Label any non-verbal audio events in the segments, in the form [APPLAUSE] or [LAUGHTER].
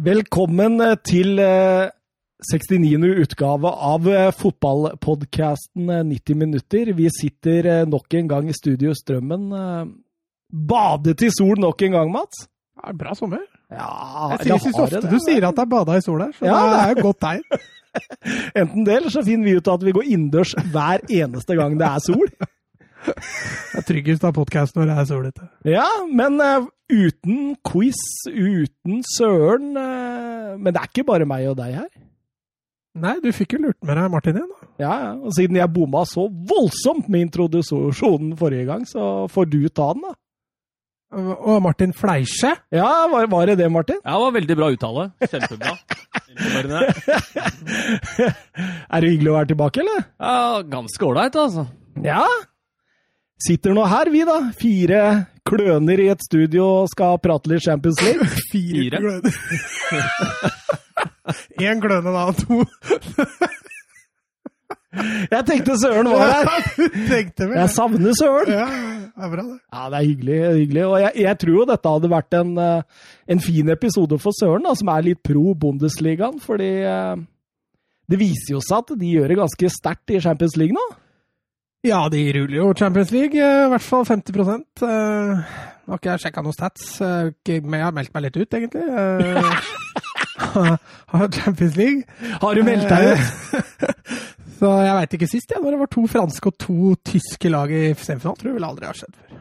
Velkommen eh, til eh, 69. utgave av eh, fotballpodkasten 90 minutter. Vi sitter eh, nok en gang i Studio Strømmen. eh, Badet i sol nok en gang, Mats? Ja, bra sommer. Ja, Jeg synes ofte det, du sier at det er bada i sol her, så Ja, det er jo godt tegn. [LAUGHS] Enten det, eller så finner vi ut at vi går innendørs hver eneste gang det er sol. Det er tryggest av podkast når det er solete. Ja, men eh, uten quiz, uten søren eh, Men det er ikke bare meg og deg her. Nei, du fikk jo lurt med deg Martin igjen, da. Ja, ja. Og siden jeg bomma så voldsomt med introduksjonen forrige gang, så får du ta den, da. Og Martin Fleische. Ja, var, var det det, Martin? Ja, det var veldig bra uttale. Kjempebra. [LAUGHS] Er det hyggelig å være tilbake, eller? Ja, ganske ålreit, altså. Ja. Sitter nå her, vi, da. Fire kløner i et studio og skal prate litt Champions League. [LAUGHS] Fire. kløner. [LAUGHS] Én kløne, da. To [LAUGHS] Jeg tenkte Søren var her. Jeg savner Søren. Ja, det er bra, det. Ja, det er hyggelig. hyggelig. Og jeg, jeg tror jo dette hadde vært en, eh, en fin episode for Søren, da, som er litt pro Bundesligaen. Fordi eh, det viser jo seg at de gjør det ganske sterkt i Champions League nå. Ja, de ruller jo Champions League, eh, i hvert fall 50 eh, Nå har ikke jeg sjekka noen stats, uh, men jeg har meldt meg litt ut, egentlig. Uh, [LAUGHS] Har Champions League. Har du meldt deg ut? [LAUGHS] Så jeg veit ikke sist, jeg, når det var to franske og to tyske lag i semifinalen. Tror jeg vel aldri har skjedd før.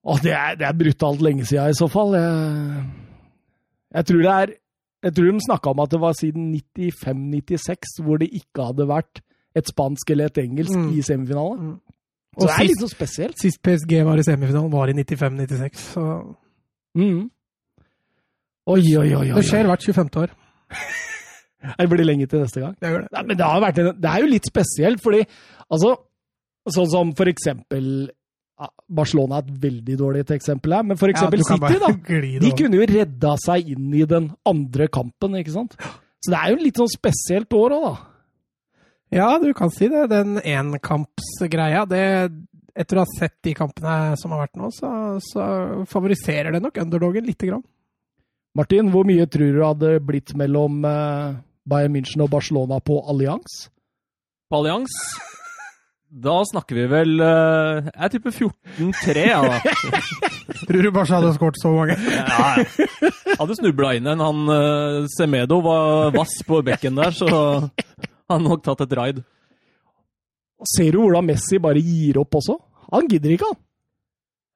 Å, det, er, det er brutalt lenge siden i så fall. Jeg, jeg tror det er Jeg tror de snakka om at det var siden 95-96 hvor det ikke hadde vært et spansk eller et engelsk Mm. i semifinale. Mm. Så det er litt så spesielt. sist PSG var i semifinalen, var i 95-96. Så Mm. Oi, oi, oi. oi, det skjer hvert 25. år. [LAUGHS] Det blir lenge til neste gang. Det det. Nei, men det, har vært det er jo litt spesielt, fordi altså Sånn som for eksempel Barcelona er et veldig dårlig eksempel her, men for eksempel Ja, City, da. [LAUGHS] De kunne jo redda seg inn i den andre kampen, ikke sant? Så det er jo litt sånn spesielt år òg, da. Ja, du kan si det. Den enkampsgreia, det Etter å ha sett de kampene som har vært nå, så, så favoriserer det nok underdogen lite grann. Martin, hvor mye tror du hadde blitt mellom eh, Bayern München og Barcelona på Allianz? På Allians, da snakker vi vel eh, Jeg tipper 14-3, ja da. [LAUGHS] Tror du Barca hadde skåret så mange? Ja, ja. Hadde snubla inn en. Han eh, Semedo var vass på bekken der, så han har nok tatt et raid. Ser du hvordan Messi bare gir opp også? Han gidder ikke, han.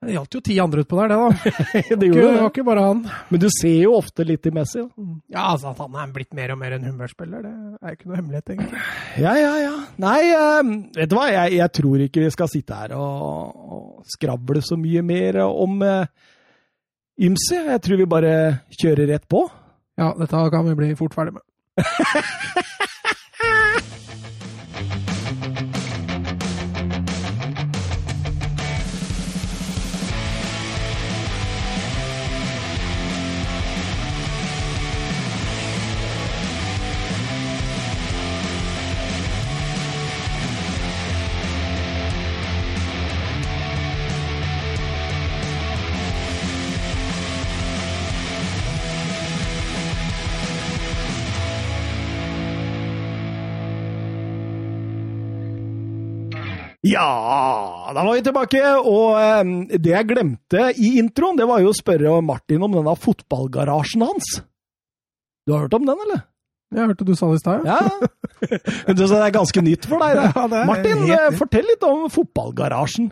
Det gjaldt jo ti andre utpå der, det da. [LAUGHS] det Ikke, gjorde det var ikke bare han. Men du ser jo ofte litt i Messi. Da. Ja, altså At han er blitt mer og mer en humørspiller, det er jo ikke noe hemmelighet, egentlig. Ja, ja, ja. Nei, eh, vet du hva? Jeg, jeg tror ikke vi skal sitte her og, og skravle så mye mer om uh, ymse. Jeg tror vi bare kjører rett på. Ja, dette kan vi bli fort ferdig med. [LAUGHS] Ja, da var vi tilbake. Og eh, det jeg glemte i introen, det var jo å spørre Martin om denne fotballgarasjen hans. Du har hørt om den, eller? Jeg hørte du sa det i stad, ja. Ja. [LAUGHS] Det er ganske nytt for deg, det. Ja, det er Martin, helt fortell litt om fotballgarasjen.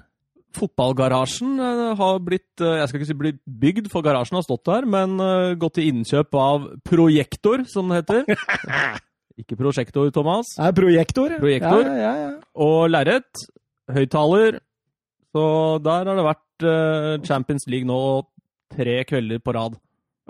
Fotballgarasjen eh, har blitt eh, Jeg skal ikke si blitt bygd, for garasjen har stått der, men eh, gått til innkjøp av Projektor, som det heter. [LAUGHS] Ikke prosjektor, Thomas. Det er projektor. Projektor. Ja, ja, ja. Og lerret. Høyttaler. Så der har det vært eh, Champions League nå tre kvelder på rad.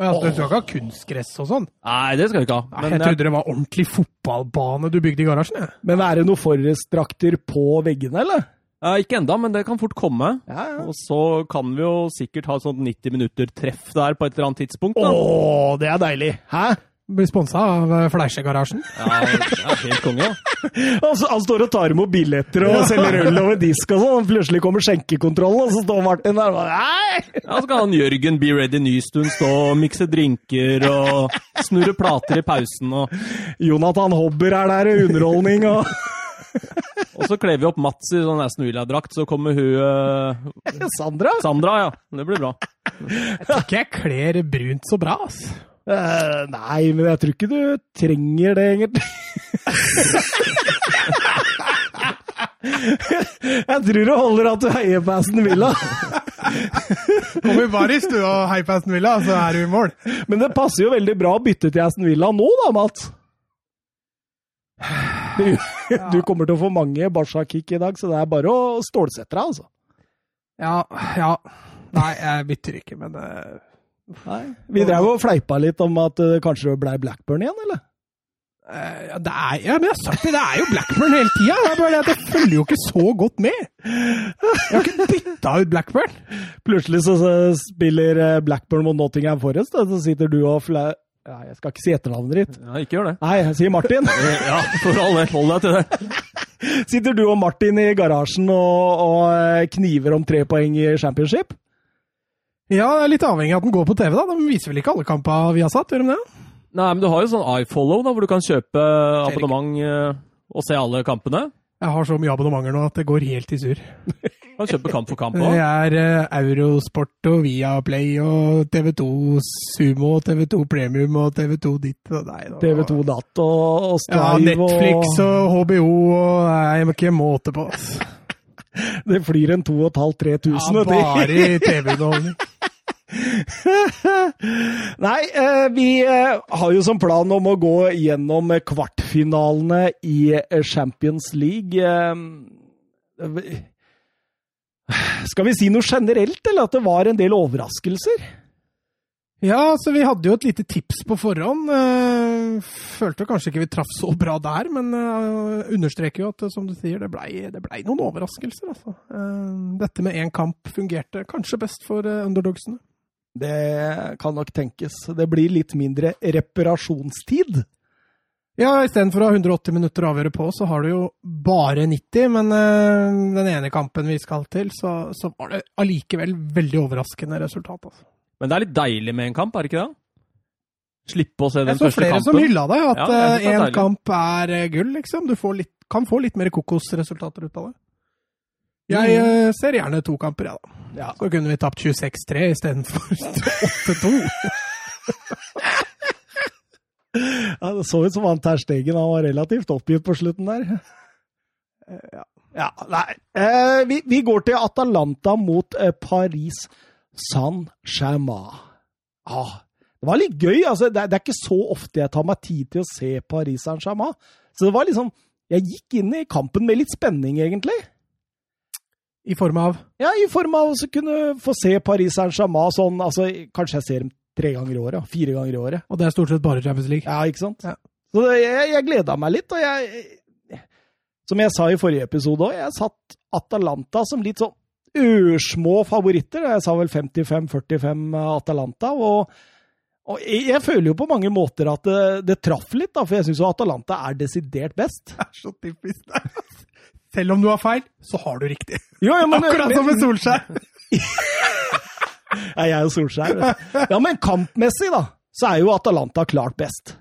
Ja, du skal ikke ha kunstgress og sånn? Nei, det skal vi ikke ha. Nei, Men jeg jeg, trodde det var ordentlig fotballbane du bygde i garasjen. jeg. Men er det noen forrestdrakter på veggene, eller? eh, ikke enda, men det kan fort komme. Ja, ja. Og så kan vi jo sikkert ha sånn 90 minutter treff der på et eller annet tidspunkt. Da. Åh, det er deilig! Hæ? Blir sponsa av eh, Fleisjegarasjen. Ja, er helt konge, ja. [LAUGHS] Han, han står og tar imot billetter og selger øl over disk og sånn. Plutselig kommer skjenkekontrollen, og så står Martin der og bare Nei! Ja, så kan han Jørgen Be Ready Nystuen stå og mikse drinker og snurre plater i pausen. Og, Jonathan Hobber er der, i underholdning og [LAUGHS] og så kler vi opp Mats i sånn Aston Villa-drakt, så kommer hun uh... Sandra? Sandra, ja. Det blir bra. Jeg tror ikke jeg kler brunt så bra, ass. Eh, nei, men jeg tror ikke du trenger det, egentlig. jeg tror det holder at du heier på Aston Villa. Kommer bare i stua og heier på Aston Villa, så er du i mål. Men det passer jo veldig bra å bytte til Aston Villa nå, da, Mats. Du, du kommer til å få mange Barca-kick i dag, så det er bare å stålsette deg, altså. Ja, ja. Nei, jeg bytter ikke, men eh, Nei. Vi drev og fleipa litt om at det kanskje ble Blackburn igjen, eller? Uh, ja, det er, ja, men jeg har sagt det, det er jo Blackburn hele tida. Det er bare det at jeg følger jo ikke så godt med. Jeg har ikke bytta ut Blackburn. Plutselig så så spiller eh, Blackburn mot Nottingham Forest, og så sitter du og flau... Ja, jeg skal ikke si etternavnet ditt. Ja, ikke gjør det. Nei, jeg sier Martin. [LAUGHS] Ja, for all del. Hold deg til det. Sitter du og Martin i garasjen og, og eh, kniver om tre poeng i championship? Ja, det er litt avhengig av at den går på TV, da. De viser vel ikke alle kampene vi har satt, gjør de det? Nei, men du har jo sånn iFollow, da, hvor du kan kjøpe abonnement eh, og se alle kampene. Jeg har så mye abonnementer nå at det går helt i surr. [LAUGHS] Kan kjøpe kamp for kamp Det er eh, Eurosport og Viaplay og TV2 Sumo og TV2 Premium og TV2 ditt og nei. da. TV2 Datt og, og Ja, Netflix og HBO og Nei, jeg må ikke måte på. [LAUGHS] Det flyr en 2500-3000. Ja, bare i [LAUGHS] TV-underholdning. [LAUGHS] Nei, eh, vi eh, har jo som plan om å gå gjennom kvartfinalene i eh, Champions League. Skal vi si noe generelt, eller at det var en del overraskelser? Ja, så vi hadde jo et lite tips på forhånd. Følte kanskje ikke vi traff så bra der, men understreker jo at, som du sier, det blei ble noen overraskelser, altså. Dette med én kamp fungerte kanskje best for underdogsene. Det kan nok tenkes. Det blir litt mindre reparasjonstid. Ja, istedenfor å ha 180 minutter å avgjøre på, så har du jo bare 90. Men eh, den ene kampen vi skal til, så, så var det allikevel veldig overraskende resultat. Altså. Men det er litt deilig med en kamp, er det ikke det? Slippe å se den Jeg så første flere som kampen. hylla det, at én ja, kamp er eh, gull, liksom. Du får litt, kan få litt mer kokosresultater ut av det. Jeg eh, ser gjerne to kamper, jeg, da. Ja. Så kunne vi tapt 26-3 istedenfor 8-2. Ja, det så ut som han Ter Stegen han var relativt oppgitt på slutten der. Ja, ja nei. Eh, vi, vi går til Atalanta mot eh, Paris Saint-Germain. Ah, det var litt gøy. altså. Det, det er ikke så ofte jeg tar meg tid til å se Paris Saint-Germain. Så det var liksom Jeg gikk inn i kampen med litt spenning, egentlig. I form av Ja, I form av å kunne få se Paris Saint-Germain sånn altså, Kanskje jeg ser dem tre ganger i året. Fire ganger i året. Og det er stort sett bare Champions League. Ja, ikke sant? Ja. Så det, jeg, jeg gleda meg litt, og jeg Som jeg sa i forrige episode òg, jeg satt Atalanta som litt sånn ørsmå favoritter. Jeg sa vel 55-45 Atalanta. Og, og jeg, jeg føler jo på mange måter at det, det traff litt, da, for jeg syns jo Atalanta er desidert best. Det er så typisk deg. Selv om du har feil, så har du riktig. Jo, ja, men, Akkurat som med Solskjær. [LAUGHS] Ja, jeg jo Solskjær. Ja, men kampmessig, da, så er jo Atalanta klart best.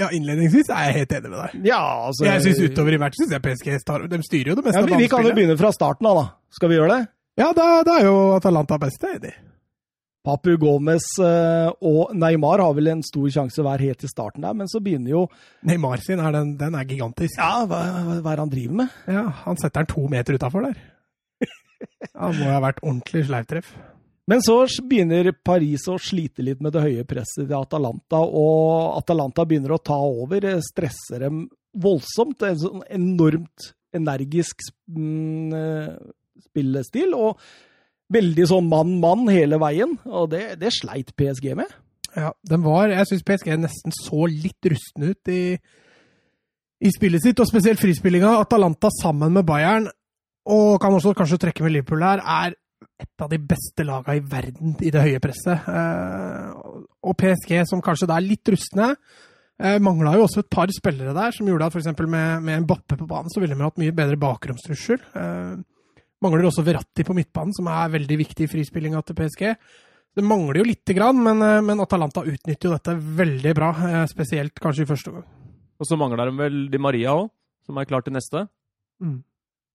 Ja, innledningsvis er jeg helt enig med deg. Ja, altså Jeg synes utover i matchen synes jeg PSG tar, de styrer jo det meste ja, vi, vi kan jo begynne fra starten av, da. Skal vi gjøre det? Ja, da, da er jo Atalanta best, jeg er enig. Papu Gomez eh, og Neymar har vel en stor sjanse hver helt i starten der, men så begynner jo Neymar sin er den, den er gigantisk. Ja, hva, hva er det han driver med? Ja, han setter den to meter utafor der. [LAUGHS] Han må ha vært ordentlig sleivtreff. Men så begynner Paris å slite litt med det høye presset til Atalanta, og Atalanta begynner å ta over, eh, stresser dem voldsomt. En sånn enormt energisk mm, eh, spillestil, og veldig sånn mann-mann hele veien. Og det, det sleit PSG med. Ja, den var Jeg syns PSG nesten så litt rusten ut i, i spillet sitt, og spesielt frispillinga. Atalanta sammen med Bayern, og kan også kanskje trekke med Liverpool her, er et av de beste laga i verden i det høye presset. Eh, og PSG, som kanskje da er litt rustne, eh, mangla jo også et par spillere der, som gjorde at f.eks. med, med en Bappe på banen, så ville vi hatt mye bedre bakromstrussel. Mangler også Verratti på midtbanen, som er veldig viktig i frispillinga til PSG. Det mangler jo lite grann, men, eh, men Atalanta utnytter jo dette veldig bra. eh, Spesielt kanskje i første gang. Og så mangler de vel Di Maria òg, som er klar til neste.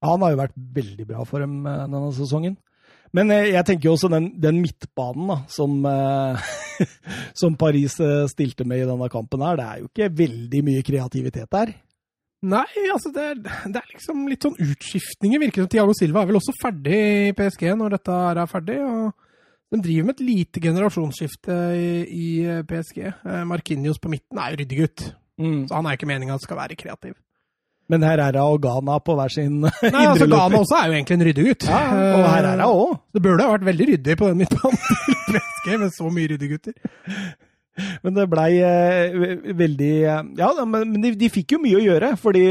Han har jo vært veldig bra for dem eh, denne sesongen. Men jeg tenker jo også den, den midtbanen da, som, [LAUGHS] som Paris stilte med i denne kampen her, det er jo ikke veldig mye kreativitet der. Nei, altså det er, det er liksom litt sånn utskiftninger. Virker som Tiago Silva er vel også ferdig i PSG når dette er ferdig. og De driver med et lite generasjonsskifte i, i PSG. Markinios Marquinhos på midten er jo ryddig gutt, så han er ikke meninga at skal være kreativ. Men her er det Ghana på hver sin [LAUGHS] Nei, altså. Ghana også er jo egentlig en ryddig gutt. Ja, og her er det òg. Det burde ha vært veldig ryddig på den midtbanen [LAUGHS] til PSG med så mye ryddige gutter. Men det blei eh, veldig Ja, men de, de fikk jo mye å gjøre, fordi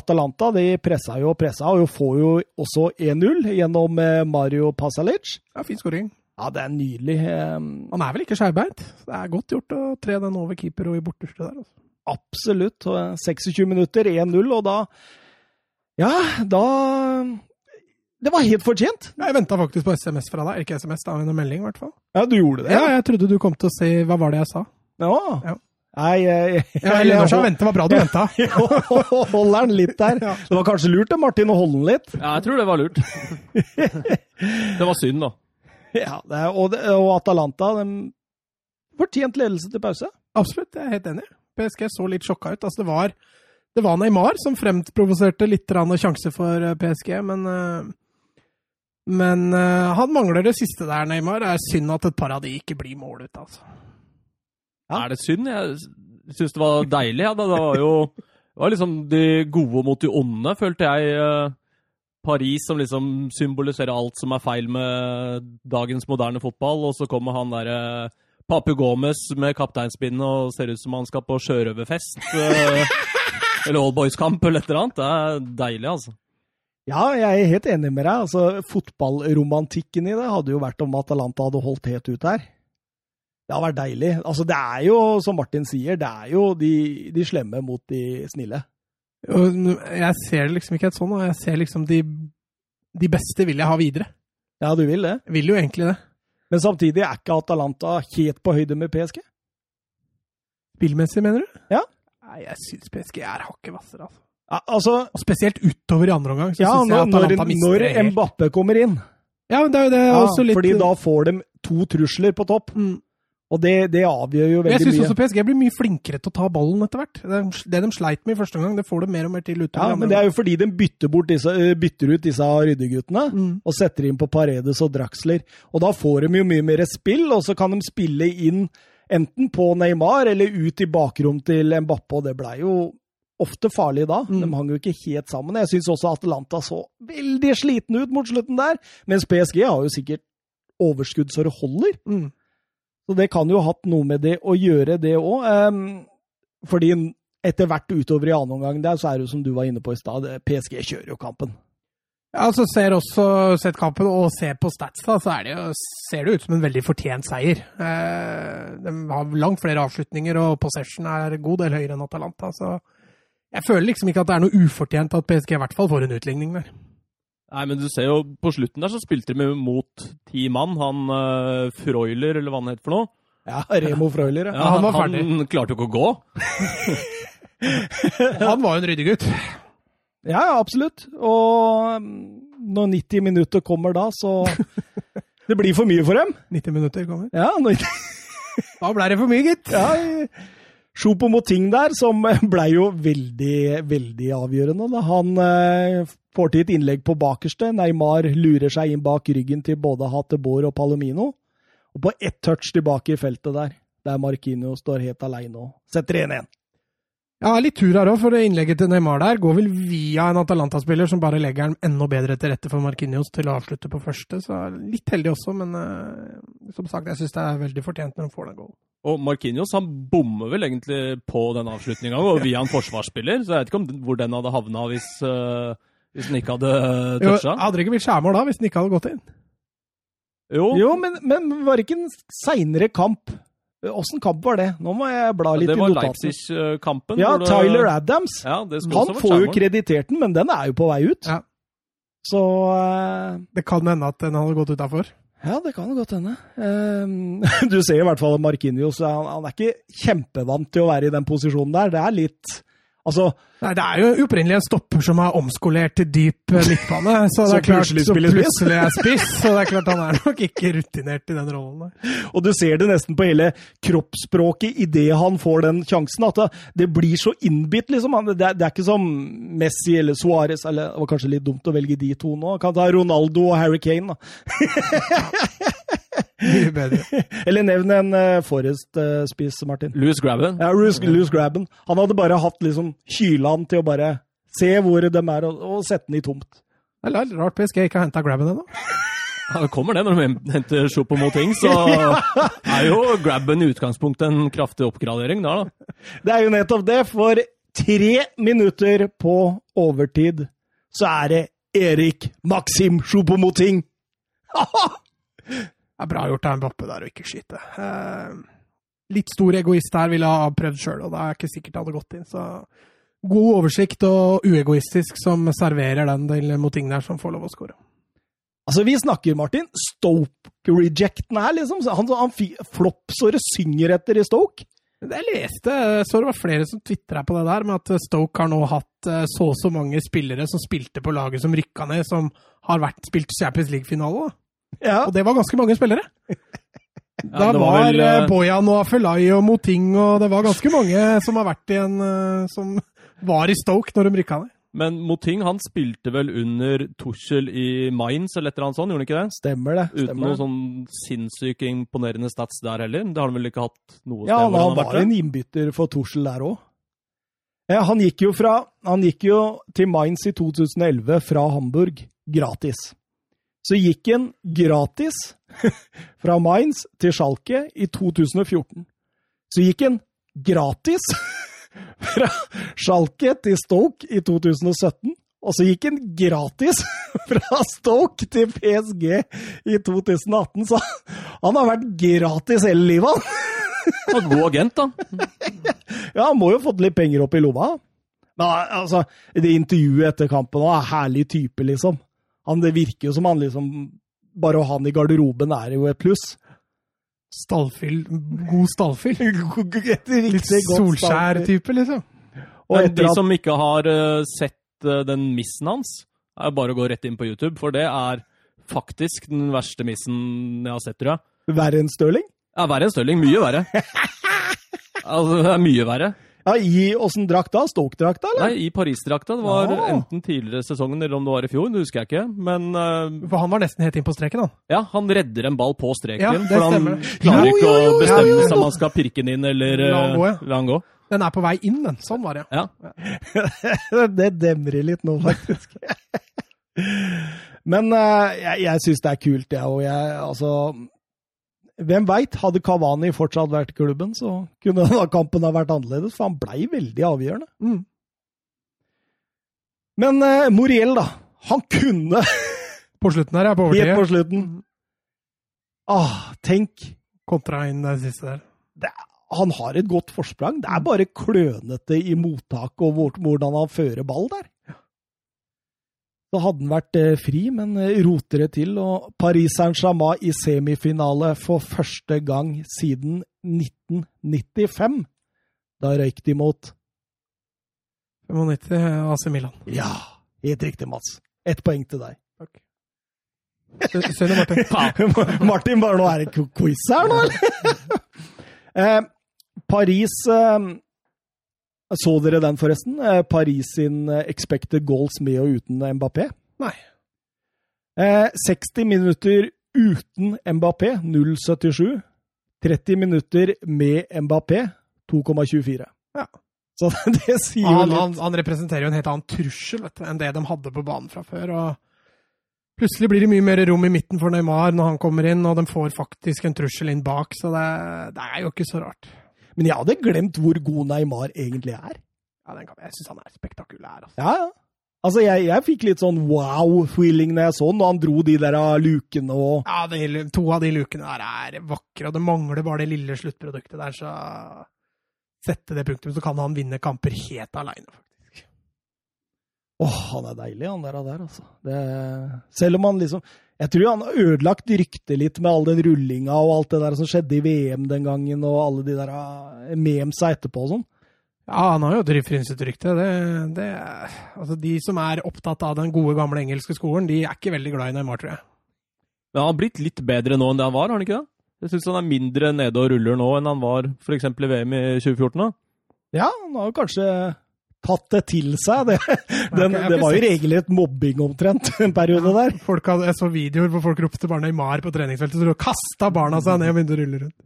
Atalanta de pressa jo og pressa, og får jo også 1-0 gjennom eh, Mario Pasalic. Ja, Fin skåring. Ja, det er nydelig. eh, Han er vel ikke skjærbeint. Det er godt gjort å tre den over keeper og i borteste der. Altså. Absolutt. eh, 26 minutter, 1-0, og da Ja, da Det var helt fortjent. Jeg venta faktisk på SMS fra deg. Ikke SMS, da, men en melding, i hvert fall. Ja, du gjorde det? Ja, jeg trodde du kom til å si Hva var det jeg sa? Ja. Ja. Nei, jeg, jeg, jeg, jeg Det var bra du venta. [LAUGHS] holder den litt der. Det var kanskje lurt, det, Martin, å holde den litt. Ja, jeg tror det var lurt. [LAUGHS] det var synd, da. Ja, det og, og Atalanta de fortjent ledelse til pause. Absolutt, jeg er helt enig. PSG så litt sjokka ut. Altså, det var, det var Neymar som fremprovoserte litt sjanse for eh, PSG, men eh, Men uh, han mangler det siste der, Neymar. Det er synd at et par av de ikke blir mål ut, altså. Ja. Er det synd? Jeg syns det var deilig. Ja. Det var jo det var liksom de gode mot de onde, følte jeg. eh, Paris som liksom symboliserer alt som er feil med dagens moderne fotball, og så kommer han derre Papu Gomez med kapteinspinnet og ser ut som han skal på sjørøverfest. eh, [LAUGHS] eller Old Boys-kamp eller et eller annet. Det er deilig, altså. Ja, jeg er helt enig med deg. Altså, Fotballromantikken i det hadde jo vært om Atalanta hadde holdt helt ut her. Det hadde vært deilig. Altså, det er jo, som Martin sier, det er jo de, de slemme mot de snille. Jeg ser det liksom ikke helt sånn, jeg ser liksom de, de beste vil jeg ha videre. Ja, du vil det. Jeg vil jo egentlig det. Men samtidig er ikke Atalanta helt på høyde med PSG. Spillmessig, mener du? Ja. Nei, jeg syns PSG er hakket hvassere, altså. Altså, spesielt utover i andre omgang. så ja, jeg når, når, når Mbappé. Kommer inn. Ja, men det er jo det Ja, også litt fordi da får de to trusler på topp. Mm. Og det, det avgjør jo Jeg veldig syns mye. også PSG blir mye flinkere til å ta ballen etter hvert. Det, det de sleit med i første omgang, det får de mer og mer til utover. Ja, men det er jo fordi de bytter, bort disse, eh, bytter ut disse ryddeguttene Mm. og setter inn på Paredes og Draxler. Og da får de jo mye mer spill, og så kan de spille inn enten på Neymar eller ut i bakrom til Mbappe, og det blei jo ofte farlige da. Mm. De hang jo ikke helt sammen. Jeg syns også Atalanta så veldig sliten ut mot slutten der, mens PSG har jo sikkert overskudd så det holder. Mm. Så det kan jo ha hatt noe med det å gjøre, det òg. fordi etter hvert utover i annen omgang der, så er det jo som du var inne på i stad, PSG kjører jo kampen. Ja, altså ser også sett kampen og ser på stats, da, så det jo, ser det ut som en veldig fortjent seier. Eh, de har langt flere avslutninger, og possession er god del høyere enn Atalanta. Så jeg føler liksom ikke at det er noe ufortjent at PSG i hvert fall får en utligning der. Nei, men du ser jo, på slutten der så spilte de mot ti mann. Han uh, Freuler, eller hva han het for noe. Ja, Remo Freuler, ja. Ja, han var ferdig. Han klarte jo ikke å gå. [LAUGHS] Han var jo en ryddig gutt. Ja, ja, absolutt. Og når 90 minutter kommer da, så [LAUGHS] Det blir for mye for dem. 90 minutter kommer. Ja, når, Da ble det for mye, gitt. ja Choupo-Moting der, som [LAUGHS] blei jo veldig, veldig avgjørende. Da. Han eh, får til et innlegg på bakerste. Neymar lurer seg inn bak ryggen til både Hatebor og Palomino. Og på ett touch tilbake i feltet der, der Markino står helt aleine og setter 1-1. Ja, litt tur her òg, for det innlegget til Neymar der går vel via en Atalanta-spiller som bare legger den enda bedre til rette for Marquinhos til å avslutte på første. Så litt heldig også, men eh, som sagt, jeg syns det er veldig fortjent når de får den goalen. Og Marquinhos han bommer vel egentlig på den avslutninga via en forsvarsspiller, så jeg vet ikke om den, hvor den hadde havna hvis, uh, hvis den ikke hadde uh, Jo, toucha. hadde det ikke blitt skjærmål da, hvis den ikke hadde gått inn? Jo, Jo, men, men var det ikke en seinere kamp? Åssen kamp var det? Nå må jeg bla litt det var. Leipzig-kampen. Ja, det- Tyler Adams. Ja, det Han også får jo kreditert den, men den er jo på vei ut. Ja. Så uh... Det kan hende at den hadde gått utafor. Ja, det kan godt hende. Um, [LAUGHS] du ser i hvert fall Markinios. Han, han er ikke kjempevant til å være i den posisjonen der. Det er litt Altså Nei, Det er jo opprinnelig en stopper som er omskolert til dyp eh, midtbane. [LAUGHS] Så det er klart, plutselig så plutselig er spiss. Så det er klart han er nok ikke rutinert i den rollen. [LAUGHS] Og du ser det nesten på hele kroppsspråket idet han får den sjansen. At det, det blir så innbitt, liksom. Det er, det er ikke som Messi eller Suárez, eller det var kanskje litt dumt å velge de to nå. Kan ta Ronaldo og Harry Kane, da. [LAUGHS] [LAUGHS] Mye bedre. [LAUGHS] Eller nevn en uh, Forrest-spiss, Martin. Louis Grabben. Ja, Louis, Louis Grabben. Han hadde bare hatt liksom kyla han til å bare se hvor de er, og, og sette den i tomt. Det er rart PSG ikke har henta Grabben ennå. [LAUGHS] Ja, det kommer det når de henter Chopo Moting, så er jo Grabben i utgangspunktet en kraftig oppgradering der, da. Det er jo nettopp det, for tre minutter på overtid så er det Erik Maxim Choupo-Moting. Det er bra gjort av Mbappe der å ikke skyte. Eh, litt stor egoist der ville ha prøvd sjøl, og det er ikke sikkert det hadde gått inn. Så god oversikt og uegoistisk som serverer den til Moting som får lov å skåre. Altså, vi snakker, Martin, Stoke-rejecten her, liksom. Han, han fi- flopp så det synger etter i Stoke. Det jeg leste, så det var flere som tvitra på det der, med at Stoke har nå hatt eh, så og så mange spillere som spilte på laget som rykka ned, som har vært spilt Champions League-finale. Ja. Og det var ganske mange spillere. Da ja, var var, vel, eh, eh, Bojan og Afelai og Moting, og det var ganske mange som har vært i en eh, Som var i Stoke når de rykka ned. Men Moting han spilte vel under Tuchel i Mainz eller et eller annet sånt, gjorde han ikke det? Stemmer det. Uten Stemmer noe det. sånn sinnssykt imponerende stats der heller. Det har han vel ikke hatt noe sted Ja, han, han var en innbytter for Tuchel der òg. Ja, han gikk jo fra Han gikk jo til Mainz i 2011 fra Hamburg gratis. Så gikk han gratis [LAUGHS] fra Mainz til Schalke i 2014. Så gikk han gratis [LAUGHS] fra Schalke til Stoke i 2017. Og så gikk han gratis [LAUGHS] fra Stoke til PSG i 2018. Så han har vært gratis hele livet, han. Var God agent, da. Ja, han må jo ha fått litt penger opp i lomma. Men altså, det intervjuet etter kampen òg er herlig type, liksom. Han, det virker jo som han liksom Bare å ha han i garderoben er jo et pluss. Stallfyll, god stallfyll. [LAUGHS] Litt. Solskjær-type, liksom. Og Men de at som ikke har eh, sett eh, den missen hans, er bare å gå rett inn på YouTube, for det er faktisk den verste missen jeg har sett, tror jeg. verre enn Stirling? Ja, verre enn Stirling. Mye verre. [LAUGHS] Altså, det er mye verre. Ja, I åssen drakt da? Stoke-drakta, eller? Nei, i Paris-drakta. Det var Ja. enten tidligere sesongen eller om det var i fjor, det husker jeg ikke. Men uh, For han var nesten helt inn på streken, han. ja, han redder en ball på streken. Ja, det for han stemmer. klarer ikke jo, jo, å bestemme jo, jo. seg om han skal pirke den inn eller La han gå, ja. eh, la han gå. Den er på vei inn, den. Sånn var det. ja. Ja. [LAUGHS] det demrer litt nå, faktisk. [LAUGHS] Men uh, jeg, jeg syns det er kult, jeg. Og jeg, altså Hvem veit? Hadde Kavani fortsatt vært klubben, så kunne kampen ha vært annerledes, for han blei veldig avgjørende. Mm. Men uh, Moriel, da. Han kunne På slutten her, ja. På helt på slutten. Ah, tenk. Kontra inn det siste der. Det, han har et godt forsprang. Det er bare klønete i mottaket og hvordan han fører ball der. Så hadde han vært eh, fri, men eh, roter det til. Og Paris Saint-Germain i semifinale for første gang siden 1995. Da røyk de mot 95 AC Milan. Ja, helt riktig, Mats. Ett poeng til deg. Takk. Sønne Martin. [LAUGHS] Martin, bare nå er det quiz her, nå, eller? eh, Paris eh, Så dere den, forresten? Eh, Paris sin eh, expected goals med og uten Mbappé. Nei. Eh, 60 minutter uten Mbappé, 0,77. 30 minutter med Mbappé, 2,24. Ja. Så [LAUGHS] det sier jo Han, han, litt. han representerer jo en helt annen trussel vet du, enn det de hadde på banen fra før. og Plutselig blir det mye mer rom i midten for Neymar når han kommer inn, og de får faktisk en trussel inn bak, så det, det er jo ikke så rart. Men jeg hadde glemt hvor god Neymar egentlig er. Ja, den kan, Jeg syns han er spektakulær. Altså. Ja, ja. Altså, jeg, jeg fikk litt sånn wow-feeling når jeg så den, og han dro de der lukene og Ja, de, To av de lukene der er vakre, og det mangler bare det lille sluttproduktet der, så Sette det punktum, så kan han vinne kamper helt aleine, faktisk. Åh, han er deilig, han der, der altså. Det, selv om han liksom Jeg tror han har ødelagt ryktet litt med all den rullinga og alt det der som skjedde i VM den gangen, og alle de der uh, memesa etterpå og sånn. Ja, han har jo et frynsete rykte. Det, det, altså, de som er opptatt av den gode, gamle engelske skolen, de er ikke veldig glad i Neymar, tror jeg. Men han har blitt litt bedre nå enn det han var, har han ikke det? Jeg syns han er mindre nede og ruller nå enn han var f.eks. i VM i 2014. da. Ja, han har jo kanskje tatt det til seg. Det, den, det var jo regelrett mobbing omtrent [LAUGHS] en periode der. Folk hadde, jeg så videoer hvor folk ropte barna i mar på treningsfeltet, så kasta barna seg ned og begynte å rulle rundt.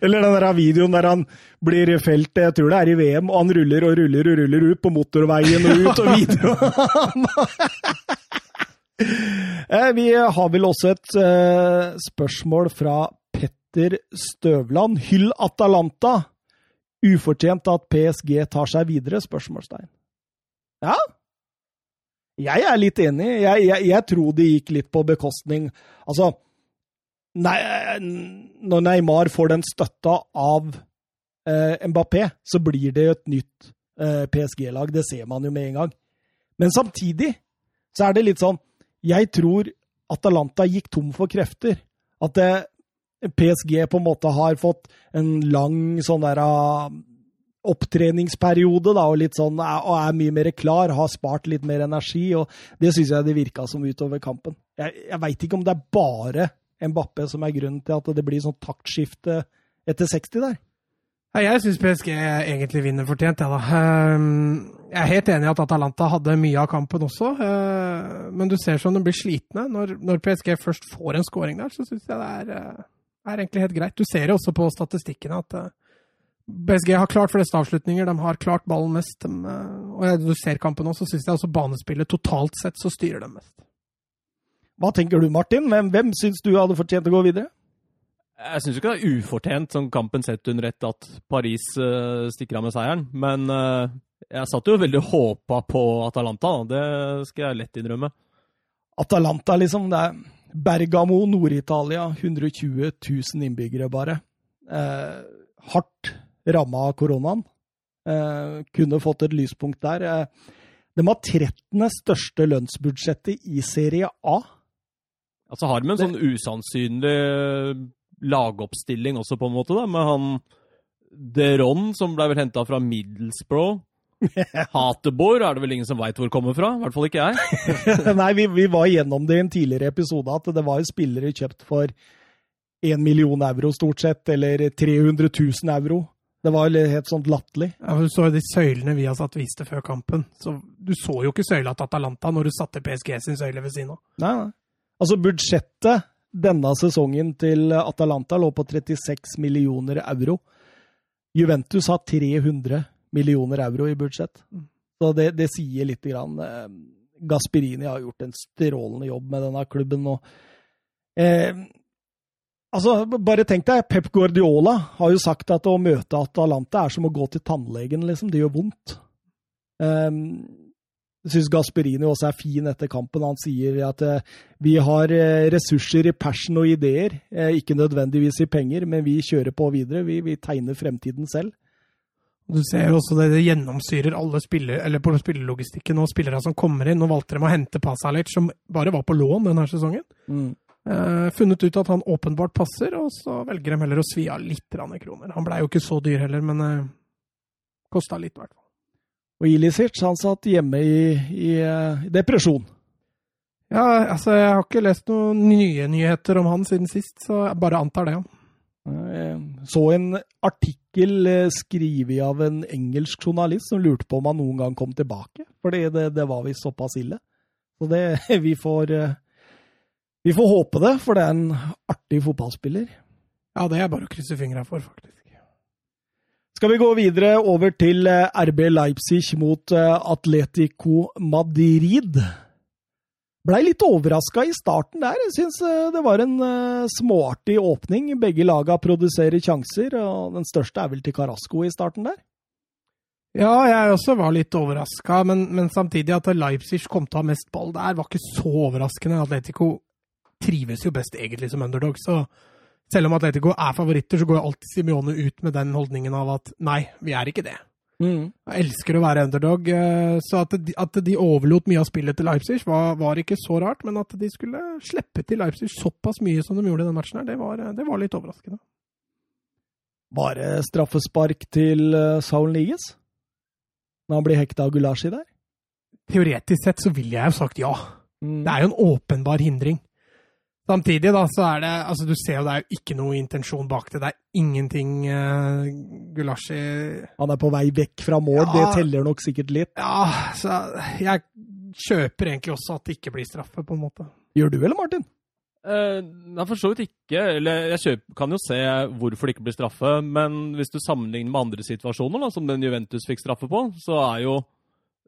Eller den der videoen der han blir felt, jeg tror det er i VM, og han ruller og ruller og ruller ut på motorveien og ut og videre. [LAUGHS] Eh, vi har vel også et uh, spørsmål fra Petter Støvland. Hyll Atalanta! Ufortjent at PSG tar seg videre? spørsmålstegn. Ja, jeg er litt enig. Jeg, jeg, jeg, tror det gikk litt på bekostning Altså, nei, når Neymar får den støtta av eh, Mbappé, så blir det et nytt eh, PSG-lag. Det ser man jo med en gang. Men samtidig så er det litt sånn Jeg tror Atalanta gikk tom for krefter. At det, PSG på en måte har fått en lang sånn der uh, opptreningsperiode da, og, sånn, og er mye mer klar, har spart litt mer energi. og Det syns jeg det virka som utover kampen. Jeg, jeg veit ikke om det er bare Mbappé som er grunnen til at det blir sånn taktskifte etter 60 der. Jeg syns PSG egentlig vinner fortjent, jeg, da. Ehm, jeg er helt enig i at Atalanta hadde mye av kampen også, eh, men du ser sånn de blir slitne. Når, når PSG først får en scoring der, så syns jeg det er eh, er egentlig helt greit. Du ser jo også på statistikkene at eh, BSG har klart flest avslutninger, de har klart ballen mest. De, uh, og du ser kampen også, så syns jeg også banespillet totalt sett så styrer dem mest. Hva tenker du, Martin? Hvem, hvem syns du hadde fortjent å gå videre? Jeg syns ikke det er ufortjent, som kampen sett under ett, at Paris uh, stikker av med seieren. Men uh, jeg satt jo veldig håpa på Atalanta, da. det skal jeg lett innrømme. Atalanta, liksom. det er Bergamo, Nord-Italia. 120 000 innbyggere, bare. Eh, hardt ramma av koronaen. Eh, kunne fått et lyspunkt der. Eh, de har 13. største lønnsbudsjettet i Serie A. Altså har de en sånn usannsynlig lagoppstilling også, på en måte, da, med han Deron, som ble vel henta fra Middlesbrough. [LAUGHS] Hatebor er det vel ingen som veit hvor kommer fra. I hvert fall ikke jeg. [LAUGHS] Nei, vi, vi, var igjennom det i en tidligere episode, at det var spillere kjøpt for 1 million euro, stort sett, eller 300 000 euro. Det var helt sånn latterlig. Ja, du så jo de søylene vi har satt viste før kampen. Så Du så jo ikke søyla til Atalanta når du satte PSG sin søyle ved siden av. Nei, nei. Altså, budsjettet denne sesongen til Atalanta lå på 36 millioner euro. Juventus har 300 millioner euro i budsjett. Mm. Så det, det sier litt. Grann. Eh, Gasperini har gjort en strålende jobb med denne klubben. Og, eh, altså, bare tenk deg, Pep Guardiola har jo sagt at å møte Atalanta er som å gå til tannlegen. liksom. Det gjør vondt. Eh, jeg syns Gasperini også er fin etter kampen. Han sier at eh, vi har eh, ressurser i passion og ideer, eh, ikke nødvendigvis i penger, men vi kjører på videre. Vi, vi tegner fremtiden selv. Du ser også det, det gjennomsyrer alle spiller, eller på spillelogistikken og spillere som kommer inn. Nå valgte de å hente Pasalic, som bare var på lån denne sesongen. Mm. Eh, funnet ut at han åpenbart passer, og så velger de heller å svi av litt kroner. Han blei jo ikke så dyr heller, men eh, kosta litt, i hvert fall. Og Ilisic han satt hjemme i, i, i, depresjon. Ja, altså jeg har ikke lest noen nye nyheter om han siden sist, så jeg bare antar det. Ja. Jeg så en artikkel eh, skrevet av en engelsk journalist som lurte på om han noen gang kom tilbake. Fordi det, det var visst såpass ille. Så det, [LAUGHS] vi får eh, Vi får håpe det, for det er en artig fotballspiller. Ja, det er bare å krysse fingra for, faktisk. Skal vi gå videre over til eh, RB Leipzig mot Atletico Madrid? Blei litt overraska i starten der. Jeg syns eh, det var en uh, småartig åpning. Begge laga produserer sjanser, og den største er vel til Carasco i starten der? Ja, jeg også var litt overraska, men, men, samtidig at Leipzig kom til å ha mest ball der, var ikke så overraskende. Atletico trives jo best egentlig som underdog, så selv om Atletico er favoritter, så går alltid Simione ut med den holdningen av at nei, vi er ikke det. Mm. Jeg elsker å være underdog. eh, Så at de, at de overlot mye av spillet til Leipzig, var, var ikke så rart. Men at de skulle slippe til Leipzig såpass mye som de gjorde i den matchen, her, det var, det var litt overraskende. Bare straffespark til uh, Saul Niges? Når han blir hekta av Gulashi der? Teoretisk sett så ville jeg jo sagt ja. Mm. Det er jo en åpenbar hindring. Samtidig, da, så er det Altså, du ser jo det er jo ikke noe intensjon bak det. Det er ingenting uh, Gulashi Han er på vei vekk fra mål, Ja. det teller nok sikkert litt. Ja, så jeg kjøper egentlig også at det ikke blir straffe, på en måte. Gjør du, eller Martin? Eh, Nei, for så vidt ikke. Eller jeg kjøper, kan jo se hvorfor det ikke blir straffe, men hvis du sammenligner med andre situasjoner, da, som den Juventus fikk straffe på, så er jo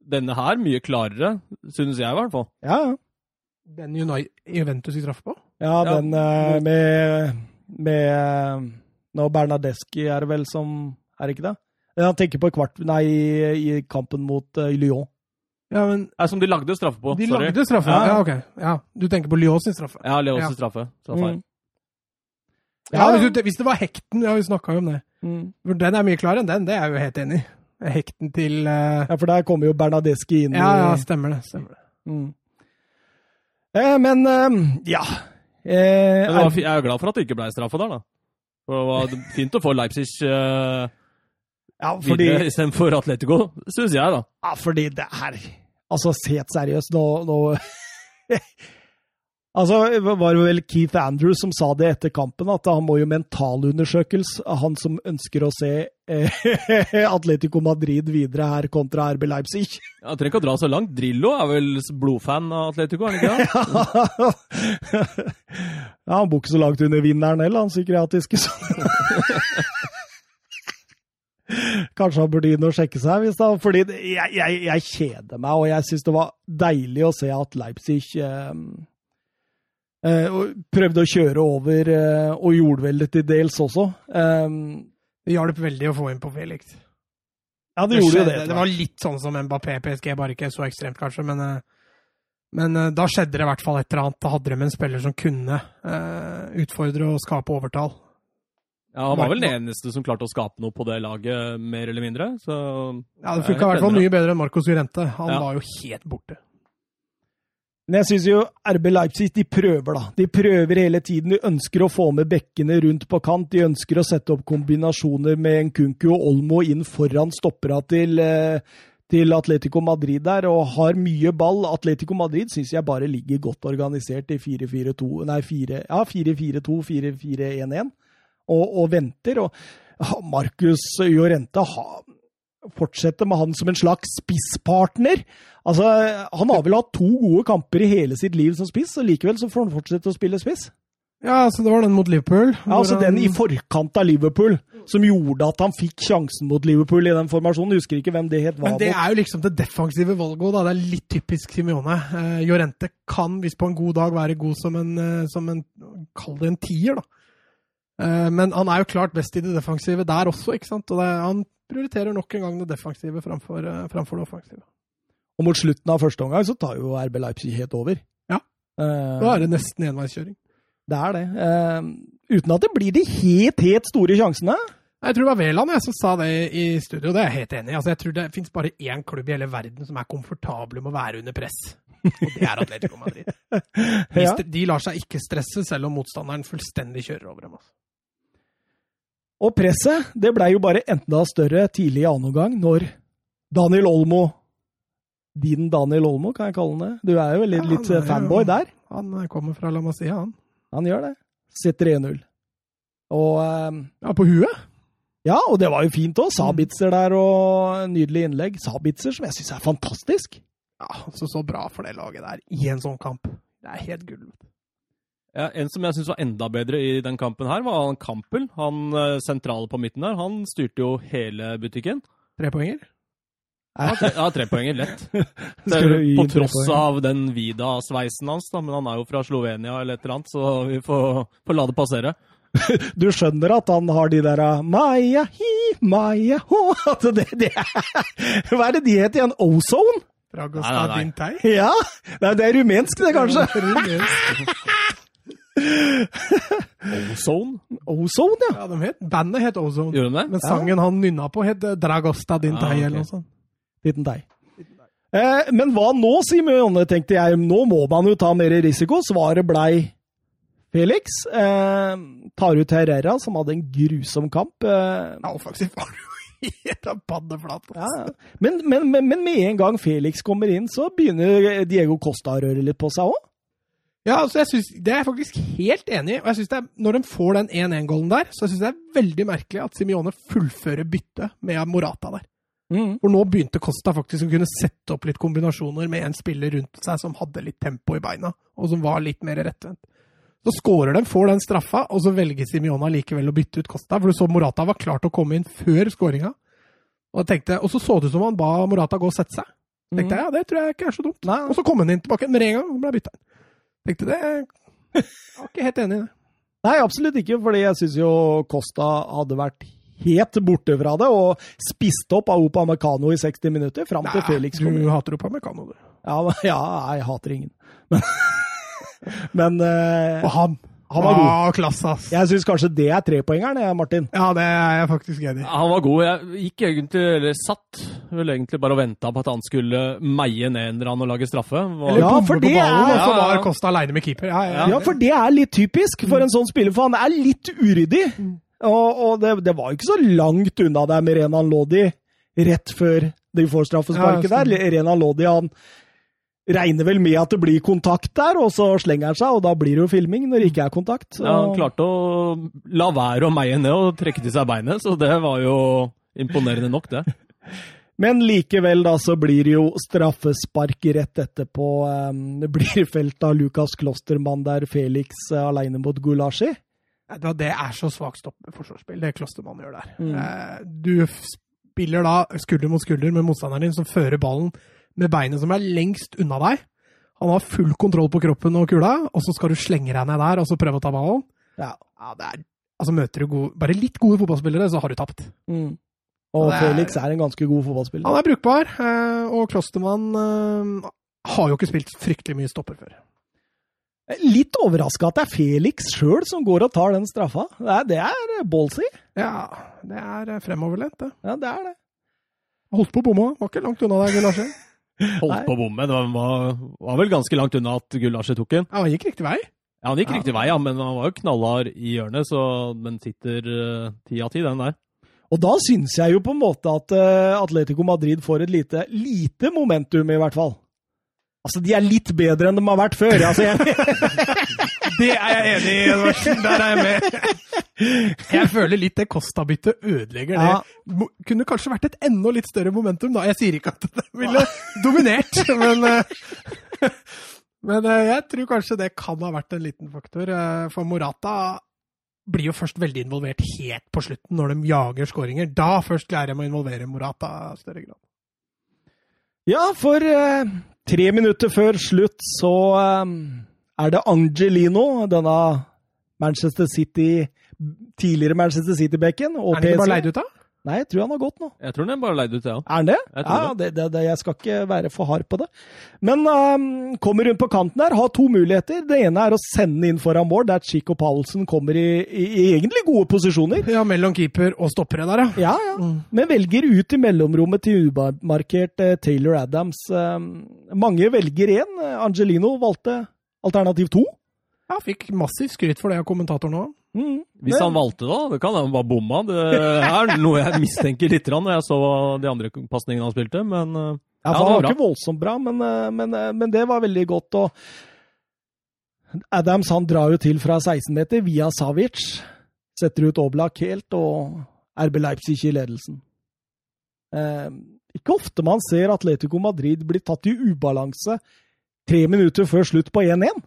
denne her mye klarere, synes jeg i hvert fall. Ja, ja. Den United, Juventus vi straffe på? Ja, Ja, den eh, med, med Nå Bernadeschi er det vel som Er det ikke det? Han tenker på kvart... Nei, i, i kampen mot uh, Lyon. Ja, men som de lagde straffe på. de Sorry. lagde straffe? Ja. Ja, ok. Ja, du tenker på Lyon sin straffe? Ja, Lyon Ja. straffe. Mm. Ja, hvis, du, hvis det var hekten, ja, vi snakka jo om det. Mm. For Den er mye klarere enn den, det er jeg jo helt enig i. Hekten til uh... Ja, for der kommer jo Bernadeschi inn. Ja, ja, stemmer det. stemmer det. Mm. Eh, men eh, ja. Eh, Men var, jeg er glad for at det ikke ble straffe der, da. For det var fint å få Leipzig uh, ja, fordi, videre istedenfor Atletico, synes jeg, da. ja, fordi det er Altså, helt seriøst, nå, nå [LAUGHS] Altså, det var vel Keith Andrews som sa det etter kampen, at han må jo mentalundersøkelse, han som ønsker å se eh, [LAUGHS] Atletico Madrid videre her kontra RB Leipzig. Han trenger ikke å dra så langt. Drillo er vel blodfan av Atletico, er han ikke det? [LAUGHS] ja, han bor ikke så langt under vinneren heller, han psykiatriske. så- [LAUGHS] Kanskje han burde inn og sjekke seg, hvis da, fordi jeg, jeg, jeg kjeder meg, og jeg syns det var deilig å se at Leipzig eh, og prøvde å kjøre over, eh, og gjorde vel det til dels også. Eh, Det hjalp veldig å få inn på Felix. ja, det, gjorde jo det. det var litt sånn som Mbappé PSG, bare ikke så ekstremt, kanskje. Men, eh, men eh, da skjedde det i hvert fall et eller annet. Da hadde de en spiller som kunne eh, utfordre og skape overtall. Ja, Han var vel den eneste som klarte å skape noe på det laget, mer eller mindre. Så Ja, Det funka i hvert fall mye bedre enn Marcos Llorente. Han Ja. var jo helt borte. Men jeg syns jo RB Leipzig de prøver, da. De prøver hele tiden. De ønsker å få med bekkene rundt på kant. De ønsker å sette opp kombinasjoner med Nkunku og Olmo inn foran stoppera til, eh, til Atletico Madrid der, og har mye ball. Atletico Madrid syns jeg bare ligger godt organisert i 4-4-2 Nei, 4 ja, 4-4-2, 4-4-1-1, og, og venter. Og Marcus Jorente fortsetter med han som en slags spisspartner. Altså, Han har vel hatt to gode kamper i hele sitt liv som spiss, og likevel så får han fortsette å spille spiss. Ja, altså det var den mot Liverpool. Ja, altså han- Den i forkant av Liverpool, som gjorde at han fikk sjansen mot Liverpool i den formasjonen. Jeg husker ikke hvem det het var Men det mot. er jo liksom det defensive valget òg, da. Det er litt typisk Simione. Uh, Jorente kan, hvis på en god dag, være god som en, uh, som en Kall det en tier, da. Uh, men han er jo klart best i det defensive der også, ikke sant. Og det, han prioriterer nok en gang det defensive framfor, eh, framfor det offensive. Og mot slutten av første omgang så tar jo RB Leipzig helt over. Ja. Eh, Da er det nesten enveiskjøring. det er det. Uh, uten at det blir de helt, helt store sjansene. Jeg tror det var Veland jeg, som sa det i studio, det er jeg helt enig i. Altså, jeg tror det fins bare én klubb i hele verden som er komfortable med å være under press. Og det er Atletico Madrid. [LAUGHS] De, de lar seg ikke stresse, selv om motstanderen fullstendig kjører over dem. Altså. Og presset det blei jo bare enda større tidlig i annen omgang, når Daniel Olmo Din Daniel Olmo, kan jeg kalle han det. Du er jo litt, Ja, litt er jo- fanboy der. Han kommer fra La Masia, han. Han gjør det. Setter 1-0. Og um, Ja, på huet? Ja, og det var jo fint òg. Sabitzer der og nydelig innlegg. Sabitzer som jeg syns er fantastisk. Ja, altså Så bra for det laget der, i en sånn kamp. Det er helt gull. Ja, en som jeg syns var enda bedre i den kampen her, var han Campbell. Han eh, sentrale på midten der. Han styrte jo hele butikken. Tre poenger? Ja, trepoenger, lett. [LAUGHS] På tross av den Vida-sveisen hans, da. Men han er jo fra Slovenia eller et eller annet, så vi får, får la det passere. [LAUGHS] Du skjønner at han har de der uh, Maya hi, Maya ho [LAUGHS] at det, det er, Hva er det de het igjen? Ozone? Dragosta Nei, nei, nei. Dintei? Ja! Nei, det er rumensk, det, kanskje. Ozone? Ozone, ja. Ja, de het, Bandet het Ozone. Gjorde de det? Men sangen han nynna på, het Dragosta din Ah, okay. eller noe sånt. Liten deg. Eh, men hva nå, Simeone, tenkte jeg. Nå må man jo ta mer risiko. Svaret blei Felix. Eh, tar ut Herrera, som hadde en grusom kamp. Eh, Ja, faktisk var det jo [LAUGHS] helt ja. men, men, men, men med en gang Felix kommer inn, så begynner Diego Costa å røre litt på seg òg. Ja, altså jeg synes, Det er jeg faktisk helt enig i. og jeg synes det er, Når de får den 1-1-gålen der, så syns jeg det er veldig merkelig at Simione fullfører byttet med Morata der. Mm. For nå begynte Costa faktisk å kunne sette opp litt kombinasjoner med en spiller rundt seg som hadde litt tempo i beina, og som var litt mer rettvendt. Så skårer de, får den straffa, og så velger Simione likevel å bytte ut Costa. For du så Morata var klar til å komme inn før skåringa. Og, tenkte- og så så det ut som han ba Morata gå og sette seg. tenkte jeg, ja, det tror jeg ikke er så dumt. Nei. Og så kom han inn tilbake med en gang og ble bytta inn. Tenkte det [LAUGHS] Jeg var ikke helt enig i det. Nei, absolutt ikke, fordi jeg syns jo Costa hadde vært helt borte fra det og spist opp av Opa Meccano i 60 minutter, fram til Felix kom du hater hater Upamecano, du. Ja, [LAUGHS] ja, jeg hater ingen. Men, [LAUGHS] men uh, Og han. Han var god. Ah, klasse, ass. jeg syns kanskje det er trepoengeren, Martin. Ja, det er jeg faktisk enig i. Han var god. Jeg gikk egentlig, eller satt vel egentlig bare og venta på at han skulle meie ned en eller annen og lage straffe. Var, Eller Ja, for det ballen, er- Ja, var Costa aleine med keeper. Ja, ja, Ja, for det er litt typisk for en sånn spiller, for han er litt uryddig. Og, og det, det var ikke så langt unna der med Renan Lodi rett før de får straffesparket Ja, der. Renan Lodi han regner vel med at det blir kontakt der, og så slenger han seg, og da blir det jo filming når det ikke er kontakt. ja, han klarte å la være å meie ned og trekke til seg beinet, så det var jo imponerende nok, det. [LAUGHS] Men likevel da så blir det jo straffespark rett etterpå. Um, det blir felt av Lukas Klostermann der Felix uh, aleine mot Gulashi. Det- er så svakt stopp forsvarsspill, det Klostermann gjør der. Mm. Eh, Du spiller da skulder mot skulder med motstanderen din, som fører ballen med beinet som er lengst unna deg. Han har full kontroll på kroppen og kula, og så skal du slenge deg ned der og så prøve å ta ballen. Ja. Ja, det er, altså Møter du gode, bare litt gode fotballspillere, så har du tapt. Mm. Og er- Felix er en ganske god fotballspiller. Han er brukbar, eh, og Klostermann eh, har jo ikke spilt fryktelig mye stopper før. Litt overraska at det er Felix sjøl som går og tar den straffa. Det er, det er ballsy. Ja, det er eh, fremoverlent, det. Ja, det er det. Holdt på å bomme, var ikke langt unna deg, Gullarsen. [LAUGHS] Holdt Nei. på å bomme. Det var, var vel ganske langt unna at Gullarsen tok den. Ja, han gikk riktig vei. Ja, Han gikk riktig vei, ja, men han var jo knallhard i hjørnet, så den sitter eh, ti av ti, den der. Og da syns jeg jo på en måte at eh, Atletico Madrid får et lite, lite momentum, i hvert fall. Altså, de er litt bedre enn de har vært før. Altså, jeg, [LAUGHS] Det er jeg enig i, Edvardsen. Der er jeg med. Jeg føler litt det Costa-byttet ødelegger det. Ja. Mo- Kunne kanskje vært et enda litt større momentum, da. Jeg sier ikke at det ville dominert, men eh, [LAUGHS] Men eh, jeg tror kanskje det kan ha vært en liten faktor. eh, For Morata blir jo først veldig involvert helt på slutten, når de jager skåringer. Da først greier de å involvere Morata i større grad. ja, for tre minutter før slutt så eh, er det Angelino, denne Manchester City Tidligere Manchester City-bekken. og Er han ikke bare leid ut, da? Nei, jeg tror han har gått nå. Jeg tror den bare leid ut, ja. Er han det? Jeg ja, det, det, det? Jeg skal ikke være for hard på det. Men um, kommer rundt på kanten her, har to muligheter. Det ene er å sende inn foran mål, der Chico Paulsen kommer i, i, i egentlig gode posisjoner. Ja, mellom keeper og stoppere der, ja. Ja, ja. Mm. Men velger ut i mellomrommet til umarkert uh, Taylor Adams. Um, mange velger én. Angelino valgte alternativ to. Ja, fikk massivt skryt for det av kommentatoren òg. Mm. Hvis han valgte da, det kan han bare bomma. Det er noe jeg mistenker litt når jeg så de andre pasningene han spilte, men eh, Ja, Ja, han var var ikke voldsomt bra, men, eh, men, eh, men det var veldig godt. Og Adams han drar jo til fra 16 meter via Savic. Setter ut Oblak helt, og RB Leipzig i ledelsen. Eh, ikke ofte man ser Atletico Madrid bli tatt i ubalanse tre minutter før slutt på 1-1.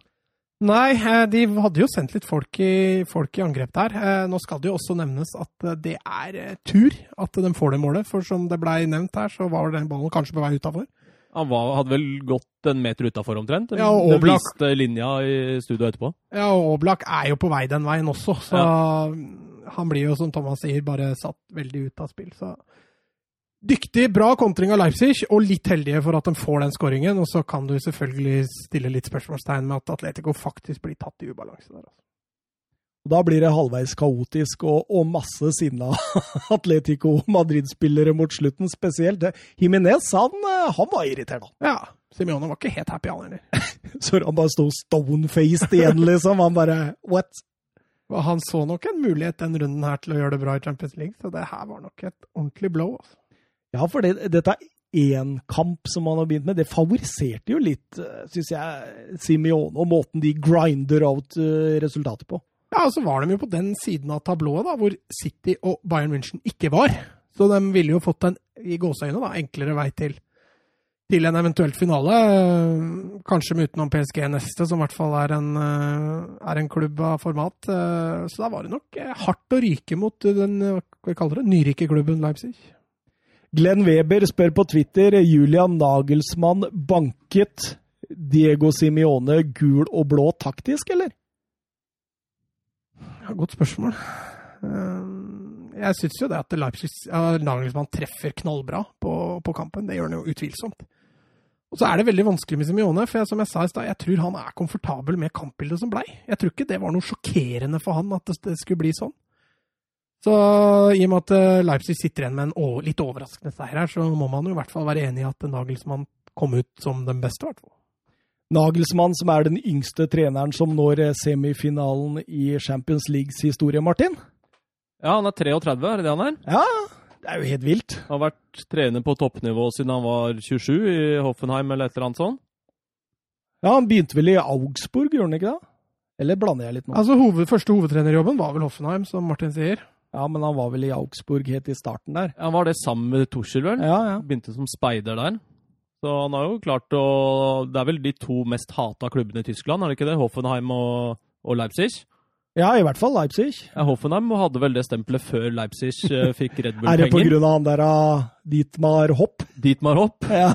Nei, eh, de hadde jo sendt litt folk i, folk i angrep der. Eh, Nå skal det jo også nevnes at eh, det er tur at de får det målet. For som det blei nevnt her, så var den ballen kanskje på vei utafor. han var, hadde vel gått en meter utafor omtrent. Ja, og Oblak, den viste linja i studio etterpå. Ja, og Oblak er jo på vei den veien også, så han blir jo, som Thomas sier, bare satt veldig ut av spill. Så dyktig, bra kontring av Leipzig, og litt heldige for at de får den skåringen. Og så kan du selvfølgelig stille litt spørsmålstegn med at Atletico faktisk blir tatt i ubalanse der. Altså. Og Da blir det halvveis kaotisk og, og masse sinna [LAUGHS] Atletico Madrid-spillere mot slutten, spesielt. Jimenez han, eh, han var irritert. Ja. Simione var ikke helt happy, han heller. [LAUGHS] Så han bare sto stone-faced igjen, liksom. Han bare What? Han så nok en mulighet den runden her til å gjøre det bra i Champions League, så det her var nok et ordentlig blow. Altså. Ja, for det, dette én kamp som han har begynt med, det favoriserte jo litt, syns jeg, Simione og måten de grinder out resultatet på. Ja, og så var de jo på den siden av tablået da, hvor City og Bayern München ikke var. Så de ville jo fått en i gåseøyne da, enklere vei til, til en eventuelt finale. Kanskje med utenom PSG neste, som i hvert fall er en, eh, er en klubb av format. Eh, Så da var det nok eh, hardt å ryke mot den hva kaller det, nyrike klubben Leipzig. Glenn Weber spør på Twitter Julian Nagelsmann banket Diego Simione gul og blå taktisk, eller? Ja, godt spørsmål. Eh, Jeg syns jo det at Leipzig, Nagelsmann treffer knallbra på, på kampen. Det gjør han jo utvilsomt. Og så er det veldig vanskelig med Simione, for jeg, som jeg sa i stad, jeg tror han er komfortabel med kampbildet som blei. Jeg tror ikke det var noe sjokkerende for han at det, skulle bli sånn. Så i og med at eh, Leipzig sitter igjen med en litt overraskende seier her, så må man jo i hvert fall være enig i at Nagelsmann kom ut som den beste, i hvert fall. Nagelsmann, som er den yngste treneren som når eh, semifinalen i Champions Leagues historie, Martin? Ja, han er 33, er det det han er? Ja, det er jo helt vilt. Han Har vært trener på toppnivå siden han var 27 i Hoffenheim eller et eller annet sånt. Ja, Han begynte vel i Augsburg, gjorde han ikke det? Eller blander jeg litt nå? Altså, hoved, Første hovedtrenerjobben var vel Hoffenheim, som Martin sier. Ja, men han var vel i Augsburg helt i starten der. Han var det sammen med Tuschel, vel? Ja, ja. Begynte som speider der. Så han har jo klart å Det er vel de to mest hata klubbene i Tyskland, er det ikke det? Hoffenheim og, og Leipzig? Ja, i hvert fall Leipzig. Ja, Hoffenheim hadde vel det stempelet før Leipzig eh, [LAUGHS] fikk Red Er det på grunn av han der av Dietmar Hopp? Dietmar Hopp, [LAUGHS] Ja,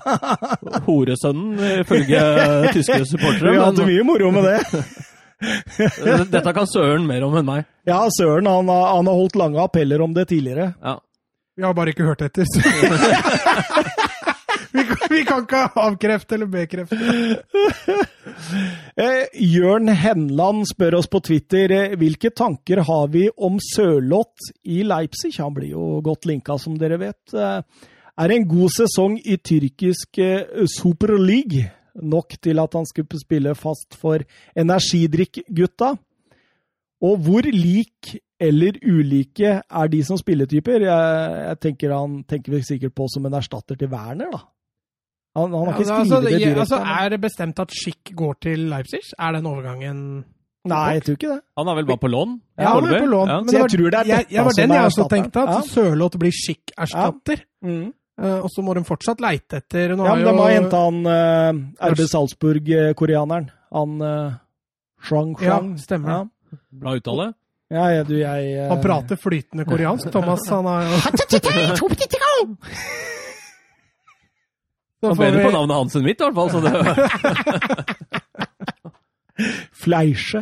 horesønnen ifølge tyske [LAUGHS] supportere. Vi hadde mye moro med det. Dette kan Søren mer om enn meg. Ja, Søren han, har- han har holdt lange appeller om det tidligere. Ja. Vi har bare ikke hørt etter. Så. vi, kan, vi kan ikke avkrefte eller bekrefte. Eh, Jørn Henland spør oss på Twitter eh, hvilke tanker har vi om Sørloth i Leipzig. Han blir jo godt linka, som dere vet. Eh, er det en god sesong i tyrkisk eh, Super League nok til at han skulle spille fast for energidrikkgutta? Og hvor lik eller ulike er de som spilletyper? Jeg, jeg tenker Han tenker vi sikkert på som en erstatter til Werner, da. Han, han har ikke Altså, det det ja, direkte. altså, er det bestemt at Schick går til Leipzig? Er den overgangen Nei, jeg tror ikke det. Han er vel bare på lån? Ja, han er på lån. Ja. Men Så jeg tror det er jeg, dette jeg var den jeg også tenkte, at Ja. Sørloth blir Schick-erstatter. Mm. Eh, og så må de fortsatt leite etter nå Ja, men de har henta han uh, RB Salzburg-koreaneren. Han uh, Shuang Ja, stemmer stemmer. Ja. Bra uttale. Ja, jeg, du, jeg uh... Han prater flytende koreansk, Thomas. Han har jo Han ber bedre vi- på navnet hans enn mitt, i hvert fall. Så det, [LAUGHS] Fleische.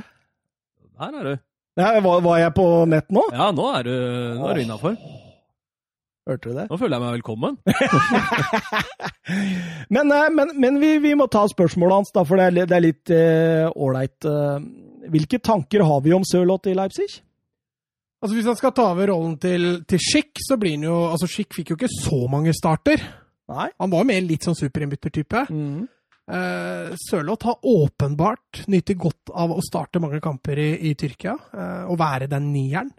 der er du. Ja, var, var jeg på nett nå? Ja, nå er du, nå er du innafor. Hørte du det? Nå føler jeg meg velkommen. [LAUGHS] Men, eh, men, men vi, vi må ta spørsmålet hans, da, for det er, det er litt ålreit. hvilke tanker har vi om Sørloth i Leipzig? Altså Hvis han skal ta over rollen til, til Schick, så blir han jo Altså Schick fikk jo ikke så mange starter. Nei. Han var jo mer litt sånn superinnbyttertype. Mm. Uh, Sørloth har åpenbart nytt godt av å starte mange kamper i, i Tyrkia, eh, og være den nieren.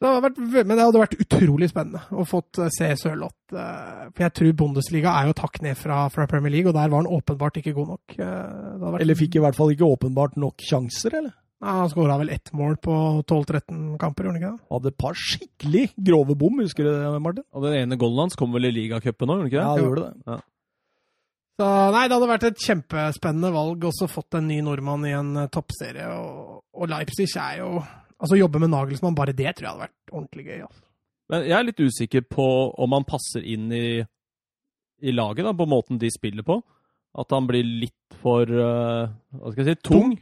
Det har vært, men det hadde vært utrolig spennende å fått se Sørloth. Eh, for jeg tror Bundesliga er jo takk ned fra, fra Premier League, og der var han åpenbart ikke god nok. Eh, det hadde vært, Eller fikk i hvert fall ikke åpenbart nok sjanser, eller? Nei, Han skåra vel ett mål på 12-13 kamper, gjorde han ikke det? Hadde et par skikkelig grove bom, husker du det, Martin? Og den ene goalen hans kom vel i ligacupen nå, gjorde han ikke det? Ja, det? gjorde det. Så nei, det hadde vært et kjempespennende valg også fått en ny nordmann i en eh, toppserie. Og, og Leipzig er jo Altså, jobbe med Nagelsmann, bare det tror jeg hadde vært ordentlig gøy. Altså. Men jeg er litt usikker på om han passer inn i, i laget, da, på måten de spiller på. At han blir litt for uh, Hva skal jeg si tung.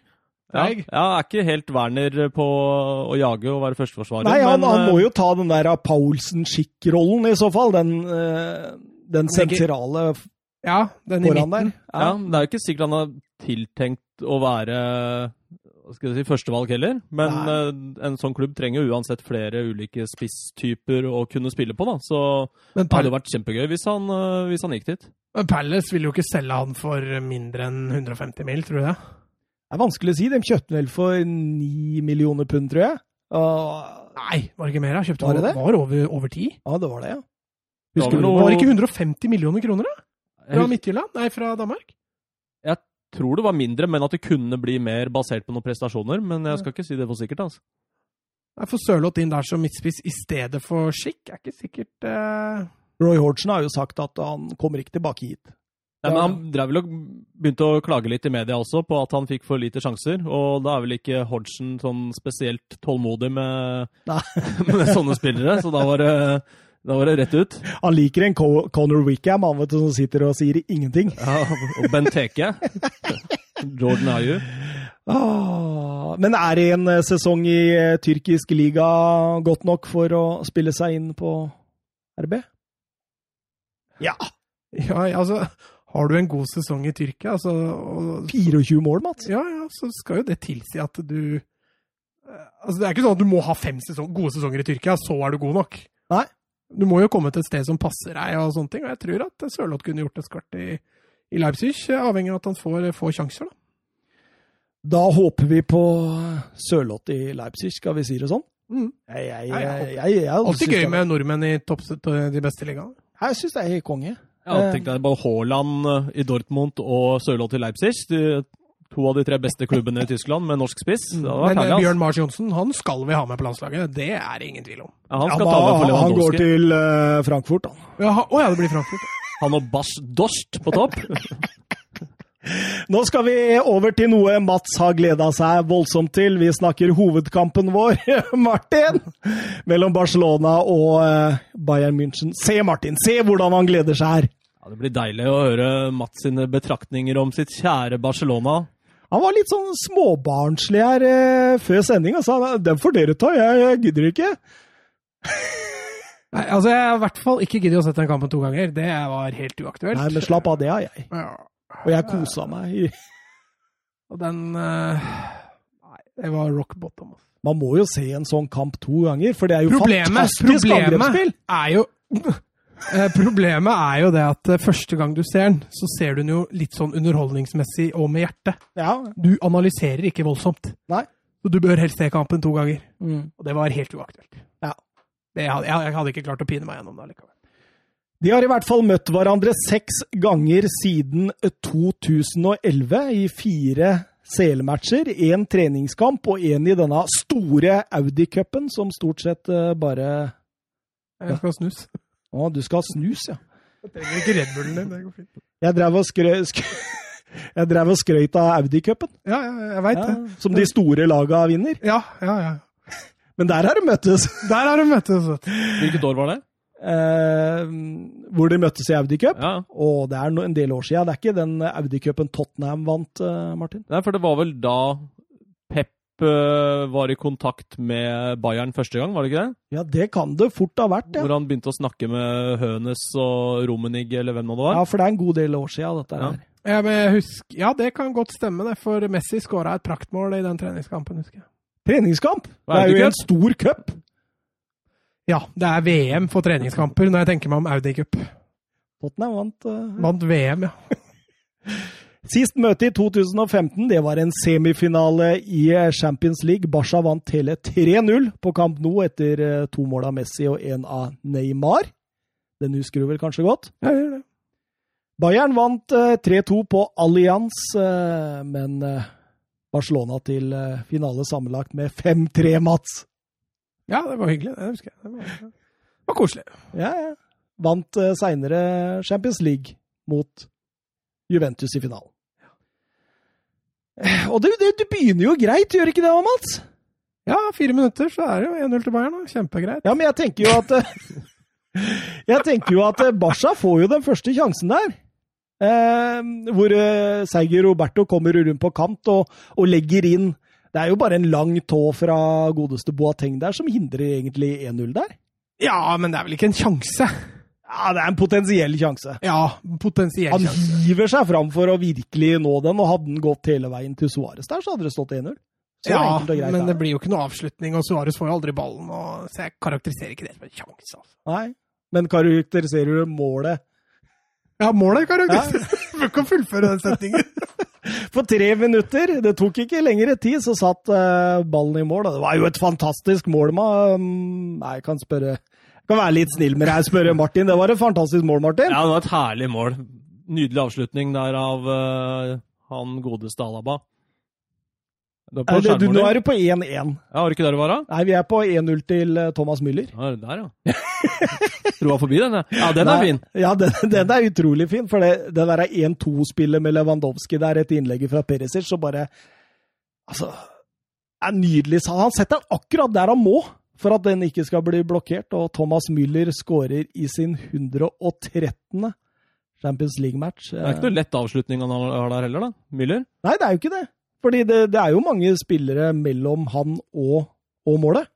Ja, Treig. ja, er ikke helt Werner på å jage og være førsteforsvarer. Nei, han, men, han eh, må jo ta den der Paulsen-skikk-rollen, i så fall. Den, eh, den sentrale Ja, den i midten. der. ja. Det er jo ikke sikkert han har tiltenkt å være skal jeg si, førstevalg heller. Men Nei. eh, en sånn klubb trenger jo uansett flere ulike spisstyper å kunne spille på, da. Så Men, det hadde vært kjempegøy hvis han, eh, hvis han gikk dit. men Palace vil jo ikke selge han for mindre enn 150 mil, tror du det? Det er vanskelig å si. De kjøpte vel for ni millioner pund, tror jeg. Og, Nei, var det ikke mer? da? Kjøpte Var det det? var over, over 10. ja, det var det, ja. Det var Husker du? Var det ikke 150 millioner kroner, da? Fra Midtjylland? Nei, fra Danmark? Tror det var mindre, men at det kunne bli mer basert på noen prestasjoner. Men jeg skal ikke si det for sikkert, altså. Nei, For Sørloth inn der som midtspiss i stedet for Skikk er ikke sikkert uh... Roy Hordsen har jo sagt at han kommer ikke tilbake hit. Ja, men han drev vel og begynte å klage litt i media også på at han fikk for lite sjanser. Og da er vel ikke Hodgson sånn spesielt tålmodig med, [LAUGHS] med sånne spillere, så da var det, da var det rett ut. Han liker en Conor Wickham, han vet du, som sitter og sier ingenting. Ja, og Benteke. Jordan Ayu. Ah, men er en eh, sesong i eh, tyrkisk liga godt nok for å spille seg inn på RB? Ja. Ja, altså Har du en god sesong i Tyrkia, altså, og, 24 mål, Mats. ja, ja, så skal jo det tilsi at du eh, Altså, Det er ikke sånn at du må ha fem sesong, gode sesonger i Tyrkia, så er du god nok. Nei. Du må jo komme til et sted som passer deg, og sånne ting. Og jeg tror at Sørloth kunne gjort et skvart i, i Leipzig, avhengig av at han får, får sjanser. da. Da håper vi på Sørloth i Leipzig, skal vi si det sånn? Mm. Jeg, jeg, jeg, jeg jeg, jeg, jeg, Alltid gøy med nordmenn i topp, de beste ligaene. Jeg syns det er helt konge. Jeg hadde tenkt deg bare Haaland eh, i Dortmund og Sørloth i Leipzig. De, to av de tre beste klubbene i Tyskland med norsk spiss. Men eh, herlig, altså. Bjørn Mars Johnsen han skal vi ha med på landslaget. Det er ingen tvil om. Ja, han Ja, han, han går til uh, Frankfurt, han. Ja, oh, ja, det blir Frankfurt. Han og Bas Dost på topp. [LAUGHS] Nå skal vi over til noe Mats har gleda seg voldsomt til. Vi snakker hovedkampen vår, [LAUGHS] Martin, mellom Barcelona og eh, Bayern München. Se, Martin, se hvordan han gleder seg her. Ja, det blir deilig å høre Mats sine betraktninger om sitt kjære Barcelona. Han var litt sånn småbarnslig her eh, før sending og sa den får dere ta, jeg, jeg gidder ikke. Nei, altså Jeg har i hvert fall ikke giddet å sette den kampen to ganger. Det var helt uaktuelt. Nei, men slapp av, det har jeg. Ja. Og jeg kosa meg. Og den eh, Nei, det var rock bottom. altså. Man må jo se en sånn kamp to ganger, for det er jo Problemet, fantastisk angrepsspill. problemet er jo Problemet er jo det at eh, første gang du ser den, så ser du den jo litt sånn underholdningsmessig og med hjertet. Ja. Du analyserer ikke voldsomt. Nei. Så du bør helst se kampen to ganger. Mm. Og det var helt uaktuelt. Ja. Jeg, hadde ikke klart å pine meg gjennom det likevel. De har i hvert fall møtt hverandre seks ganger siden 2011 i fire CL-matcher. Én treningskamp og én i denne store Audi-cupen, som stort sett eh, bare Jeg skal snus. Å, du skal ha snus, ja. Jeg trenger ikke Red Bullen din. Det går fint. Jeg drev og skrø... sk [LAUGHS] jeg drev og skrøyt av Audi-cupen, Ja, ja, jeg veit ja, det. som de store laga vinner. Ja, ja, ja. Men der har de møttes. Der har de møttes. Hvilket år var det? Eh, hvor de møttes i Audi-cup. Ja. Og det er en del år siden. Det er ikke den Audi-cupen Tottenham vant, eh, Martin? Nei, for det var vel da var i kontakt med Bayern første gang, var det ikke det? Ja, det kan det fort ha vært, ja. Hvor han begynte å snakke med Hønes og Romenig, eller hvem nå det var. Ja, for det er en god del år siden, dette Ja. her. Ja, men jeg husker, ja, det kan godt stemme, det, for Messi skåra et praktmål i den treningskampen, husker jeg. Treningskamp! Det Hva er er jo det en stor cup! Ja, det er VM for treningskamper når jeg tenker meg om Audi Cup. Tottenham vant. uh... Vant VM, ja. [LAUGHS] Sist møte i 2015, det var en semifinale i eh, Champions League. Barca vant hele 3-0 på Camp Nou etter eh, to mål av Messi og én av Neymar. Den husker du vel kanskje godt? Ja, gjør det. Bayern vant eh, 3-2 på Allianz, eh, men eh, Barcelona til eh, finale sammenlagt med 5-3, Mats. Ja, det var hyggelig. Det husker jeg. Det var, det var koselig. Ja, ja. Vant seinere Champions League mot Juventus i finalen. Eh, Og det, det, du begynner jo greit, gjør ikke det, Mats? Ja, fire minutter, så er det jo 1-0 til Bayern. Kjempegreit. Ja, men jeg tenker jo at eh, [LAUGHS] Jeg tenker jo at eh, Barca får jo den første sjansen der. Eh, hvor eh, Seiger Roberto kommer rundt på kant og, og legger inn Det er jo bare en lang tå fra godeste Boateng der som hindrer egentlig 1-0 der. Ja, men det er vel ikke en sjanse? Ja, det er en potensiell sjanse. Ja, potensiell Han sjanse. hiver seg fram for å virkelig nå den, og hadde den gått hele veien til Suárez der, så hadde det stått 1-0. Så ja, greit men det blir jo ikke noe avslutning, og Suárez får jo aldri ballen. Og, så jeg karakteriserer ikke det som en sjanse. Altså. Nei. Men karakteriserer du målet Ja, målet karakteriserer [LAUGHS] Du kan fullføre den setningen. [LAUGHS] For tre minutter, det tok ikke lengre tid, så satt eh, ballen i mål. Det var jo et fantastisk mål, ma. Um, Nei, jeg kan spørre kan være litt snill med deg spørre Martin. Det var et fantastisk mål, Martin. Ja, det var et herlig mål. Nydelig avslutning der av uh, han godeste Alaba. Eh, nå er du på 1-1. Ja, var det ikke der du var, da? Nei, vi er på 1-0 til eh, Thomas Müller. Ja, der, ja. [LAUGHS] Troa forbi den, ja. Ja, den er Nei, fin. Ja, den, den er utrolig fin. For det, det der er 1-2-spillet med Lewandowski der, et innlegget fra Perisic, så bare Altså er nydelig. Han setter den akkurat der han må for at den ikke skal bli blokkert. Og Thomas Müller skårer i sin 113. Champions League-match. Det er ikke noe lett avslutning han har der heller, da. Müller. Nei, det er jo ikke det. Fordi det, det er jo mange spillere mellom han og, og målet.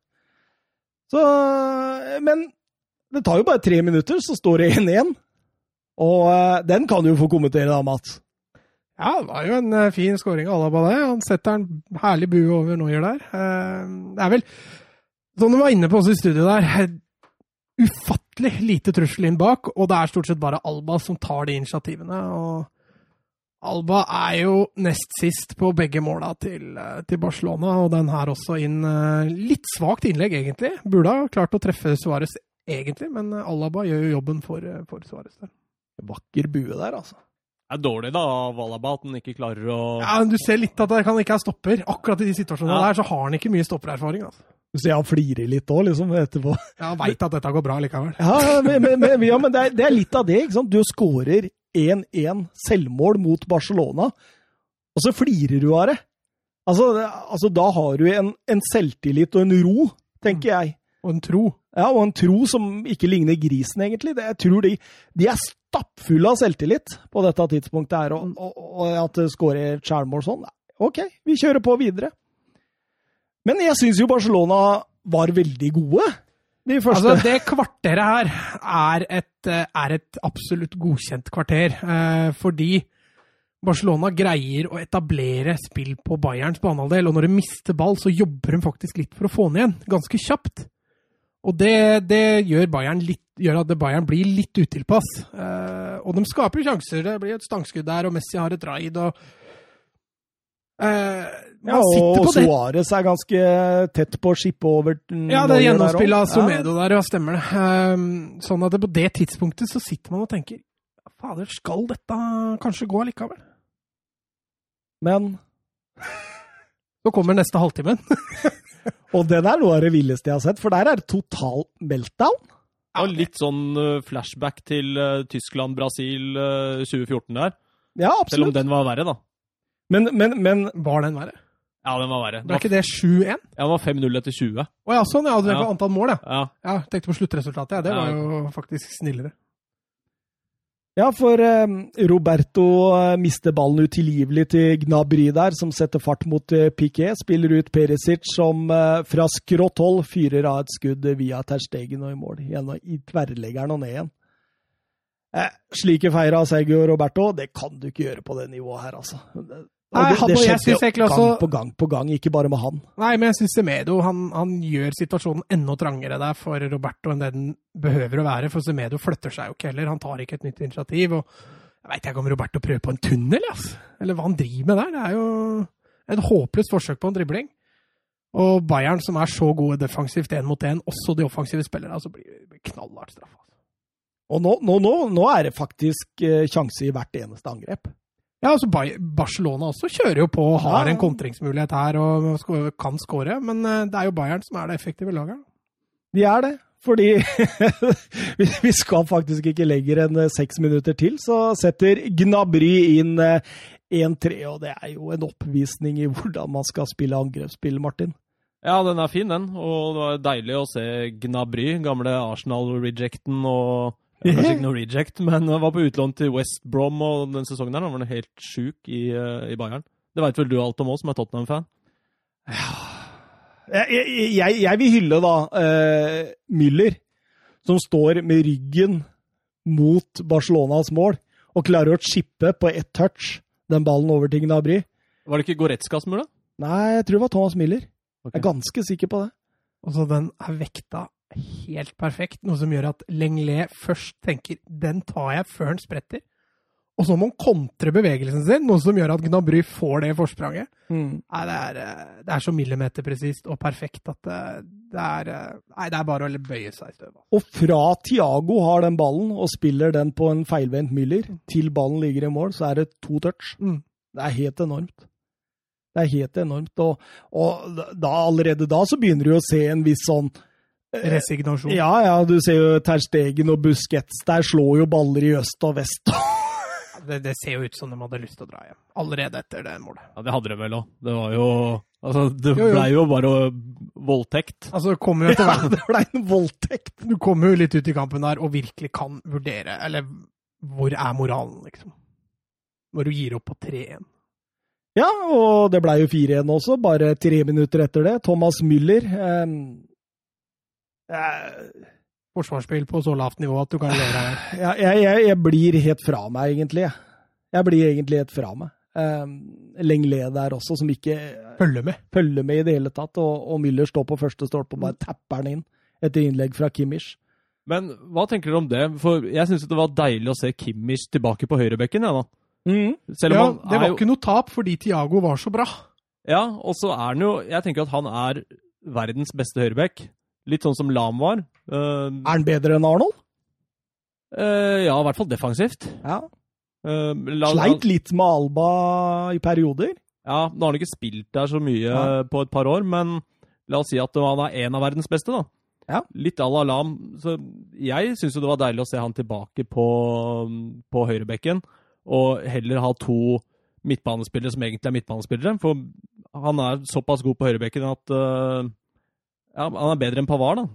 Så Men det tar jo bare tre minutter, så står det 1-1. Og eh, den kan du jo få kommentere da, Mats. Ja, det var jo en eh, fin skåring av Alaba, det. Han setter en herlig bue over Noyer der. Eh, det er vel, som du var inne på også i studio der, ufattelig lite trussel inn bak, og det er stort sett bare Alba som tar de initiativene. og Alba er jo nest sist på begge måla til, eh, til Barcelona, og den her også inn eh, litt svakt innlegg, egentlig. Burde ha klart å treffe Suárez, egentlig, men eh, Alaba gjør jo jobben for, for Suárez der. Vakker bue der, altså. Det er dårlig da av Alaba at han ikke klarer å Ja, men Du ser litt at han ikke er stopper. Akkurat i de situasjonene Ja. der så har han ikke mye stoppererfaring. Altså. Du jeg flirer litt òg, liksom, etterpå. Jeg veit at dette går bra likevel. Ja, men, men, men, ja, men det, er, det er litt av det, ikke sant. Du skårer 1-1 selvmål mot Barcelona, og så flirer du av det. Altså, altså da har du en, en selvtillit og en ro, tenker jeg. Og en tro. Ja, og en tro som ikke ligner grisen, egentlig. Det, jeg tror de, de er stappfulle av selvtillit på dette tidspunktet her, og, og, og at det skårer et skjærmål sånn. OK, vi kjører på videre. Men jeg syns jo Barcelona var veldig gode, de første. Altså, Det kvarteret her er et, eh, er et absolutt godkjent kvarter, eh, fordi Barcelona greier å etablere spill på Bayerns banehalvdel, og når de mister ball, så jobber de faktisk litt for å få den igjen, ganske kjapt. Og det, det gjør, litt, gjør at Bayern blir litt utilpass. Eh, og de skaper sjanser. Det blir et stangskudd der, og Messi har et raid. og ja, og Suárez er ganske tett på å skippe over Ja, det er Neuer gjennomspill av. Somedo der, ja, stemmer det. Ehm, sånn at det, på det tidspunktet så sitter man og tenker Fader, skal dette kanskje gå allikevel? Men Så kommer neste halvtimen. [LAUGHS] Og den er noe av det villeste jeg har sett, for der er det total meltdown. Ja, litt sånn eh, flashback til eh, Tyskland-Brasil eh, 2014 der. Ja, Selv om den var verre, da. Men, men, men Var den verre? Ja, den var verre. Ble ikke det 7-1? Ja, den var 5-0 etter 20. Å ja, sånn, ja. Du er på antall mål, ja. Ja. ja. Tenkte på sluttresultatet, ja. Det var Ja. jo faktisk snillere. Ja, for eh, Roberto mister ballen utilgivelig til Gnabry der, som setter fart mot eh, Piquet. Spiller ut Perisic, som eh, fra skrått hold fyrer av et skudd via Terstegen og i mål. Gjennom, I tverrleggeren og ned igjen. Eh, slike feil av Sergio Roberto, det kan du ikke gjøre på det nivået her, altså. Det, Nei, det, han det skjedde jo gang på gang på gang, ikke bare med han. Nei, men jeg syns Semedo han, han gjør situasjonen enda trangere der for Roberto enn det den behøver å være. For Semedo flytter seg jo ikke heller. Han tar ikke et nytt initiativ. og Jeg veit ikke om Roberto prøver på en tunnel, altså. eller hva han driver med der. Det er jo et håpløst forsøk på en dribling. Og Bayern, som er så gode defensivt én mot én, også de offensive spillerne, altså blir det knallhardt straffa. Og nå, nå, nå, nå er det faktisk eh, sjanse i hvert eneste angrep. Ja, altså Barcelona også kjører jo på og har en kontringsmulighet her og kan skåre, men eh, det er jo Bayern som er det effektive laget. De er det. Fordi [LAUGHS] vi skal faktisk ikke lenger enn eh, seks minutter til, så setter Gnabry inn eh, 1-3. Og det er jo en oppvisning i hvordan man skal spille angrepsspill, Martin. Ja, den er fin, den. Og det var deilig å se Gnabry, gamle Arsenal-rejecten og ja, Kanskje ikke noe reject, men han var på utlån til West Brom og den sesongen der Han var helt sjuk i, eh, i Bayern. Det veit vel du alt om òg, som er Tottenham-fan? Jeg, jeg, jeg, jeg vil hylle da uh, Müller, som står med ryggen mot Barcelonas mål og klarer å chippe på ett touch den ballen over til Gnabry. Var det ikke Goretzkas mål, da? Nei, jeg tror det var Thomas Müller. Okay. Jeg er ganske sikker på det. Og så den er vekta helt perfekt, noe som gjør at Lenglet først tenker 'den tar jeg før den spretter'. Og så må han kontre bevegelsen sin, noe som gjør at Gnabry får det forspranget. Nei, det er, eh, det er så millimeterpresist og perfekt at det, det er eh, Nei, det er bare å bøye seg i støvet. Og fra Thiago har den ballen og spiller den på en feilvendt Müller, til ballen ligger i mål, så er det to touch. Mm. Det er helt enormt. Det er helt enormt. Og, og da, allerede da så begynner du å se en viss sånn Resignasjon. Ja, ja, du ser jo Ter Stegen og Busquets der slår jo baller i øst og vest. [LAUGHS] Det, det ser jo ut som de hadde lyst til å dra hjem. Allerede etter det målet. Ja, det hadde de vel òg. Det var jo Altså, det blei jo bare voldtekt. Altså, det kommer jo etter [LAUGHS] hvert det ble en voldtekt. Du kommer jo litt ut i kampen der og virkelig kan vurdere Eller hvor er moralen, liksom? Når du gir opp på 3-1. Ja, og det ble jo 4-1 også, bare tre minutter etter det. Thomas Müller eh, Forsvarsspill på så lavt nivå at du kan leve [SIGHS] av det. jeg, jeg, jeg, blir helt fra meg, egentlig. jeg. Blir egentlig helt fra meg. Um, Lenglet der også, som ikke følger med. følger med i det hele tatt. Og, og Müller står på første stolpe og bare tapper den inn etter innlegg fra Kimmich. Men hva tenker dere om det? For jeg syns det var deilig å se Kimmich tilbake på høyrebekken. Ja, da. Selv om Ja, han det var jo ikke noe tap fordi Tiago var så bra. Ja, og så er han jo Jeg tenker at han er verdens beste høyrebekk. Litt sånn som Lam var. Uh, Er han bedre enn Arnold? Uh, ja, i hvert fall defensivt. Ja. Uh, la- Sleit litt med Alba i perioder. Ja, Nå har han ikke spilt der så mye Ja. på et par år, men la oss si at han er en av verdens beste, da. Ja. Litt à la Lam. Så jeg syns det var deilig å se han tilbake på, på høyrebekken, og heller ha to midtbanespillere som egentlig er midtbanespillere. For han er såpass god på høyrebekken at eh, ja, han er bedre enn Pavar, da,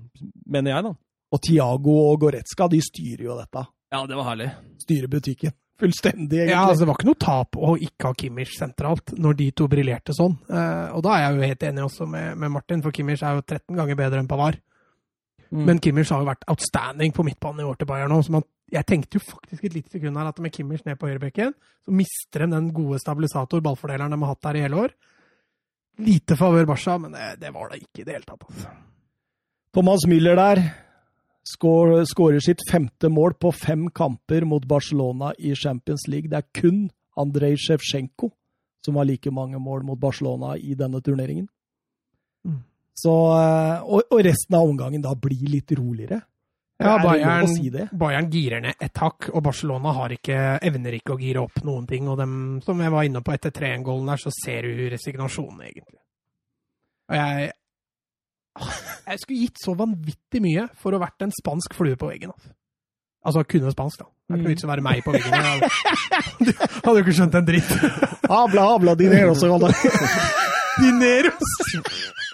mener jeg, da. Og Tiago og Goretzka, de styrer jo dette. Ja, det var herlig. Styrer butikken. [LAUGHS] Fullstendig, egentlig. Ja, altså, Det var ikke noe tap å ikke ha Kimmich sentralt, når de to briljerte sånn. Eh, og da er jeg jo helt enig også med, med Martin, for Kimmich er jo 13 ganger bedre enn Pavar. Mm. Men Kimmich har jo vært outstanding på midtbanen i år til Bayern nå. Så man, jeg tenkte jo faktisk et lite sekund her at med Kimmich ned på høyrebekken, så mister de den gode stabilisator, ballfordeleren de har hatt der i hele år. Lite favør Barca, men det, var det ikke i det hele tatt. Altså. Thomas Müller der skårer sitt femte mål på fem kamper mot Barcelona i Champions League. Det er kun Andrej Sjevsjenko som har like mange mål mot Barcelona i denne turneringen. Mm. Så, eh, og, og resten av omgangen da blir litt roligere. Ja, Er Bayern, si? Bayern girer ned et hakk, og Barcelona har ikke, evner ikke å gire opp noen ting. Og dem, som jeg var inne på etter 3-1-gålen der, så ser du resignasjonen, egentlig. Og jeg [LAUGHS] Jeg skulle gitt så vanvittig mye for å vært en spansk flue på veggen. Altså, altså kunne spansk, da. Det er ikke vits å være meg på veggen. Jeg [LAUGHS] hadde, jo ikke skjønt en dritt. Habla, habla dineros, så. [LAUGHS] Dineros!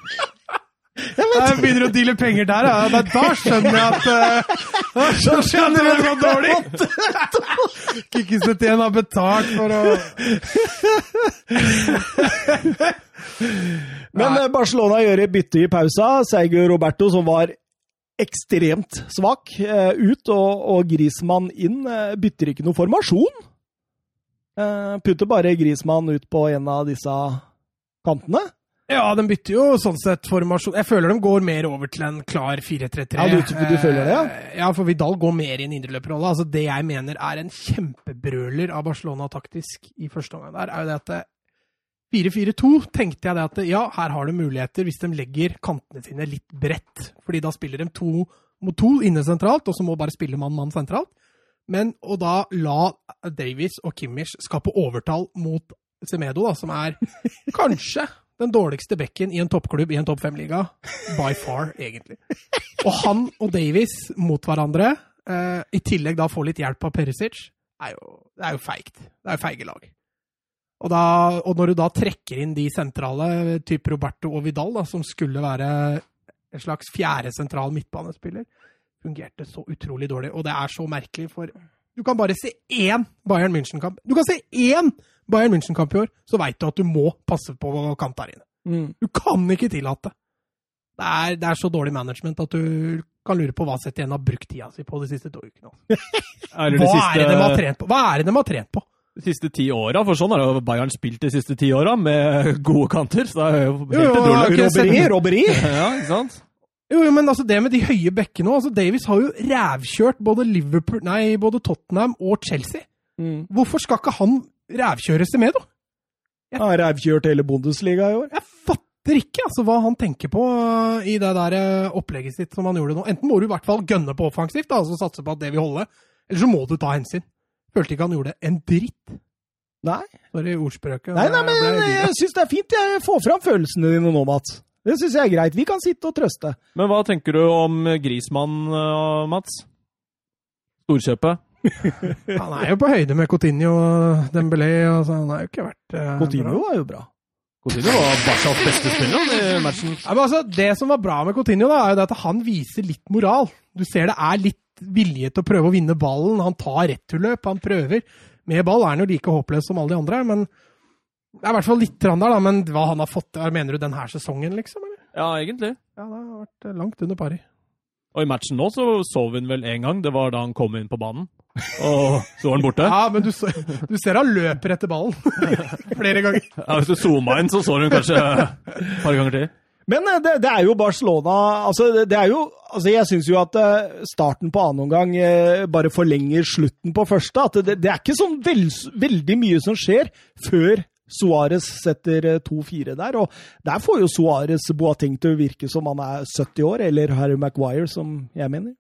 Jeg begynner å deale penger der, ja. Da, skjønner jeg at [LAUGHS] uh, Da skjønner jeg at det var dårlig! [LAUGHS] Kikkis har betalt for å [LAUGHS] Men Nei. Barcelona gjør et bytte i pausa. Sergio Roberto, som var ekstremt svak, eh, ut, og, og Grismann inn. eh, Bytter ikke noe formasjon. Eh, Putter bare Grismann ut på en av disse kantene. Ja, de bytter jo sånn sett formasjon. Jeg føler de går mer over til en klar 4-3-3. Ja, du- du føler det, ja? Eh, Ja, for Vidal går mer i en indreløperrolle. Altså, det jeg mener er en kjempebrøler av Barcelona taktisk i første omgang der, er jo det at 4-4-2 tenkte jeg det at ja, her har de muligheter hvis de legger kantene sine litt bredt. Fordi da spiller de to mot to inne sentralt, og så må bare spille mann-mann sentralt. Men å da la Davies og Kimmich skape overtall mot Semedo, da, som er [LAUGHS] kanskje den dårligste bekken i en toppklubb i en topp fem-liga. By far, egentlig. Og han og Davies mot hverandre, eh, i tillegg da få litt hjelp av Perisic, er jo, det er jo feigt. Det er jo feige lag. Og, da, og når du da trekker inn de sentrale, type Roberto og Vidal, da, som skulle være en slags fjerde sentral midtbanespiller, fungerte så utrolig dårlig. Og det er så merkelig, for du kan bare se én Bayern München-kamp. Du kan se én Bayern München-kamp i år, så veit du at du må passe på kant der inne. Du kan ikke tillate. Det er, det er så dårlig management at du kan lure på hva Setien har brukt tida si på de siste to ukene. [LAUGHS] Hva siste, er det de har trent på? Hva er det de har trent på? de siste ti åra, for sånn har jo Bayern spilt de siste ti åra, med gode kanter. Så det er jo helt utrolig. robberi! [LAUGHS] Ja, ikke sant? Jo, jo, men altså det med de høye bekkene òg. altså Davies har jo rævkjørt både, Liverpool, nei, både Tottenham og Chelsea. Mm. Hvorfor skal ikke han rævkjøre Semedo? Han har rævkjørt hele Bundesliga i år. Jeg fatter ikke altså, hva han tenker på uh, i det der uh, opplegget sitt som han gjorde nå. Enten må du i hvert fall gønne på offensivt, da, altså satse på at det vil holde, eller så må du ta hensyn. Følte ikke han gjorde en dritt. Nei, Sorry, ordspråket. nei, nei men jeg, jeg syns det er fint. Jeg får fram følelsene dine nå, Mats. Det syns jeg er greit. Vi kan sitte og trøste. Men hva tenker du om Grismann, eh, Mats? Storkjøpet? [LAUGHS] Han er jo på høyde med Coutinho og Dembélé, altså, han har jo ikke vært uh, Coutinho var jo bra. Coutinho var Barcas beste spiller i matchen. Ja, men altså, det som var bra med Coutinho, da, er jo det at han viser litt moral. Du ser det er litt vilje til å prøve å vinne ballen. Han tar returløp, han prøver. Med ball er han jo like håpløs som alle de andre, men det er i hvert fall litt der, da. Men hva han har fått til, mener du denne sesongen, liksom? Eller? Ja, egentlig. Ja, det har vært eh, langt under pari. Og i matchen nå så sov hun vel én gang. Det var da han kom inn på banen. Og så var han borte. [LAUGHS] Ja, men du, så- du ser han løper etter ballen [LAUGHS] flere ganger. Ja, hvis du zooma inn, så så han kanskje et par ganger til. Men eh, det, det er jo Barcelona altså det, det er jo, altså Jeg syns jo at eh, starten på annen omgang eh, bare forlenger slutten på første. At det, det er ikke sånn vel, veldig mye som skjer før Suárez setter eh, 2-4 der. Og der får jo Suárez Boateng til å virke som han er 70 år, eller Harry Maguire, som jeg mener.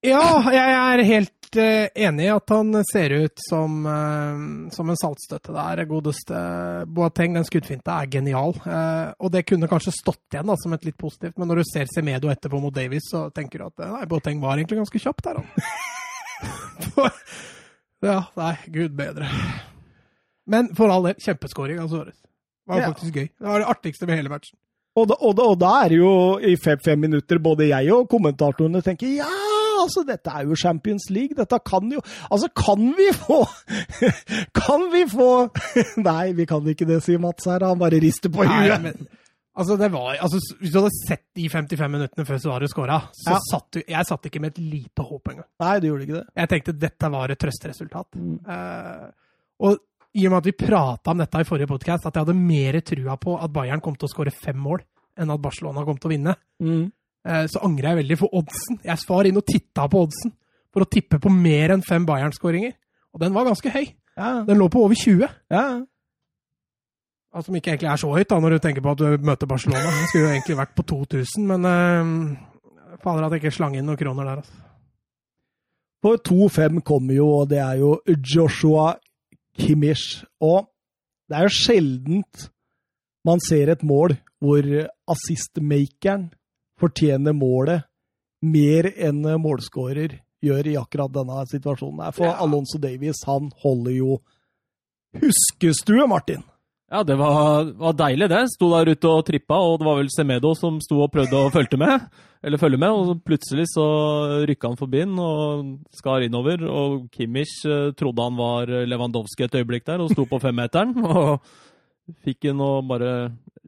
Ja, jeg er helt eh, enig i at han ser ut som, eh, som en saltstøtte der. Godeste Boateng, den skuddfinta er genial. Eh, og det kunne kanskje stått igjen da, som et litt positivt, men når du ser Semedo etterpå mot Davies, så tenker du at eh, nei, Boateng var egentlig ganske kjapp der, han. [LAUGHS] [LAUGHS] ja, nei, gud bedre. Men for all del, kjempeskåring av Suárez. Var Ja. faktisk gøy. Det var det artigste med hele matchen. Og da, og, da, og da er det jo i fem-fem minutter både jeg og kommentatorene tenker ja, altså dette er jo Champions League, dette kan jo Altså, kan vi få [LAUGHS] Kan vi få [LAUGHS] Nei, vi kan ikke det, sier Mats her. Han bare rister på Nei, men, altså det var, altså, hvis du hadde sett de 55 minuttene før Suárez skåra, så Ja. satt du Jeg satt ikke med et lite håp engang. Nei, du gjorde ikke det. Jeg tenkte dette var et trøsteresultat. Mm. Uh, og i og med at vi prata om dette i forrige podkast, at jeg hadde mer trua på at Bayern kom til å skåre fem mål enn at Barcelona kom til å vinne, Mm. eh, så angrer jeg veldig for oddsen. Jeg var inn og titta på oddsen for å tippe på mer enn fem Bayern-skåringer, og den var ganske høy. Ja, Den lå på over 20. ja. Altså, Som ikke egentlig er så høyt, da, når du tenker på at du møter Barcelona. Den skulle jo egentlig vært på 2000, men uh, fader at jeg ikke slang inn noen kroner der. altså. For 2-5 kommer jo, og det er jo Joshua Kimmich. Og det er jo sjeldent man ser et mål hvor assistmakeren fortjener målet mer enn målskårer gjør i akkurat denne situasjonen. For Ja. Alonso Davies, han holder jo huskestue, Martin. Ja, det var, var deilig, det. Sto der ute og trippa, og det var vel Semedo som sto og prøvde å følge med. Eller følge med, og så plutselig så rykka han forbi den og skar innover. Og Kimmich eh, trodde han var Lewandowski et øyeblikk der, og sto på femmeteren. [LAUGHS] Og fikk den og bare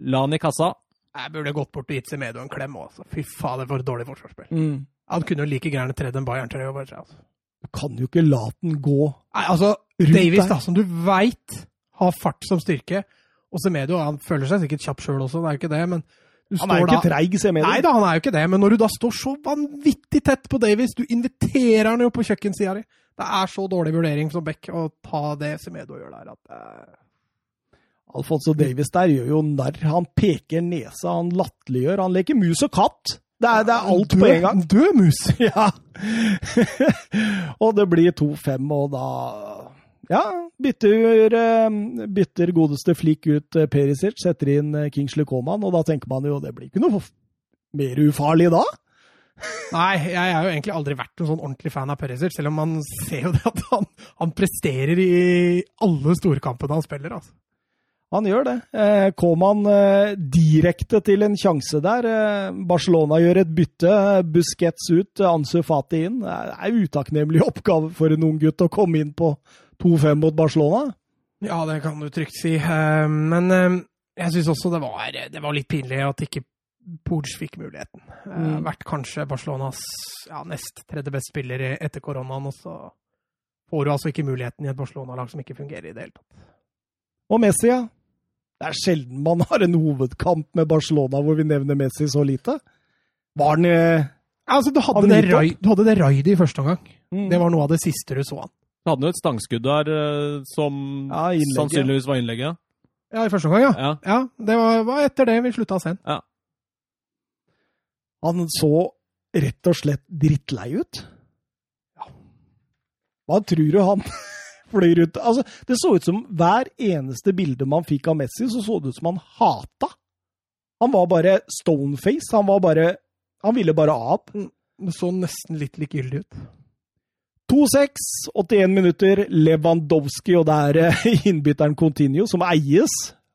la den i kassa. Jeg burde gått bort og gitt Semedo en klem òg. Altså. Fy fader, for et dårlig forsvarsspill. Mm. Han kunne jo like gjerne tredd en Bayern-trøye over seg. Altså. Du kan jo ikke la den gå. Nei, altså, Davies, der. da, som du veit har fart som styrke, og Semedo han føler seg sikkert kjapp sjøl også, det er jo ikke det, men du Han er jo står ikke treig, Semedo. med Nei da, han er jo ikke det, men når du da står så vanvittig tett på Davies, du inviterer han jo på kjøkkensida di. Det er så dårlig vurdering som Beck å ta det Semedo gjør der, at eh, Alfonso Davies der gjør jo narr. Han peker nesa, han latterliggjør. Han leker mus og katt. Det er, det er alt på en gang. Død mus! [LAUGHS] Ja. [LAUGHS] og det blir 2-5, og da ja, bytter, eh, bytter godeste Flik ut eh, Perisic, setter inn eh, Kingsley Coman, og da tenker man jo det blir ikke noe mer ufarlig da. [LAUGHS] Nei, jeg har jo egentlig aldri vært noen sånn ordentlig fan av Perisic, selv om man ser jo det at han, han presterer i alle storkampene han spiller. altså. Han gjør det. Eh, Coman eh, direkte til en sjanse der. Eh, Barcelona gjør et bytte. Busquets ut, Ansu Fati inn. Det er en utakknemlig oppgave for en ung gutt å komme inn på 2-5 mot Barcelona. Ja, det kan du trygt si. Eh, Men eh, jeg syns også det var, det var litt pinlig at ikke Pooj fikk muligheten. Eh, Mm. Vært kanskje Barcelonas ja, nest tredje beste spiller etter koronaen, og så får du altså ikke muligheten i et Barcelona-lag som ikke fungerer i det hele tatt. Og Messi, ja. Det er sjelden man har en hovedkamp med Barcelona hvor vi nevner Messi så lite. Var eh, Altså, du hadde, det, du hadde det raidet i første omgang. mm, Det var noe av det siste du så han. Du hadde jo et stangskudd der eh, som Ja, sannsynligvis var innlegget. Ja, i første omgang, ja. Ja. Ja, Det var, var etter det vi slutta å se han. Han så rett og slett drittlei ut. Ja. Hva tror du han [LAUGHS] fløy rundt Altså, det så ut som hver eneste bilde man fikk av Messi, så så det ut som han hata. Han var bare stoneface. Han var bare Han ville bare av. Det så nesten litt likegyldig ut. 2-6, 81 minutter, Lewandowski, og det er eh, [LAUGHS] innbytteren Continuo, som eies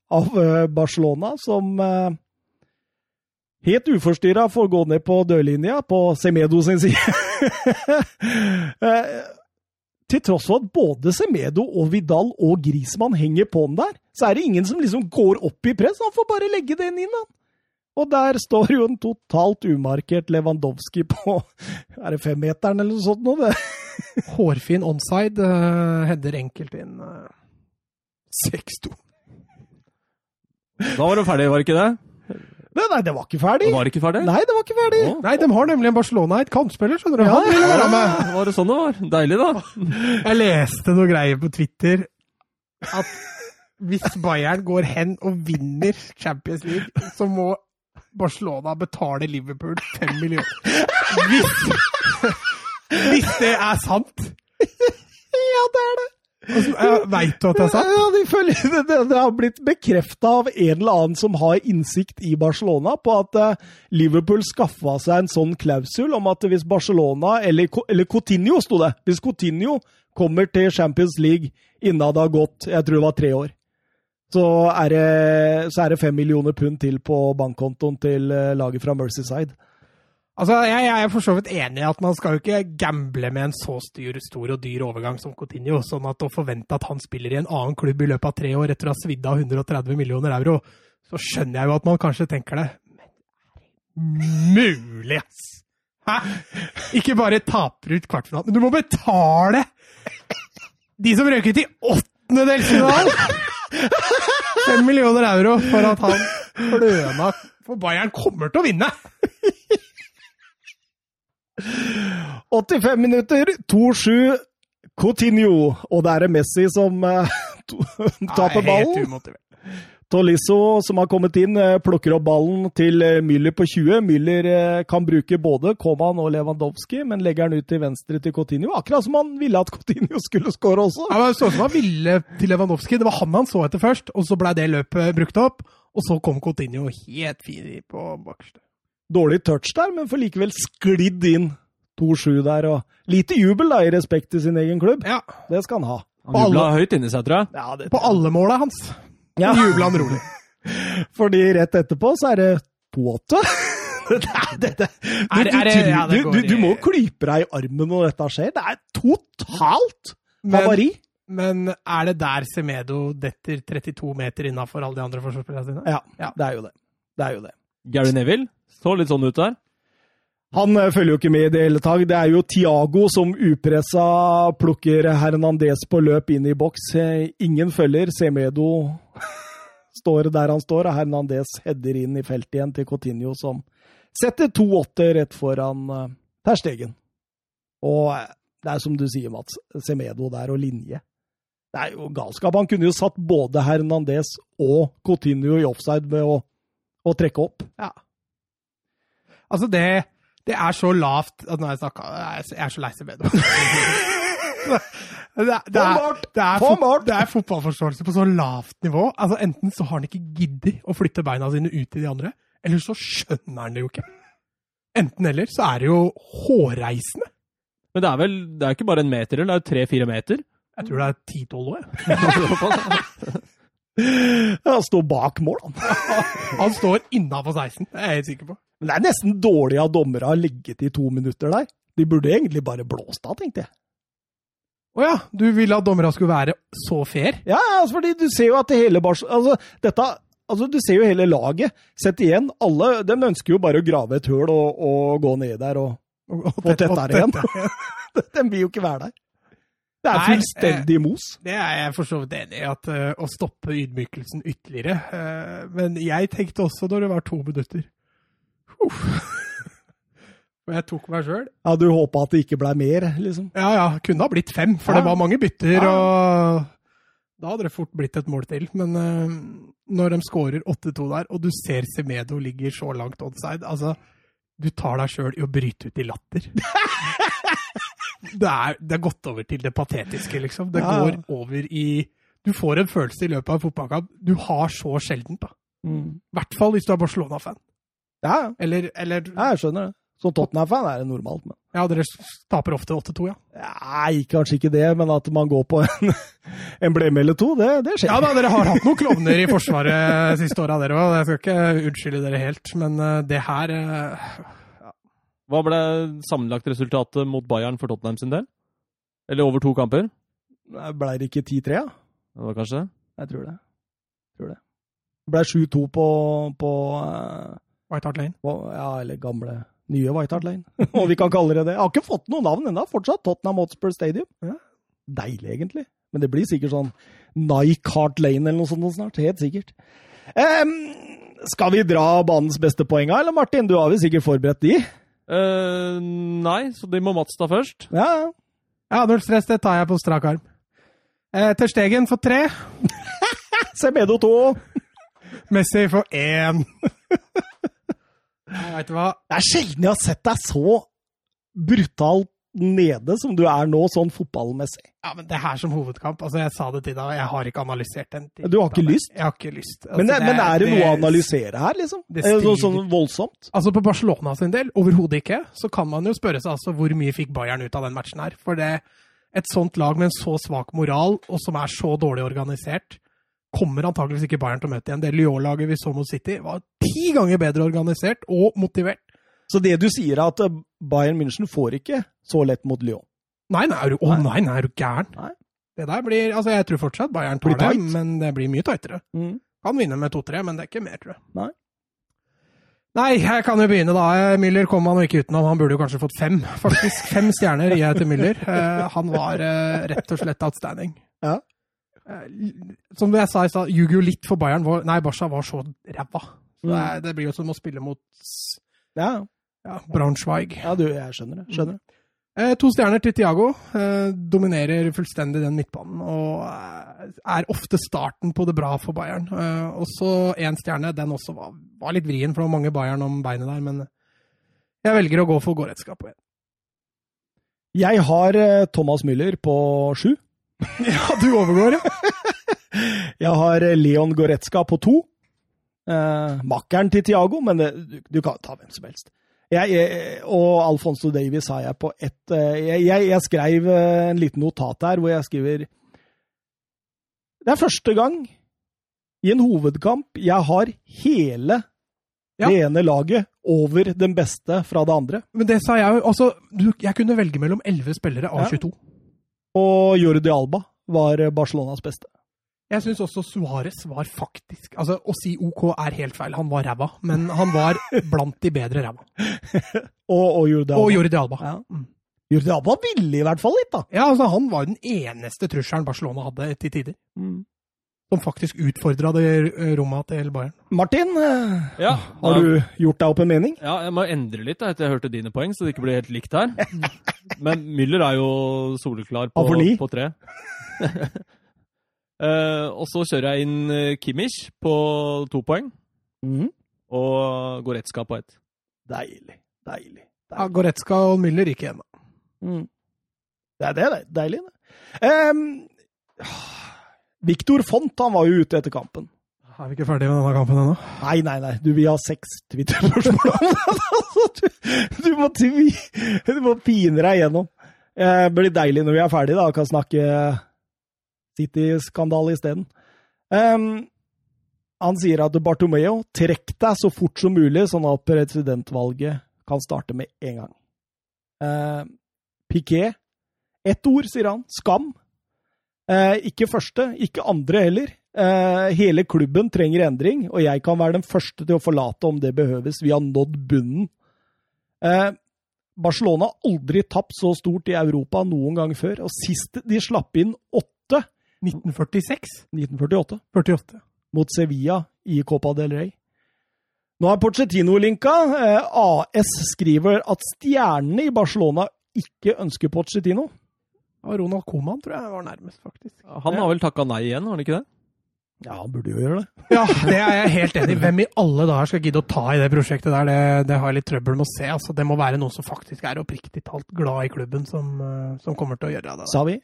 av eh, Barcelona, som eh, helt uforstyrra får gå ned på dørlinja på Semedo sin [LAUGHS] side. Til tross for at både Semedo og Vidal og Grismann henger på den der, så er det ingen som liksom går opp i press. Han får bare legge den inn, han. Og der står jo en totalt umarkert Lewandowski på [LAUGHS] Er det femmeteren eller noe sånt nå? Det? [LAUGHS] Hårfin onside, uh, header enkelt inn. Uh, 6-2. Da var de ferdig, var det ikke det? Nei, nei, det var ikke ferdig. Var ikke ferdig? Nei, det var ikke ferdig. Å, Nei, de har nemlig en Barcelona-eid kantspiller, skjønner du. Ja, Han ville være med. var det sånn det var? Deilig, da. Jeg leste noe greier på Twitter at hvis Bayern går hen og vinner Champions League, så må Barcelona betale Liverpool fem millioner. Hvis, hvis det er sant. [LAUGHS] Ja, det er det. Veit du at det er sant? Ja, de følger, det, det, det har blitt bekrefta av en eller annen som har innsikt i Barcelona, på at uh, Liverpool skaffa seg en sånn klausul om at hvis Barcelona, eller, eller Coutinho sto det, hvis Coutinho kommer til Champions League innen det har gått jeg tror det var tre år, så er det, så er det fem millioner pund til på bankkontoen til eh, laget fra Mercyside. Altså, jeg, jeg er for så vidt enig i at man skal jo ikke gamble med en så styr, stor og dyr overgang som Coutinho, sånn at å forvente at han spiller i en annen klubb i løpet av tre år etter å ha svidd av 130 millioner euro, så skjønner jeg jo at man kanskje tenker det. Men mulig, ass? Hæ? Ikke bare taper ut kvartfinalen, men du må betale de som røyket til åttendedelsfinalen! Fem millioner euro for at han kløna For Bayern kommer til å vinne! 85 minutter, 2-7, Coutinho. Og det er Messi som to- taper ballen. helt umotivert. Tolisso, som har kommet inn, eh, plukker opp ballen til eh, Müller på 20. Müller kan bruke både Koman og Lewandowski, men legger den ut til venstre til Coutinho. Akkurat som han ville at Coutinho skulle skåre også. Ja, men så ut som han ville til Lewandowski. Det var han han så etter først, og så blei det løpet brukt opp. Og så kom Coutinho helt fin på bakerste. Dårlig touch der, men får likevel sklidd inn 2-7 der. Og lite jubel, da, i respekt til sin egen klubb. Ja, Det skal han ha. Han jubla høyt inni seg, tror jeg. Ja, det, På alle måla hans Ja. jubla han rolig. [LAUGHS] Fordi rett etterpå så er det 2-8. [LAUGHS] Det er, det, det. Du, du, er må klype deg i armen når dette skjer. Det er totalt Men, men er det der Semedo detter 32 meter innafor alle de andre forsvarsspillerne sine? Ja, Ja. det er jo det. Det er jo det. Gary Neville så litt sånn ut der. Han eh, følger jo ikke med i det hele tatt. Det er jo Tiago som upressa plukker Hernandez på løp inn i boks. Eh, Ingen følger. Semedo [LAUGHS] står der han står, og Hernandez header inn i feltet igjen til Coutinho, som setter 2-8 rett foran Terstegen. Stegen. Og eh, det er som du sier, Mats. Semedo der og linje. Det er jo galskap. Han kunne jo satt både Hernandez og Coutinho i offside med å, å trekke opp. Ja. Altså, det, det er så lavt at Nå har jeg snakka Jeg er så lei Semedo. det, det, [LAUGHS] det, er, det, er, fot- det er fotballforståelse på så lavt nivå. Altså, Enten så har han ikke giddet å flytte beina sine ut til de andre, eller så skjønner han det jo ikke. Enten eller så er det jo hårreisende. Men det er vel det er ikke bare en meter, det er jo tre-fire meter. Jeg tror det er ti-tolv år. [LAUGHS] jeg. [LAUGHS] Han står bak mål, han. Han står innafor 16, det er jeg helt sikker på. Men det er nesten dårlig av dommere å ligget i to minutter der. De burde egentlig bare blåst av, tenkte jeg. Å ja, du ville at dommerne skulle være så fair? Ja, altså fordi du ser jo at det hele Bars... Altså, dette Altså, Du ser jo hele laget. Sett igjen. Alle de ønsker jo bare å grave et høl og, og gå ned der og Og, og, få tetta og igjen. [LAUGHS] De vil jo ikke være der. Det er fullstendig mos. Det er jeg for så vidt enig i, at uh, å stoppe ydmykelsen ytterligere. Uh, men jeg tenkte også når det var to minutter Uff. Og jeg tok meg sjøl. Ja, Du håpa at det ikke blei mer, liksom? Ja ja, kunne ha blitt fem, for Ja. det var mange bytter. Ja. og Da hadde det fort blitt et mål til. Men uh, når de skårer 8-2 der, og du ser Semedo ligger så langt onside altså, Du tar deg sjøl i å bryte ut i latter. [LAUGHS] det, er, det er gått over til det patetiske, liksom. Det Ja. går over i Du får en følelse i løpet av en fotballkamp du har så sjeldent. da. I hvert fall hvis du er Barcelona-fan. Ja, ja. Eller, eller Ja, jeg skjønner det. Som Tottenham-fan er det normalt. Men. Ja, dere taper ofte 8-2, ja. Nei, kanskje ikke det, men at man går på en, [LAUGHS] emblem eller to, det, det skjer. Ja da, dere har hatt noen klovner i Forsvaret siste åra, dere òg. Jeg skal ikke unnskylde dere helt, men eh, det her ja. Hva ble sammenlagtresultatet mot Bayern for Tottenham sin del? Eller over to kamper? Blei det ikke 10-3, ja? Det var kanskje det? Jeg tror det. Jeg tror det. Blei ble 7-2 på, på, eh, White Hart Lane. Og, Ja, eller gamle, nye White Hart Lane, [LAUGHS] om vi kan kalle det det. Jeg har ikke fått noe navn ennå, fortsatt. Tottenham Hotspur Stadium. Ja. Deilig, egentlig. Men det blir sikkert sånn Nike Hart Lane eller noe sånt snart. Helt sikkert. Um, skal vi dra banens beste poeng, eller Martin? Du har vel sikkert forberedt de? Uh, nei, så de må Mats ta først. Ja, ja. Stress, det tar jeg på strak arm. Eh, Ter Stegen for tre. [LAUGHS] Semedo to. Messi for én. [LAUGHS] Jeg veit du hva. Det er sjelden jeg har sett deg så brutalt nede som du er nå, sånn fotballmessig. Ja, men det her som hovedkamp altså Jeg sa det til deg, jeg har ikke analysert den. til- Du har ikke lyst? Jeg har ikke lyst. Altså, Men, det, men er det noe å analysere her, liksom? Det noe sånn voldsomt? Altså På Barcelona sin del, overhodet ikke. Så kan man jo spørre seg altså hvor mye fikk Bayern ut av den matchen her. For det, et sånt lag med en så svak moral, og som er så dårlig organisert, kommer antakeligvis ikke Bayern til å møte igjen. Det Lyon-laget vi så mot City, var ti ganger bedre organisert og motivert. Så det du sier, er at eh, Bayern München får ikke så lett mot Lyon? Nei, nei, er du, å, nei, nei, er du gæren? Nei. Det der blir, altså Jeg tror fortsatt Bayern tar det, men det blir mye tightere. Mm. Kan vinne med 2-3, men det er ikke mer, tror jeg. Nei. Nei, jeg kan jo begynne, da. Müller kom han ikke utenom. Han burde jo kanskje fått fem, faktisk. Fem stjerner gir jeg til Müller. Eh, han var eh, rett og slett outstanding. Ja. Eh, som jeg sa i stad, ljuger jo litt for Bayern. Var, nei, Barca var så ræva. Så det, Mm. er- det blir jo som å spille mot Ja, ja, Braunschweig. ja du, jeg skjønner det. Skjønner. Eh, to stjerner til Tiago. Eh, dominerer fullstendig den midtbanen og er ofte starten på det bra for Bayern. Eh, og så én stjerne. Den også var, var litt vrien, for det var mange Bayern om beinet der, men jeg velger å gå for Goretzka på én. Jeg har eh, Thomas Müller på sju. [LAUGHS] Ja, du overgår, ja. [LAUGHS] Jeg har eh, Leon Goretzka på to. Eh, makkeren til Tiago, men det, du, du kan ta hvem som helst. Jeg, jeg, og Alfonso Davies har jeg på ett eh, jeg, jeg, skrev eh, en liten notat her hvor jeg skriver Det er første gang i en hovedkamp jeg har hele Ja. det ene laget over den beste fra det andre. Men det sa jeg jo. Altså, jeg kunne velge mellom elleve spillere av Ja. 22. Og Jordi Alba var Barcelonas beste. Jeg syns også Suárez var faktisk Altså, å si OK er helt feil. Han var ræva, men han var blant de bedre ræva. [LAUGHS] Og, og Jordi Alba. Og Jordi Alba. Ja. Mm. Jordi Alba ville i hvert fall litt, da. Ja, altså, han var den eneste trusselen Barcelona hadde til tider. Som faktisk utfordra det eh, rommet til Bayern. Martin, eh, Ja, har du gjort deg opp en mening? Ja, jeg må endre litt da, etter jeg hørte dine poeng, så det ikke blir helt likt her. [LAUGHS] Men Müller er jo soleklar på, på tre. uh, [LAUGHS] og så kjører jeg inn Kimmich på to poeng, mm. og Goretzka på ett. Deilig. Deilig. Ja, Goretzka og Müller ikke ennå. Mm. Det er det, det. Deilig, det. Um, Victor Font han var jo ute etter kampen. Er vi ikke ferdige med denne kampen ennå? Nei, nei, nei. Du vi har seks Twitter-spørsmål. [LAUGHS] Altså, du, du, må tvi, du må pine deg gjennom. Det blir deilig når vi er ferdige, da. Kan snakke City-skandale isteden. Um, han sier at Bartomeo, trekk deg så fort som mulig, sånn at presidentvalget kan starte med en gang. Uh, Piquet, ett ord, sier han. Skam. Eh, ikke første, ikke andre heller. Eh, hele klubben trenger endring, og jeg kan være den første til å forlate om det behøves. Vi har nådd bunnen. Eh, Barcelona har aldri tapt så stort i Europa noen gang før. Og sist de slapp inn åtte 1946? 1948 48. mot Sevilla i Copa del Rey. Nå er Pochettino-linka. Eh, AS skriver at stjernene i Barcelona ikke ønsker Pochettino. Og Ronald Koman tror jeg var nærmest, faktisk. Han har vel takka nei igjen, har han ikke det? Ja, han burde jo gjøre det. Ja, det er jeg helt enig i. Hvem i alle dager skal gidde å ta i det prosjektet der? Det, det har jeg litt trøbbel med å se. Altså, det må være noen som faktisk er oppriktig talt glad i klubben, som, eh, som kommer til å gjøre det. Sa vi?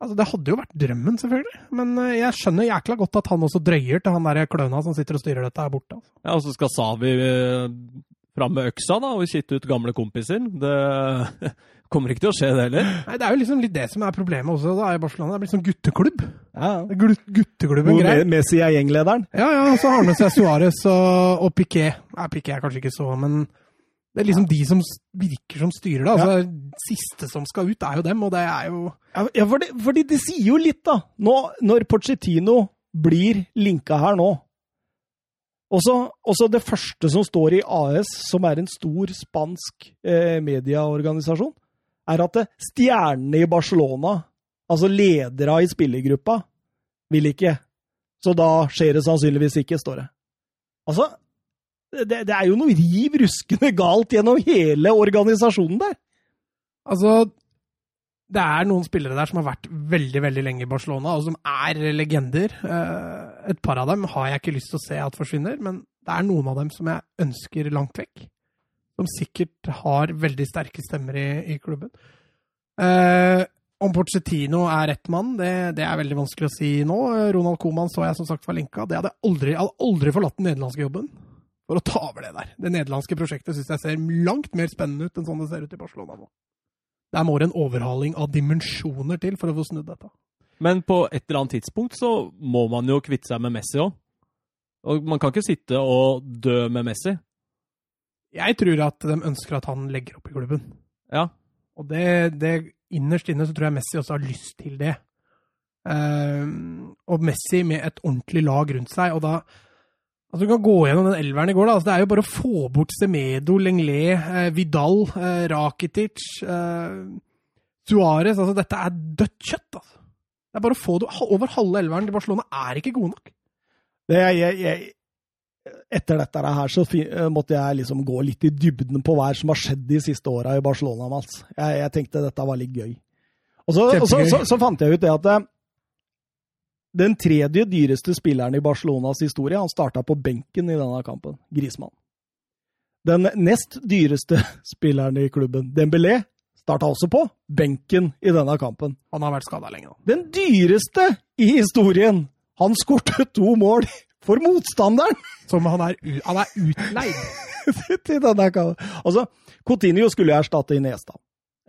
Altså, det hadde jo vært drømmen, selvfølgelig. Men eh, jeg skjønner jækla godt at han også drøyer til han der kløna som sitter og styrer dette her borte. Altså. Ja, Og så skal Savi eh, fram med øksa da, og kitte ut gamle kompiser. Det kommer ikke til å skje, det heller. Nei, Det er jo liksom litt det som er problemet også da, i Barcelona. Det er blitt sånn gutteklubb. Ja, Det Gutteklubben Hvor grei. Me- Messi er gjenglederen. Ja, ja, og så har han med seg Suárez og, og Piqué. Nei, Piqué er kanskje ikke så, men det er liksom de som virker som styrer det. Altså, Siste som skal ut, er jo dem, og det er jo Ja, ja fordi, fordi det sier jo litt, da. Nå, når Pochettino blir linka her nå også, også det første som står i AS, som er en stor spansk eh, medieorganisasjon, er at stjernene i Barcelona, altså ledere i spillergruppa, vil ikke. Så da skjer det sannsynligvis ikke, står det. Altså, det, det er jo noe riv ruskende galt gjennom hele organisasjonen der. Altså, det er noen spillere der som har vært veldig veldig lenge i Barcelona, og som er legender. Eh, Et par av dem har jeg ikke lyst til å se at forsvinner, men det er noen av dem som jeg ønsker langt vekk. Som sikkert har veldig sterke stemmer i, i klubben. Eh, om Porcetino er rett mann, det, det er veldig vanskelig å si nå. Ronald Coman så jeg som sagt var linka. Det hadde aldri, jeg hadde aldri forlatt den nederlandske jobben for å ta over det der. Det nederlandske prosjektet syns jeg ser langt mer spennende ut enn sånn det ser ut i Barcelona nå. Der må det en overhaling av dimensjoner til for å få snudd dette. Men på et eller annet tidspunkt så må man jo kvitte seg med Messi òg. Og man kan ikke sitte og dø med Messi. Jeg tror at de ønsker at han legger opp i klubben. Ja. Og det, det innerst inne så tror jeg Messi også har lyst til det. Uh, og Messi med et ordentlig lag rundt seg, og da Altså, Du kan gå gjennom den elveren i går. da, altså Det er jo bare å få bort Semedo, Lenglet, uh, Vidal, uh, Rakitic, eh, Suárez altså, Dette er dødt kjøtt, altså. Det er bare å få det Over halve elveren til Barcelona er ikke gode nok. Det, jeg, jeg, etter dette her så eh, måtte jeg liksom gå litt i dybden på hva som har skjedd de siste åra i Barcelona. Mats. Jeg, jeg tenkte dette var litt gøy. Og så, og så, så, så fant jeg ut det at eh, den tredje dyreste spilleren i Barcelonas historie, han starta på benken i denne kampen. Grismann. Den nest dyreste [LAUGHS] spilleren i klubben, Dembélé, starta også på benken i denne kampen. Han har vært skada lenge nå. Den dyreste i historien! Han skårte to mål for motstanderen! Som han er, han er utleid. [LAUGHS] til denne. Altså, Coutinho skulle erstatte Iniesta.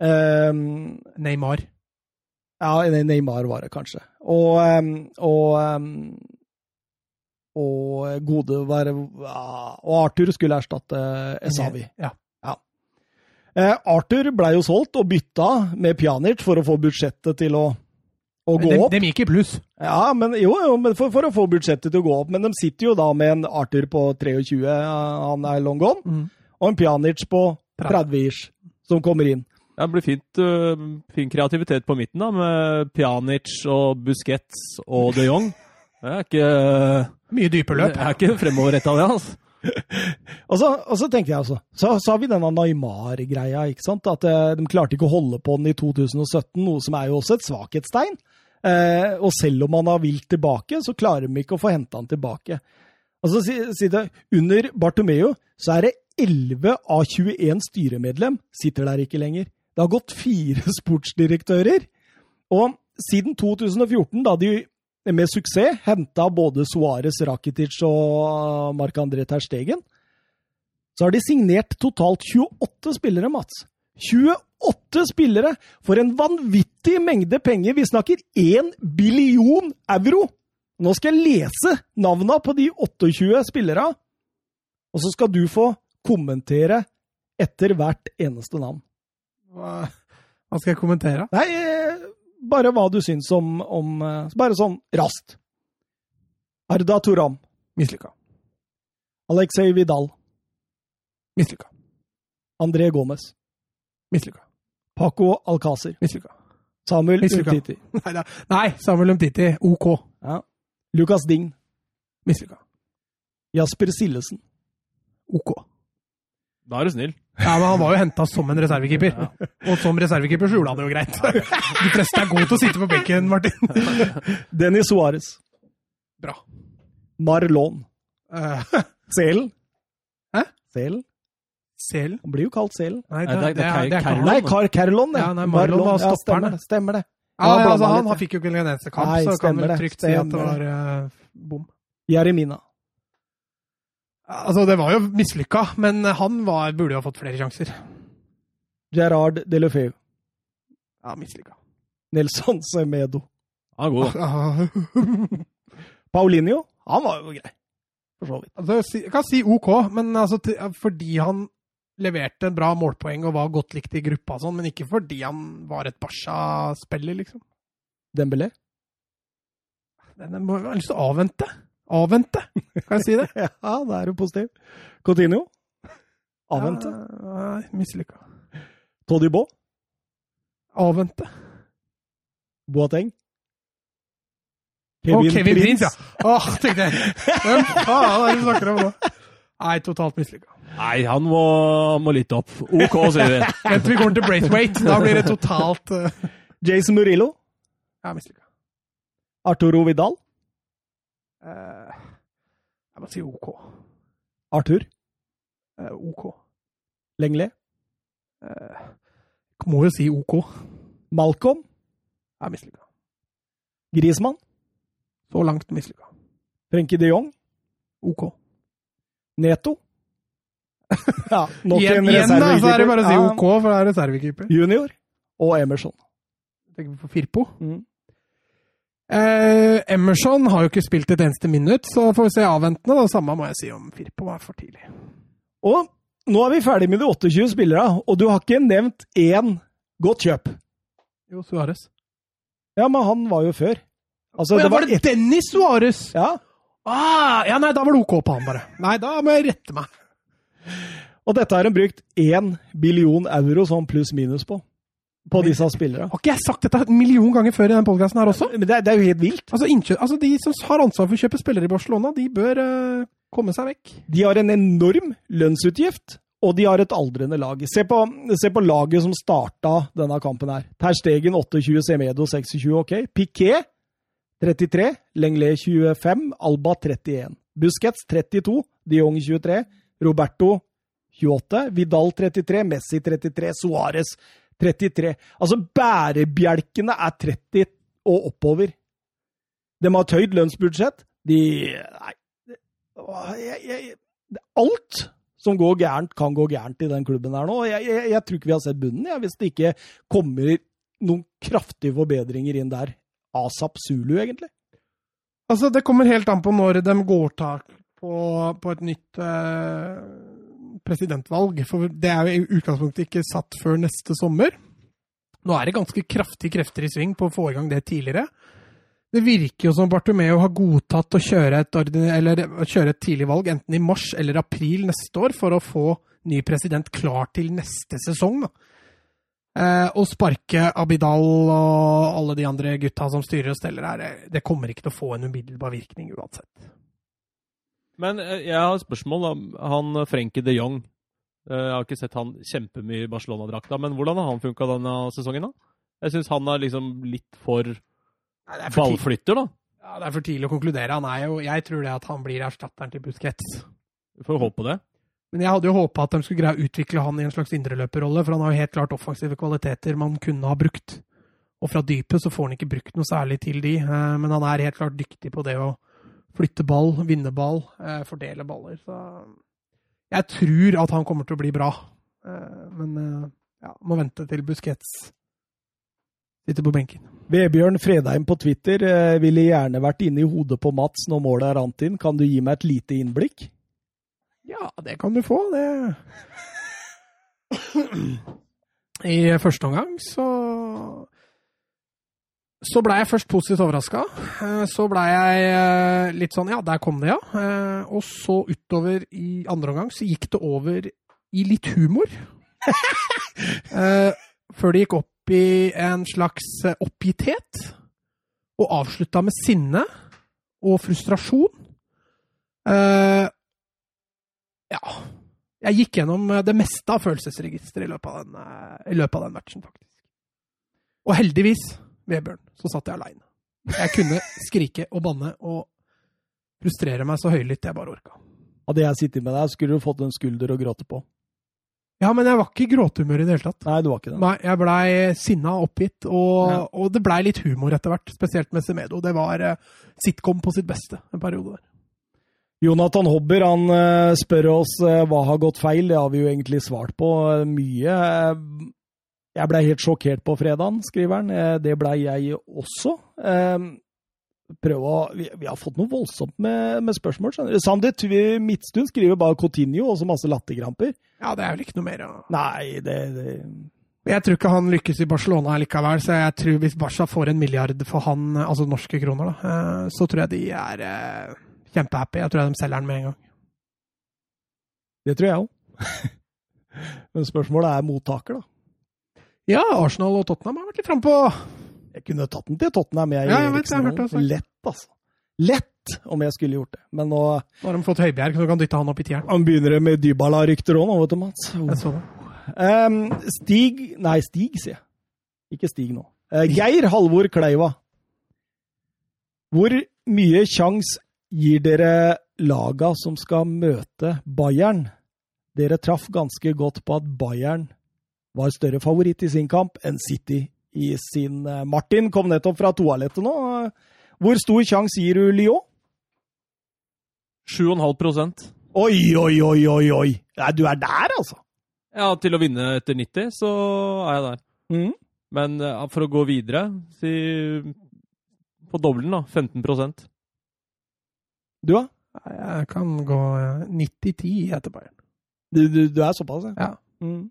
Um, Neymar. ja, Neymar var det kanskje. Og, um, og, um, og gode var, ja, Og Arthur skulle erstatte Esavi. Ja. Eh, Arthur ble jo solgt og bytta med Pjanic for å få budsjettet til å, å gå De, opp. de gikk i pluss. Ja, men jo, jo men for, for å få budsjettet til å gå opp. Men de sitter jo da med en Arthur på 23, eh, han er long gone, Mm. og en Pjanic på 30-ish, som kommer inn. Ja, Det blir fint, uh, fin kreativitet på midten, da, med Pjanic og Busquets og de Jong. Det er ikke, Mye dype løp. det er ikke fremoverretta, det. altså. [LAUGHS] Og så, og så tenkte jeg altså, så, så har vi denne Neymar-greia, ikke sant? At eh, de klarte ikke å holde på den i 2017, noe som er jo også et svakhetstegn. Eh, og selv om han har vilt tilbake, så klarer de ikke å få henta han tilbake. Og så si- sier det, under Bartomeu så er det 11 av 21 styremedlem sitter der ikke lenger. Det har gått fire [LAUGHS] sportsdirektører. Og siden 2014, da de med suksess henta både Suárez, Rakitic og Marc-André Ter Stegen, så har de signert totalt 28 spillere, Mats. 28 spillere for en vanvittig mengde penger! Vi snakker 1 billion euro! Nå skal jeg lese navna på de 28 spillere, og så skal du få kommentere etter hvert eneste navn. Hva, hva skal jeg kommentere? Nei, eh, bare hva du syns om, om eh, Bare sånn raskt. Arda Turam. Mislykka. Alexei Vidal. Mislykka. André Gomez. Mislykka. Paco Alcácer. Mislykka. Samuel Mislykka. Umtiti. [LAUGHS] Nei, da. Nei, Samuel Umtiti. OK. Ja. Lukas Ding Mislykka. Jasper Sillesen. OK. Da er du snill. Ja, men han var jo henta som en reservekeeper. Og som reservekeeper så gjorde han det jo greit. [LAUGHS] De fleste er gode til å sitte på benken, Martin. [LAUGHS] Dennis Suárez. Bra. Marlon. Uh, Selen. Hæ? Selen? Selen? Han blir jo kalt Selen. Nei, det er- det er det er Carlon. Nei, Car Carlon, Ja, nei, Marlon var ja, stemmer, det. det, stemmer det. Ja, Ja, ja, altså, han, han fikk jo ikke en eneste kamp, Nei, så kan vel det, trygt si at det var uh, bom. Jeremina. Altså, det var jo mislykka, men han var, burde jo ha fått flere sjanser. Gerard Delefeu. Ja, mislykka. Nelson Semedo. Han er god. [LAUGHS] Paulinho. Han var jo grei. For så vidt. Altså, jeg kan si OK, men altså, fordi han leverte en bra målpoeng og var godt likt i gruppa, sånn, men ikke fordi han var et Barca-spiller, liksom. Dembélé. Den må jeg ha lyst til å avvente. Avvente, kan jeg si det? [LAUGHS] Ja, da er du positiv. Coutinho. Avvente. Ja, mislykka. Todibo. Avvente. Boateng. Å, Kevin Prince, ja! Åh, tenkte jeg. Hvem faen er det du snakker om nå? Nei, totalt mislykka. Nei, han må, må litt opp. OK, sier vi. Vent vi kommer til Braithwaite. Da blir det totalt uh... Jason Murillo. Ja, mislykka. Arturo Vidal. Eh, jeg må si OK. Arthur. Eh, OK. Lenglet. Eh, må jo si OK. Malcolm. er mislykka. Grismann? Så langt mislykka. Frenkie de Jong. OK. Neto. [LAUGHS] Ja, nok Igjen, en igjen da, så er det bare å si OK, for det er reservekeeper. Junior. Og Emerson. Tenker vi på Firpo. Mm. Eh, Emerson har jo ikke spilt et eneste minutt, så får vi se avventende. Det samme må jeg si om Firpo var for tidlig. Og nå er vi ferdig med de 28 spillere, og du har ikke nevnt én godt kjøp. Jo, Suárez. Ja, men han var jo før. Altså, ja, det var det et... Dennis Suárez? Ja, Ah, ja, nei, da var det OK på han, bare. Nei, da må jeg rette meg. og dette har de brukt én billion euro sånn pluss-minus på. På disse spillere. Har ikke jeg sagt dette en million ganger før i den podkasten her også? Men det, er- det er jo helt vilt. Altså, innkjø altså, De som har ansvar for å kjøpe spillere i Barcelona, de bør uh, komme seg vekk. De har en enorm lønnsutgift, og de har et aldrende lag. Se på, se på laget som starta denne kampen her. Ter Stegen 28, Semedo 26, ok. Piquet 33, Lenglet 25, Alba 31. Busquets 32, de Jong 23, Roberto 28, Vidal 33, Messi 33, Suárez 33. Altså, bærebjelkene er 30 og oppover. De har et høyt lønnsbudsjett. De Nei. Jeg, jeg, alt som går gærent, kan gå gærent i den klubben her nå. Jeg, jeg, jeg tror ikke vi har sett bunnen, jeg, hvis det ikke kommer noen kraftige forbedringer inn der. Asap Zulu, egentlig. Altså, Det kommer helt an på når de går tak på, på et nytt eh, presidentvalg. For det er jo i utgangspunktet ikke satt før neste sommer. Nå er det ganske kraftige krefter i sving på å få i gang det tidligere. Det virker jo som Bartomeu har godtatt å kjøre et, ordine- kjøre et tidlig valg, enten i mars eller april neste år, for å få ny president klar til neste sesong. Eh, å sparke Abidal og alle de andre gutta som styrer og steller her, det- det kommer ikke til å få en umiddelbar virkning uansett. Men eh, jeg har et spørsmål. Han Frenke Frenkie de Jong. eh, Jeg har ikke sett han kjempemye i Barcelona-drakta, men hvordan har han funka denne sesongen? da? Jeg syns han er liksom litt for Nei, det, for ballflytter, da. ja, det er for tidlig å konkludere. Han er jo, jeg tror det at han blir erstatteren til Busquets. Vi får håpe det. Men jeg hadde jo håpa at de skulle greie å utvikle han i en slags indreløperrolle, for han har jo helt klart offensive kvaliteter man kunne ha brukt. Og fra dypet så får han ikke brukt noe særlig til de, eh, men han er helt klart dyktig på det å flytte ball, vinne ball, eh, fordele baller. Så jeg tror at han kommer til å bli bra. Eh, Men eh, ja, må vente til Busquets sitter på benken. Vebjørn Fredheim på Twitter ville gjerne vært inne i hodet på Mats når målet er rant inn. Kan du gi meg et lite innblikk? Ja, det kan du få. Det [CLEARS THROAT] I første omgang så Så blei jeg først positivt overraska. Så blei jeg eh, litt sånn Ja, der kom det, ja. Eh, Og så utover i andre omgang så gikk det over i litt humor. [LAUGHS] Eh, før det gikk opp i en slags eh, oppgitthet, og avslutta med sinne og frustrasjon. Eh, ja Jeg gikk gjennom eh, det meste av følelsesregisteret i, løpet av den, eh, i løpet av den matchen, faktisk. Og heldigvis, Vebjørn, så satt jeg aleine. Jeg kunne skrike og banne og frustrere meg så høylytt jeg bare orka. Hadde jeg sittet med deg, skulle du fått en skulder å gråte på. Ja, men jeg var ikke i gråtehumør i det hele tatt. Nei, du var ikke det. Nei, jeg blei sinna oppgitt, og, Ja. og det blei litt humor etter hvert. Spesielt med Semedo. Det var eh, sitcom på sitt beste en periode der. Jonathan Hobber han eh, spør oss eh, hva har gått feil. Det har vi jo egentlig svart på mye. Jeg blei helt sjokkert på fredagen, skriver han. Eh, Det blei jeg også. Eh, Prøv å, vi, vi har fått noe voldsomt med, med spørsmål. skjønner du. Sander Tvi Midtstuen skriver bare Coutinho og så masse latterkramper. Ja, det er vel ikke noe mer å Nei, det, det Jeg tror ikke han lykkes i Barcelona likevel, så jeg tror hvis Barca får en milliard for han, altså norske kroner, da, eh, så tror jeg de er eh, kjempehappy. Jeg tror de selger den med en gang. Det tror jeg òg. [LAUGHS] Men spørsmålet er mottaker, da. Ja, Arsenal og Tottenham har vært litt frampå. Jeg kunne tatt den til Tottenham, jeg. Ja, jeg vet, jeg har hørt det. Lett, altså. Lett om jeg skulle gjort det. Men nå Nå har de fått Høibjerg, så kan dytte han opp i tieren. han begynner med Dybala-rykter òg nå, vet du, Mats. Jeg så det. Um, Stig Nei, Stig, sier jeg. Ikke Stig nå. Uh, Geir Halvor Kleiva. Hvor mye sjans gir dere laga som skal møte Bayern? Dere traff ganske godt på at Bayern var større favoritt i sin kamp enn City i sin eh, Martin kom nettopp fra toalettet nå. Hvor stor sjanse gir du Lyon? 7,5 Oi, oi, oi, oi, oi! Nei, du er der, altså! Ja, til å vinne etter 90, så er jeg der. Mm. Men eh, for å gå videre, si på dobbelen, da. 15% Du, da? Jeg kan gå eh, 90-10 etter Bayern. Du, du, du er såpass, ja? Ja. Mhm.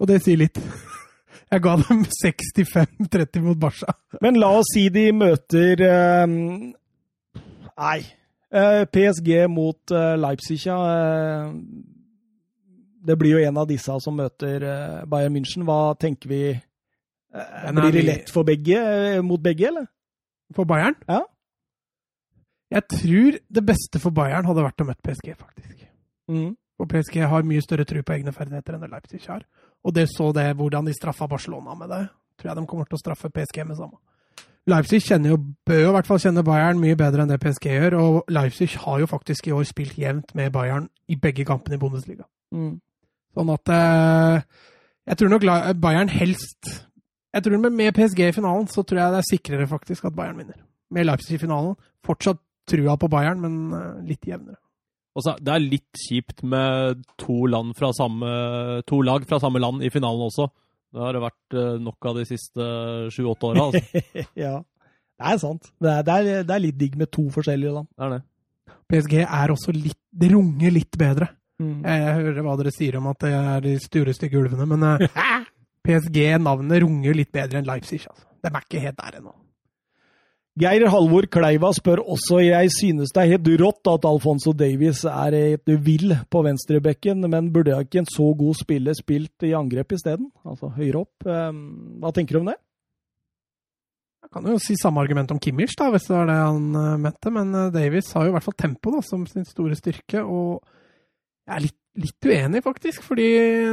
Og det sier litt. [LAUGHS] Jeg ga dem 65-30 mot Barca. Men la oss si de møter eh, Nei. Eh, PSG mot eh, Leipzig, ja. eh, det blir jo en av disse som møter eh, Bayern München. Hva tenker vi? Eh, blir det lett for begge, mot begge, eller? For Bayern? Ja. Jeg tror det beste for Bayern hadde vært å møte PSG, faktisk. Mm. Og PSG har mye større tro på egne ferdigheter enn det Leipzig har. Og det så det hvordan de straffa Barcelona med det. Tror jeg de kommer til å straffe PSG med samme. Leipzig kjenner jo, bør jo i hvert fall kjenne Bayern mye bedre enn det PSG gjør, og Leipzig har jo faktisk i år spilt jevnt med Bayern i begge kampene i Bundesliga. Mm. Sånn at eh, Jeg tror nok Bayern helst Jeg tror med, med PSG i finalen så tror jeg det er sikrere faktisk at Bayern vinner. Med Leipzig i finalen fortsatt trua på Bayern, men eh, litt jevnere. Og så, Det er litt kjipt med to, land fra samme, to lag fra samme land i finalen også. Det har det vært eh, nok av de siste sju-åtte åra. Altså. [LAUGHS] ja. Det er sant. Det er, det, er, det er litt digg med to forskjellige land. Det er det. PSG er også litt Det runger litt bedre. Mm. Jeg, jeg hører hva dere sier om at det er de stureste gulvene, men eh, [LAUGHS] PSG-navnet runger litt bedre enn Leipzig. Altså. De er ikke helt der ennå. Geir Halvor Kleiva spør også jeg synes det er helt rått at Alfonso Davies er et vill på venstrebekken, men burde ikke en så god spiller spilt i angrep isteden? Altså høyere opp. Ehm, Hva tenker du om det? Jeg kan jo si samme argument om Kimmich, da, hvis det var det han eh, mente, men eh, Davies har jo i hvert fall tempo da, som sin store styrke, og jeg er litt, litt uenig, faktisk, fordi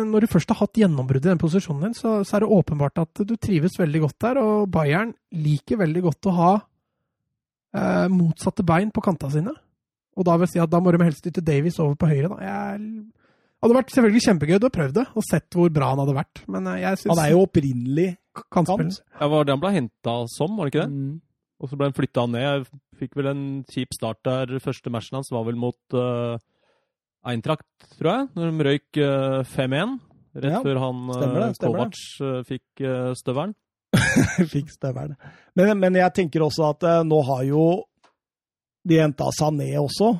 når du først har hatt gjennombrudd i den posisjonen din, så, så er det åpenbart at du trives veldig godt der, og Bayern liker veldig godt å ha eh, motsatte bein på kanta sine. Og da vil jeg si at da må de helst dytte Davies over på høyre. da. Jeg hadde vært selvfølgelig kjempegøy å prøve det, og sett hvor bra han hadde vært, men eh, jeg synes, Han er jo opprinnelig kantspiller. Ja, var det han ble henta som, var det ikke det? Mm. Og så ble han flytta ned. Jeg fikk vel en kjip start der. Første matchen hans var vel mot uh, Eintracht, tror jeg, når de røyk uh, 5-1. Rett Ja, før han uh, stemmer det, stemmer Kovac eh, fikk uh, støvelen. [LAUGHS] Fikk støvelen. Men, men jeg tenker også at eh, nå har jo de henta Sané også.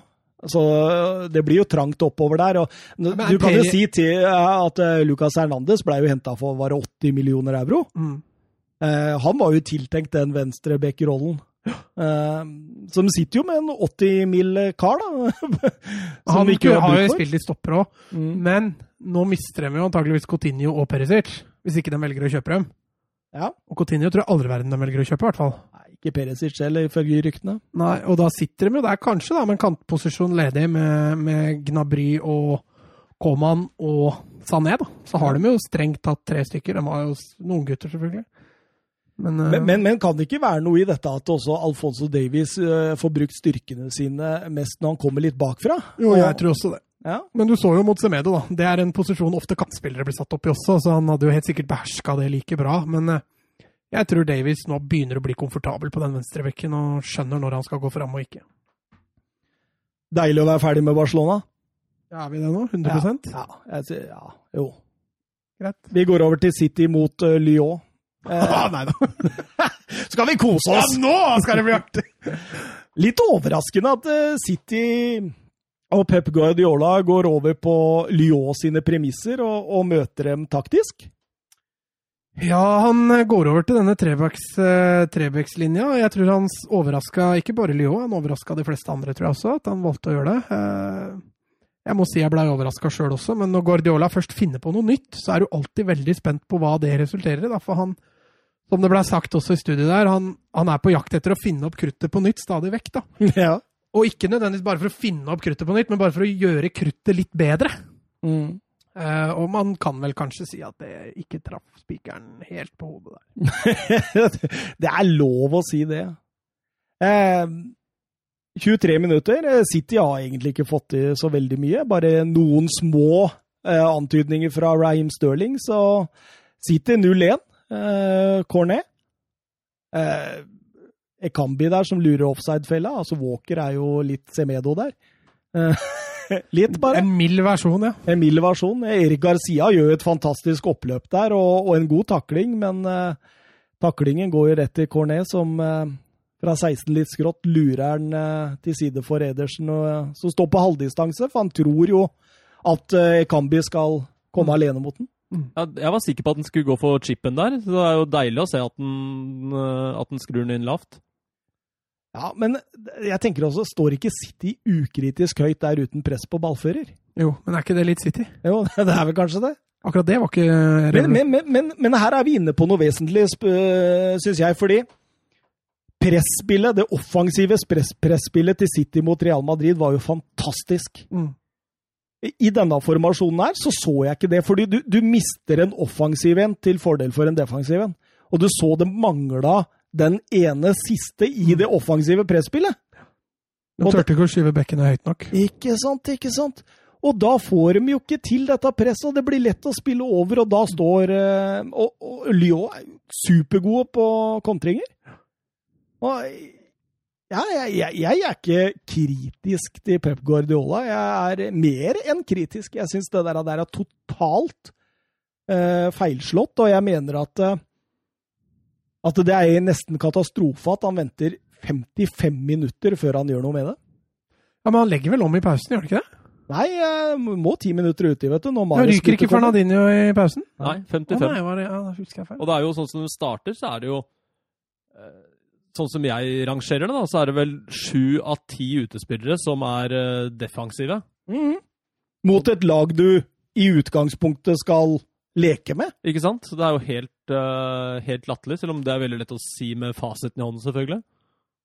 Så eh, det blir jo trangt oppover der. Du kan jo si til eh, at Lucas Hernandez ble jo henta for var det 80 millioner euro. Mm. Eh, han var jo tiltenkt den venstreback-rollen. De sitter jo med en 80 mill. kar, da. [LAUGHS] som Han ikke har jo spilt litt stopper òg, Mm. men nå mister de jo antakeligvis Coutinho og Perisic, hvis ikke de velger å kjøpe dem. Ja. Og Coutinho tror jeg aldri verden de velger å kjøpe, i hvert fall. Nei, ikke Perisic heller, ifølge ryktene. Nei, og da sitter de jo der kanskje da, med en kantposisjon ledig med, med Gnabry og Koman og Sané. da. Så har de jo strengt tatt tre stykker. De har jo noen gutter, selvfølgelig. Men, eh, Men, men, men kan det ikke være noe i dette at også Alfonso Davies eh, får brukt styrkene sine mest når han kommer litt bakfra? Jo, Og- jeg tror også det. Ja. Men du så jo mot Semedo, da. Det er en posisjon ofte kantspillere blir satt opp i også, så han hadde jo helt sikkert beherska det like bra. Men eh, jeg tror Davies nå begynner å bli komfortabel på den venstrebekken og skjønner når han skal gå fram og ikke. Deilig å være ferdig med Barcelona. Ja, er vi det nå? 100% Ja, jeg, sier- ja jo. Greit. Vi går over til City mot uh, Lyon. Eh, [LAUGHS] nei da. [LAUGHS] skal vi kose oss? Ja, nå skal det bli artig! Litt overraskende at uh, City og Pep Guardiola går over på Lyon sine premisser og, og møter dem taktisk. Ja, han går over til denne eh, trebackslinja. Jeg tror han overraska ikke bare Lyon, han overraska de fleste andre, tror jeg også, at han valgte å gjøre det. Eh, Jeg må si jeg blei overraska sjøl også, men når Guardiola først finner på noe nytt, så er du alltid veldig spent på hva det resulterer i. For han, som det blei sagt også i studiet der, han, han er på jakt etter å finne opp kruttet på nytt stadig vekk. da. [LAUGHS] Ja. Og ikke nødvendigvis bare for å finne opp kruttet på nytt, men bare for å gjøre kruttet litt bedre. Mm. Uh, og man kan vel kanskje si at det ikke traff spikeren helt på hodet der. [LAUGHS] det er lov å si det. Uh, 23 minutter. Eh, City har egentlig ikke fått til så veldig mye. Bare noen små uh, antydninger fra Raheem Sterling, så City 0-1. Eh, Cornet. Eh, Ekambi der som lurer offside-fella. Altså Walker er jo litt Semedo der. Eh, [LAUGHS] litt, bare. En mild versjon, ja. En mild versjon. Erik Garcia gjør et fantastisk oppløp der, og, og en god takling, men uh, taklingen går jo rett til Cornet, som uh, fra 16 litt skrått lurer den uh, til side for Edersen, og, som står på halvdistanse, for han tror jo at uh, Kambi skal komme alene mot den. Ja, jeg var sikker på at den skulle gå for chipen der, så det er jo deilig å se at den, at den skrur den inn lavt. Ja, men jeg tenker også, står ikke City ukritisk høyt der uten press på ballfører? Jo, men er ikke det litt City? Jo, [LAUGHS] det er vel kanskje det. Akkurat det var ikke Men, men, men, men, men her er vi inne på noe vesentlig, syns jeg, fordi presspillet, det offensive press- presspillet til City mot Real Madrid var jo fantastisk. Mm. I denne formasjonen her så så jeg ikke det, fordi du, du mister en offensiv en til fordel for en defensiv en. Og du så det mangla den ene siste i det offensive presspillet. De turte ikke å skyve bekkene høyt nok. Ikke sant, ikke sant? Og da får de jo ikke til dette presset, og det blir lett å spille over, og da står eh, Og, og Lyon er supergode på kontringer. Og ja, jeg, jeg, jeg er ikke kritisk til Pep Guardiola. Jeg er mer enn kritisk. Jeg syns det der, der er totalt uh, feilslått, og jeg mener at eh, at det er nesten katastrofe at han venter 55 minutter før han gjør noe med det. Ja, Men han legger vel om i pausen, gjør han ikke det? Nei, må ti minutter uti, vet du. Når Ja, ryker ikke Fernadinho. Fernandinho i pausen? Nei, Å 55. nei, var det, ja, da jeg feil. Og det er jo sånn som det starter, så er det jo eh, Sånn som jeg rangerer det, da, så er det vel sju av ti utespillere som er eh, defensive. Mhm. Mot et lag du i utgangspunktet skal leke med. Ikke sant? Så det er jo helt, uh, helt latterlig, selv om det er veldig lett å si med fasiten i hånden, selvfølgelig.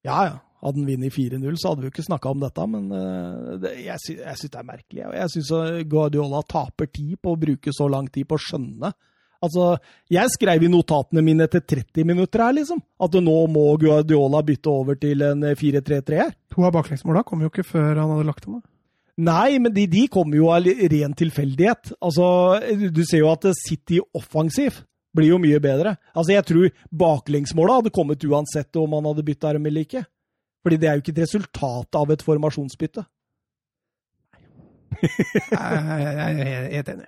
Ja, ja. Hadde han vunnet 4-0, så hadde vi jo ikke snakka om dette, men uh, det, jeg, sy jeg syns det er merkelig. og Jeg syns Guardiola taper tid på å bruke så lang tid på å skjønne. Altså, Jeg skrev i notatene mine etter 30 minutter her, liksom, at nå må Guardiola bytte over til en 4-3-3 her. To av baklengsmåla kom jo ikke før han hadde lagt om. det. Nei, men de, de kommer jo av ren tilfeldighet. Altså, du ser jo at City offensiv blir jo mye bedre. Altså, jeg tror baklengsmålet hadde kommet uansett om han hadde bytta arm eller ikke. Fordi det er jo ikke et resultat av et formasjonsbytte. Jeg jeg- jeg er helt enig.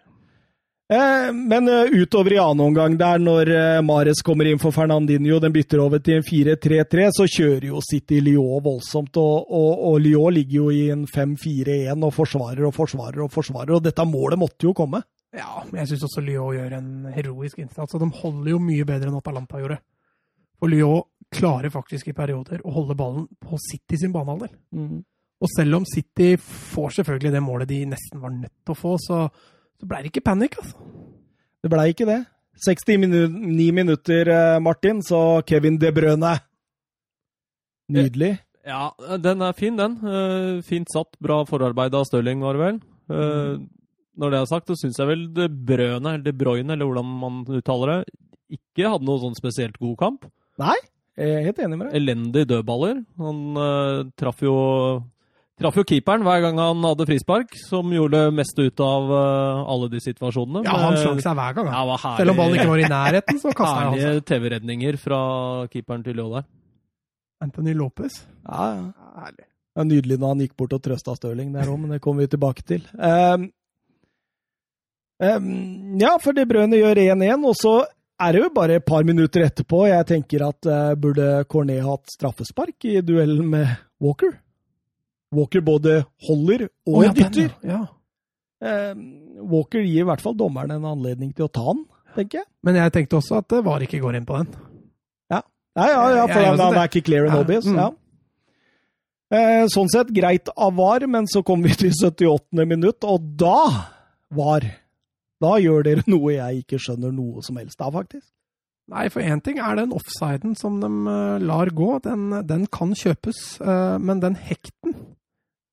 Eh, men eh, utover i annen omgang der, når eh, Mares kommer inn for Fernandinho, den bytter over til en 4-3-3, så kjører jo City Lyon voldsomt. Og, og, og Lyon ligger jo i en 5-4-1 og forsvarer og forsvarer og forsvarer. Og dette målet måtte jo komme. Ja, men jeg syns også Lyon gjør en heroisk innsats. Og de holder jo mye bedre enn Atalanta gjorde. For Lyon klarer faktisk i perioder å holde ballen på City sin banehalvdel. Og selv om City får selvfølgelig det målet de nesten var nødt til å få, så, så ble det ikke panikk, altså. Det blei ikke det. 69 minutter, eh, Martin, så Kevin De Brøne. Nydelig. Ja, den er fin, den. Eh, fint satt. Bra forarbeid av Stirling, var det vel. Eh, Når det er sagt, så syns jeg vel De Brøne, eller De Bruyne, eller hvordan man uttaler det, ikke hadde noe sånn spesielt god kamp. Nei, jeg er helt enig med deg. Elendig dødballer. Han uh, traff jo Traff jo keeperen hver gang han hadde frispark, som gjorde det meste ut av uh, alle de situasjonene. Ja, han slank seg hver gang. Ja, han. herlig- Selv om ballen ikke var i nærheten, så kasta han seg. Herlige. TV-redninger fra keeperen til Ljå der. Anthony Lopez. Ja, ja. Herlig. Det er nydelig når han gikk bort og trøsta Stirling der òg, men det kommer vi tilbake til. Ehm, ja, for De Brøne gjør 1-1, og så er det jo bare et par minutter etterpå. Jeg tenker at eh, burde Cornet hatt straffespark i duellen med Walker? Walker både holder og oh, ja, dytter. ja. Ehm, Walker gir i hvert fall dommeren en anledning til å ta den, tenker jeg. Men jeg tenkte også at det var ikke går inn på den. Ja, ja, ja, for Jeg- jeg han, han er ikke clear and Ja, obvious. mm. Ja. Eh, sånn sett greit av VAR, men så kom vi til 78. minutt, og da, VAR, da gjør dere noe jeg ikke skjønner noe som helst av, faktisk. Nei, for én ting er den offsiden som de eh, lar gå. Den, den kan kjøpes. eh, men den hekten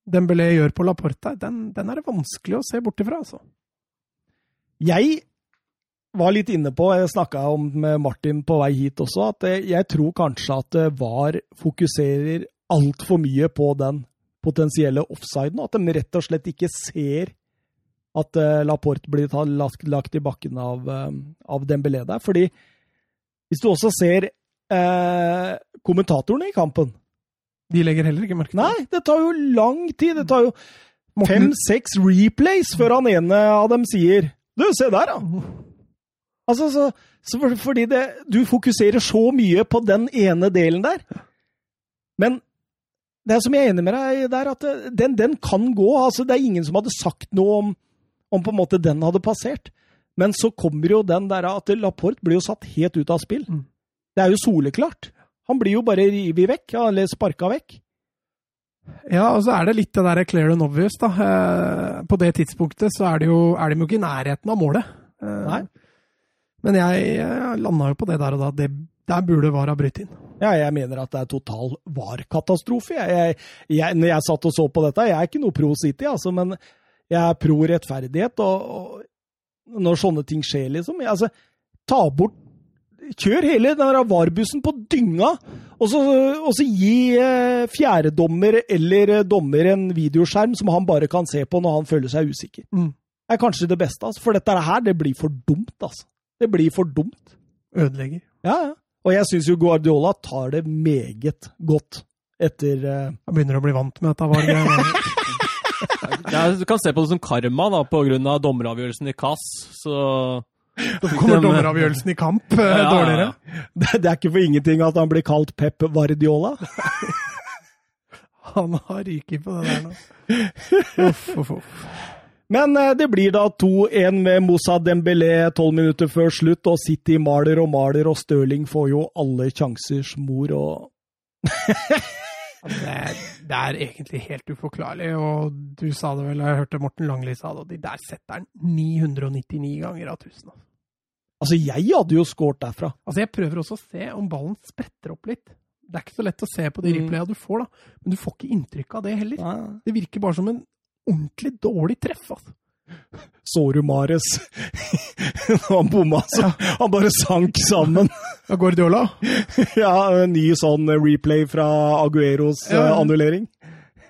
Dembélé gjør på Laporta, den, den er det vanskelig å se bort ifra, altså. Jeg var litt inne på, jeg snakka om med Martin på vei hit også, at eh, jeg tror kanskje at VAR fokuserer altfor mye på den potensielle offsiden, og at de rett og slett ikke ser at uh, Laporte blir tatt, lagt, lagt i bakken av, uh, av Dembélé der. Fordi hvis du også ser uh, kommentatorene i kampen De legger heller ikke merke til det. Nei, det tar jo lang tid. Det tar jo fem-seks replays før han ene av dem sier Du, se der, da! Altså, så, så for, fordi det, du fokuserer så mye på den ene delen der. Men det er som jeg er enig med deg der, at den, den kan gå. Altså, det er ingen som hadde sagt noe om, om på en måte den hadde passert. Men så kommer jo den der at Laporte blir jo satt helt ut av spill. Mm. Det er jo soleklart. Han blir jo bare revet vekk, eller sparka vekk. Ja, og så er det litt det der clear and obvious, da. Eh, på det tidspunktet så er, det jo, er de jo ikke i nærheten av målet. Eh, Nei. Men jeg, jeg landa jo på det der og da. Det, der burde VAR ha brytt inn. Ja, jeg mener at det er total VAR-katastrofe. Jeg, jeg, jeg, når jeg satt og så på dette, jeg er ikke noe pro City, altså, men jeg er pro rettferdighet. Og, og når sånne ting skjer, liksom jeg, altså, Ta bort Kjør hele den VAR-bussen på dynga, og så, og så gi eh, fjerdedommer eller eh, dommer en videoskjerm som han bare kan se på når han føler seg usikker. Mm. Det er kanskje det beste, altså, for dette her det blir for dumt. altså. Det blir for dumt. Ødelegger. Ja, ja. Og jeg syns jo Guardiola tar det meget godt etter eh, Jeg begynner å bli vant med dette VAR-greiene. [LAUGHS] Ja, du kan se på det som karma da, på grunn av dommeravgjørelsen i Kass, Så da kommer dommeravgjørelsen i kamp eh, Ja, ja, ja. dårligere. det, det er ikke for ingenting at han blir kalt Pep Vardiola. Han har ryket på det der nå. Uff, uff, uff. Men eh, det blir da 2-1 med Moussa Dembélé tolv minutter før slutt, og City maler og maler, og Stirling får jo alle sjansers mor og [LAUGHS] Det er, det egentlig helt uforklarlig, og du sa det vel, jeg hørte Morten Langli sa det, og de der setter han 999 ganger av 1000. altså. Altså, jeg hadde jo scoret derfra. Altså, jeg prøver også å se om ballen spretter opp litt. Det er ikke så lett å se på de replaya du får, da. Men du får ikke inntrykk av det heller. Det virker bare som en ordentlig dårlig treff. altså. Så du Mares når [LAUGHS] han bomma, så han bare sank sammen. Guardiola? [LAUGHS] Ja, en ny sånn replay fra Agueros eh, Ja. annullering.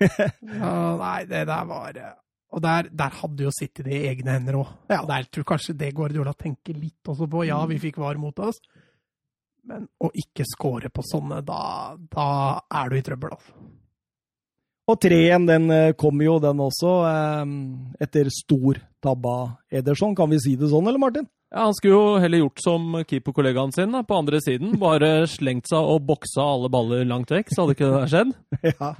[LAUGHS] Ja, nei, det der var eh, Og der, der hadde jo City det i egne hender òg. Ja. Der tror jeg kanskje det Guardiola tenker litt også på. Ja, vi fikk VAR mot oss, men å ikke score på sånne, da, da er du i trøbbel, altså. Og 3-1, den eh, kom jo, den også, eh, etter stor tabba Ederson. Kan vi si det sånn, eller Martin? ja, han skulle jo heller gjort som keeperkollegaen sin da, på andre siden. Bare [LAUGHS] slengt seg og boksa alle baller langt vekk, så hadde ikke det skjedd. [LAUGHS] Ja.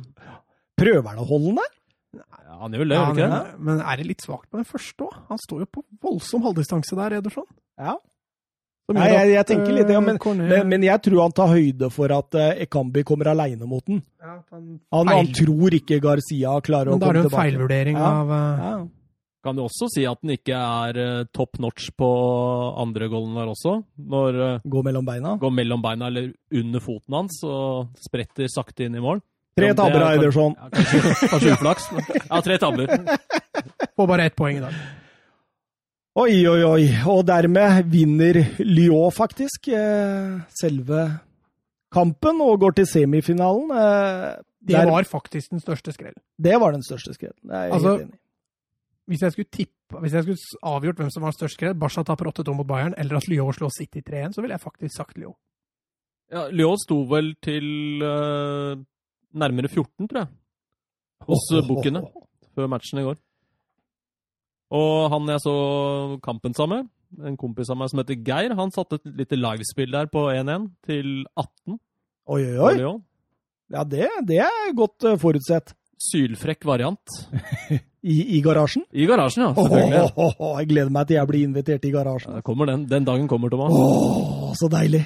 Prøver han å holde den der? Ja, han gjør vel det, Ja, han ikke det? men, men er det litt svakt på den første òg? Han står jo på voldsom halvdistanse der, Ederson. Ja. Nei, jeg, jeg tenker litt det, eh, men, men, men jeg tror han tar høyde for at eh, Ekambi kommer aleine mot den. Ja, han Han, han tror ikke Garcia klarer å Men å da er det en feilvurdering Ja. av eh, Ja. Kan jo også si at den ikke er top notch på andre goalen der også. Når uh, Gå mellom beina. går mellom beina eller under foten hans og spretter sakte inn i mål. Tre tabber Eidersson. av. Ja, kanskje, kanskje uflaks. Ja, tre tabber. Får bare ett poeng i dag. Oi, oi, oi. Og dermed vinner Lyon faktisk eh, selve kampen og går til semifinalen. Eh, Det der- var faktisk den største skrellen. det var den største skrellen. Jeg Altså. Hvis jeg skulle tippe, hvis jeg skulle avgjort hvem som var størst skrell, Barca taper 8-2 mot Bayern, eller at Lyon slår City 3-1, så ville jeg faktisk sagt Lyon. Ja, Lyon sto vel til uh, nærmere 14, tror jeg, hos oh, bookene før matchen i går. Og han jeg så kampen sammen med, en kompis av meg som heter Geir, han satte et lite livespill der på 1-1 til 18 Oi, oi, oi. Ja, det, det er godt eh, forutsett. Sylfrekk variant. [LAUGHS] I, I garasjen. I garasjen, ja. Åh, Oh, åh, åh, jeg gleder meg til jeg blir invitert i garasjen. Kommer den. Den dagen kommer, Thomas. Åh, så deilig.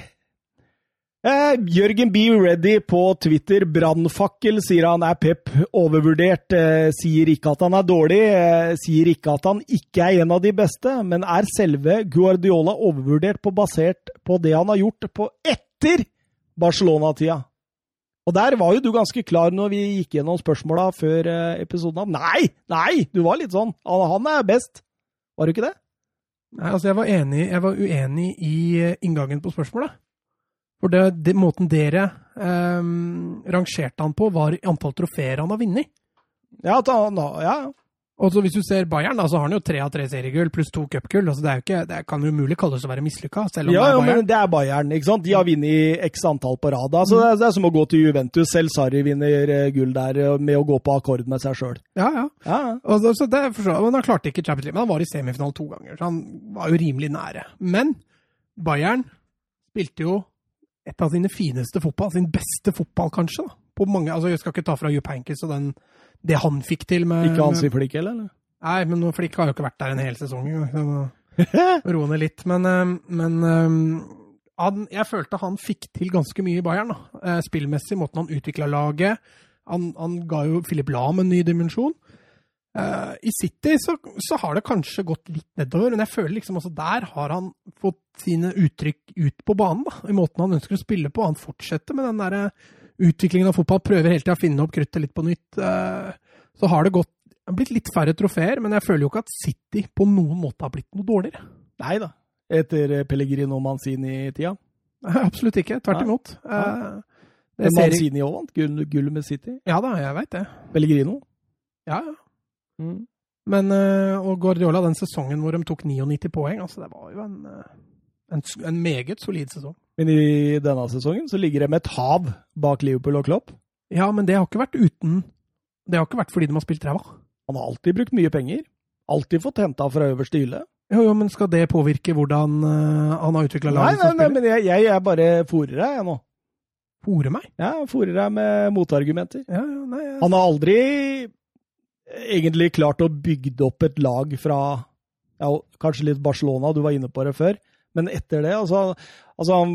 Eh, Jørgen B. Ready på Twitter. Brannfakkel sier han er Pep overvurdert. Eh, sier ikke at han er dårlig. Eh, sier ikke at han ikke er en av de beste. Men er selve Guardiola overvurdert på basert på det han har gjort på etter Barcelona-tida? Og der var jo du ganske klar når vi gikk gjennom spørsmåla før eh, episoden. Nei! Nei! Du var litt sånn. Han, er best. Var du ikke det? Nei, altså jeg var, enig, jeg var uenig i eh, inngangen på spørsmålet. For det, det, måten dere eh, rangerte han på, var antall trofeer han har vunnet. Ja, han, ja. Og så hvis du ser Bayern, da, så har han jo tre av tre seriegull pluss to cupgull. Altså det, ikke, det kan jo umulig kalles å være mislykka, selv om Ja, det er Bayern. men det er Bayern, ikke sant? De har vunnet x antall på rad. Altså, det, er, det er som å gå til Juventus. Selv Sarri vinner eh, gull der eh, med å gå på akkord med seg sjøl. Ja, ja. Ja, ja. Og så, så det for, men han klarte ikke Champions League, men han var i semifinalen to ganger. Så han var jo rimelig nære. Men Bayern spilte jo et av sine fineste fotball, sin beste fotball kanskje. da. På mange, altså Jeg skal ikke ta fra Jupp Heynckes og den, det han fikk til med Ikke Hansi med- Flick, eller? Nei, men Flikk har jo ikke vært der en hel sesong engang. Roe ned litt. Men, eh, men eh, han, jeg følte han fikk til ganske mye i Bayern. da. Eh, Spillmessig, måten han utvikla laget. Han, han ga jo Filip Lahm en ny dimensjon. Eh, I City så, så har det kanskje gått litt nedover, men jeg føler liksom også der har han fått sine uttrykk ut på banen. da, I måten han ønsker å spille på. Han fortsetter med den der eh, utviklingen av fotball, prøver hele tida å finne opp kruttet litt på nytt. Uh, Så har det gått blitt litt færre trofeer, men jeg føler jo ikke at City på noen måte har blitt noe dårligere. Nei da. Etter Pellegrino Manzini-tida. Absolutt ikke. Tvert Nei. imot. Nei. Manzini òg vant gull med City. ja da, jeg veit det. Pellegrino. Ja, ja. Mm. Men, eh, og Guardiola, den sesongen hvor de tok 99 poeng, altså det var jo en, eh, en, en meget solid sesong. Men i denne sesongen så ligger de med et hav bak Liverpool og Klopp. Ja, men det har ikke vært uten Det har ikke vært fordi de har spilt ræva. Han har alltid brukt mye penger. Alltid fått henta fra øverste hylle. Jo, jo, men skal det påvirke hvordan uh, han har utvikla laget nei, nei, nei, men jeg, jeg, jeg bare fòrer deg, jeg nå. Fòrer meg? Ja, fòrer deg med motargumenter. Ja, ja, nei, jeg- Han har aldri egentlig klart å bygge opp et lag fra ja, kanskje litt Barcelona, du var inne på det før. Men etter det, altså, altså han,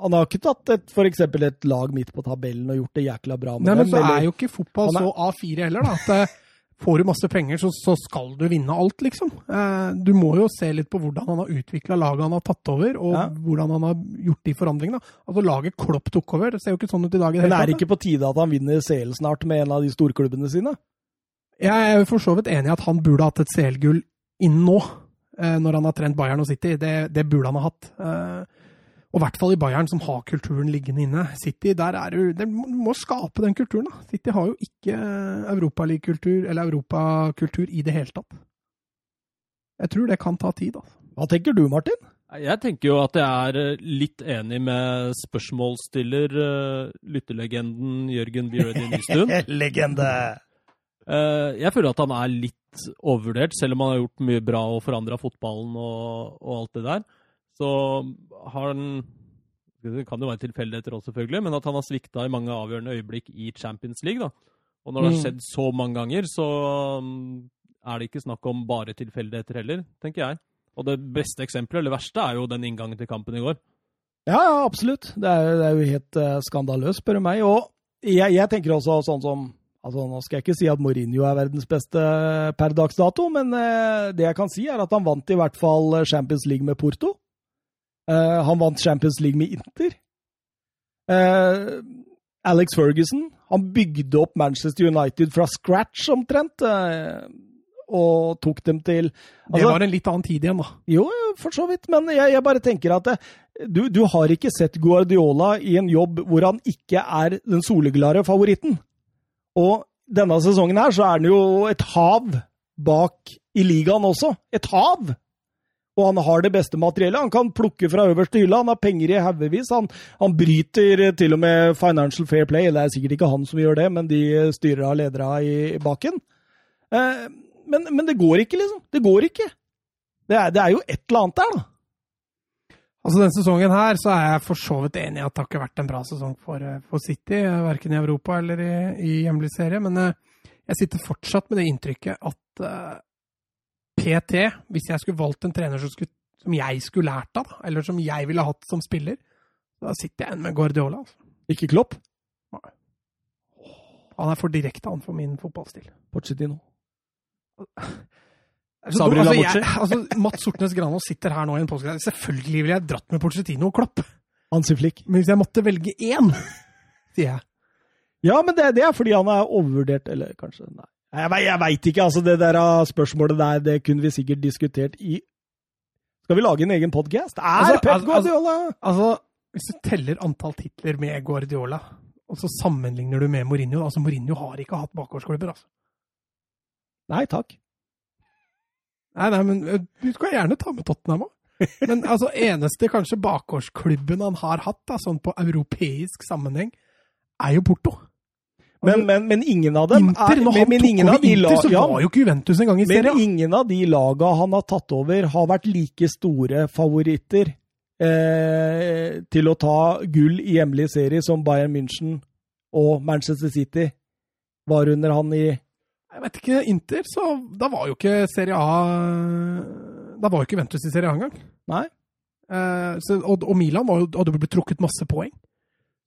han har ikke tatt et, for et lag midt på tabellen og gjort det jækla bra med Nei, men dem. så eller- er jo ikke fotball er- så A4 heller, da. At eh, får du masse penger, så, så skal du vinne alt, liksom. Eh, du må jo se litt på hvordan han har utvikla laget han har tatt over, og Ja. hvordan han har gjort de forandringene. Altså, laget Klopp tok over, det ser jo ikke sånn ut i dag. Men er det ikke på tide at han vinner CL snart med en av de storklubbene sine? Jeg er for så vidt enig i at han burde hatt et CL-gull innen nå, eh, når han har trent Bayern og City. Det, det burde han ha hatt. Eh, og i hvert fall i Bayern, som har kulturen liggende inne. City, der er jo, det må skape den kulturen, da. City har jo ikke europaligakultur, eller europakultur, i det hele tatt. Jeg tror det kan ta tid, altså. Hva tenker du, Martin? Jeg tenker jo at jeg er eh, litt enig med spørsmålsstiller, eh, lyttelegenden Jørgen Bjørn Reddy [LAUGHS] Nystuen. Legende! Eh, Jeg føler at han er litt overvurdert, selv om han har gjort mye bra og forandra fotballen og, og alt det der. Så har han Det kan jo være tilfeldigheter også, selvfølgelig, men at han har svikta i mange avgjørende øyeblikk i Champions League. da. Og når det har Mm. skjedd så mange ganger, så um, er det ikke snakk om bare tilfeldigheter heller, tenker jeg. Og det beste eksempelet, eller verste, er jo den inngangen til kampen i går. Ja, ja, absolutt. Det er, det er jo helt eh, skandaløst, spør du meg. Og jeg, jeg tenker også sånn som Altså, Nå skal jeg ikke si at Mourinho er verdens beste per dags dato, men eh, det jeg kan si, er at han vant i hvert fall Champions League med Porto. Eh, han vant Champions League med Inter. Eh, Alex Ferguson han bygde opp Manchester United fra scratch, omtrent. eh, og tok dem til Det altså, var en litt annen tid igjen, da. Jo, for så vidt, men jeg, jeg bare tenker at det, du, du har ikke sett Guardiola i en jobb hvor han ikke er den soleklare favoritten. Og denne sesongen her så er han jo et hav bak i ligaen også. Et hav! Og han har det beste materiellet. Han kan plukke fra øverste hylle. Han har penger i haugevis. Han, han bryter til og med Financial Fair Play. Det er sikkert ikke han som gjør det, men de styrer av ledere i, i baken. Eh, men, men det går ikke, liksom. Det går ikke. Det er, det er jo et eller annet der, da. Altså Denne sesongen her så er jeg for så vidt enig i at det har ikke vært en bra sesong for, eh, for City, eh, verken i Europa eller i, i hjemlig serie. Men eh, jeg sitter fortsatt med det inntrykket at uh, PT, hvis jeg skulle valgt en trener som, skulle, som jeg skulle lært av, eller som jeg ville hatt som spiller, da sitter jeg igjen med Guardiola. Altså. Ikke Klopp. Nei. Han er for direkte, han, for min fotballstil. Pochettino. [LAUGHS] Altså, altså, jeg, altså, Mats Sortnes Granås sitter her nå i en podcast. Selvfølgelig ville jeg dratt med Pochettino og Klopp, Hansi Flick. men hvis jeg måtte velge én, sier jeg Ja, men det, det er fordi han er overvurdert, eller kanskje Nei. Jeg, jeg veit ikke, altså. Det der ah, spørsmålet der, det kunne vi sikkert diskutert i Skal vi lage en egen podkast? Er Altså, Pep altså, Guardiola Altså, hvis du teller antall titler med Guardiola, og så sammenligner du med Mourinho altså Mourinho har ikke hatt bakgårdsklubber, altså. Nei takk. Nei, nei, men du skal gjerne ta med Tottenham òg. Men [LAUGHS] altså, eneste kanskje bakgårdsklubben han har hatt, da, sånn på europeisk sammenheng, er jo Porto. Men, men, men ingen av dem Inter, er men, men ingen av de Inter, så var jo ikke Juventus engang i Men ingen av de laga han har tatt over, har vært like store favoritter eh, til å ta gull i hjemlig serie som Bayern München og Manchester City var under han i Jeg vet ikke, Inter, så da var jo ikke Serie A Da var jo ikke Ventus i Serie A engang. Nei. Eh, så, og, og Milan var jo, hadde blitt trukket masse poeng.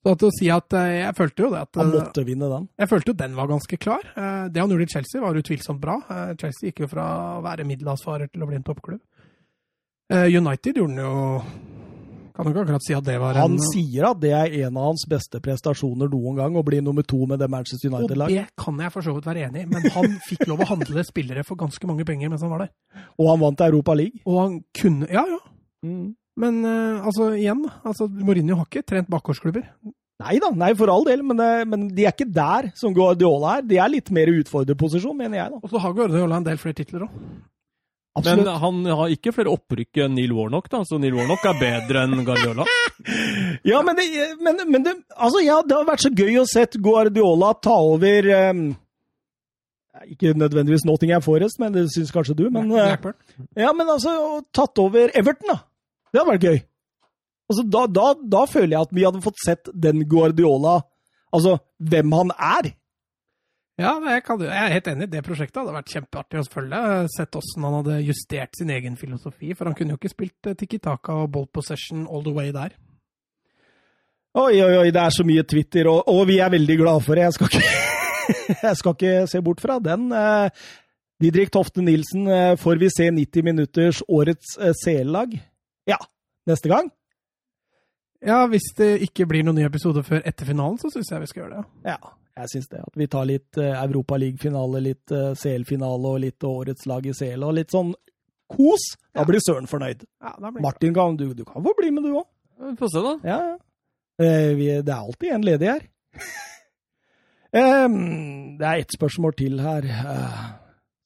Så at å si at eh, Jeg følte jo det at Han eh, måtte vinne den. Jeg følte jo den var ganske klar. Eh, Det han gjorde i Chelsea, var utvilsomt bra. Chelsea gikk jo fra å være middelhavsfarer til å bli en toppklubb. Eh, United gjorde den jo Kan du ikke akkurat si at det var Han en sier at det er en av hans beste prestasjoner noen gang, å bli nummer to med det Manchester United-laget. det kan jeg for så vidt være enig i, men han fikk lov å handle spillere for ganske mange penger mens han var der. Og han vant Europa League. Og han kunne Ja, ja. Men eh, altså, igjen. Altså, Mourinho har ikke trent bakgårdsklubber. Nei da, nei for all del, men, eh, men de er ikke der som Guardiola er. De er litt mer i utfordrerposisjon, mener jeg. da. Og så har Guardiola en del flere titler òg. Men han har ikke flere opprykk enn Neil Warnock, da, så Neil Warnock er bedre enn Guardiola. [LAUGHS] Ja, men, det, men, men det, altså, ja, det har vært så gøy å sett Guardiola ta over um, Ikke nødvendigvis Nottingham Forest, men det syns kanskje du. Men, uh, ja, men altså, tatt over Everton, da. Det hadde vært gøy. Altså, da, da, da føler jeg at vi hadde fått sett den Guardiola Altså, hvem han er. Ja, jeg, kan, jeg er helt enig. Det prosjektet hadde vært kjempeartig å følge. Sett åssen han hadde justert sin egen filosofi. For han kunne jo ikke spilt eh, Tiki Taka og Bolt possession all the way der. Oi, oi, oi, det er så mye Twitter, og, og vi er veldig glade for det. Jeg skal ikke, [LAUGHS] jeg skal ikke se bort fra den. Eh, Didrik Tofte Nilsen, eh, får vi se 90 minutters årets CL-lag? Ja, neste gang? Ja, hvis det ikke blir noen ny episode før etter finalen, så syns jeg vi skal gjøre det. Ja, jeg syns det. At vi tar litt eh, Europaliga-finale, litt eh, CL-finale og litt årets lag i CL, og litt sånn kos. Da blir Søren fornøyd. Ja, da blir Martin, kan, du, du kan få bli med, du òg. Vi får se, da. Ja, ja. Eh, vi, det er alltid en ledig her. [LAUGHS] Em, det er ett spørsmål til her. Eh,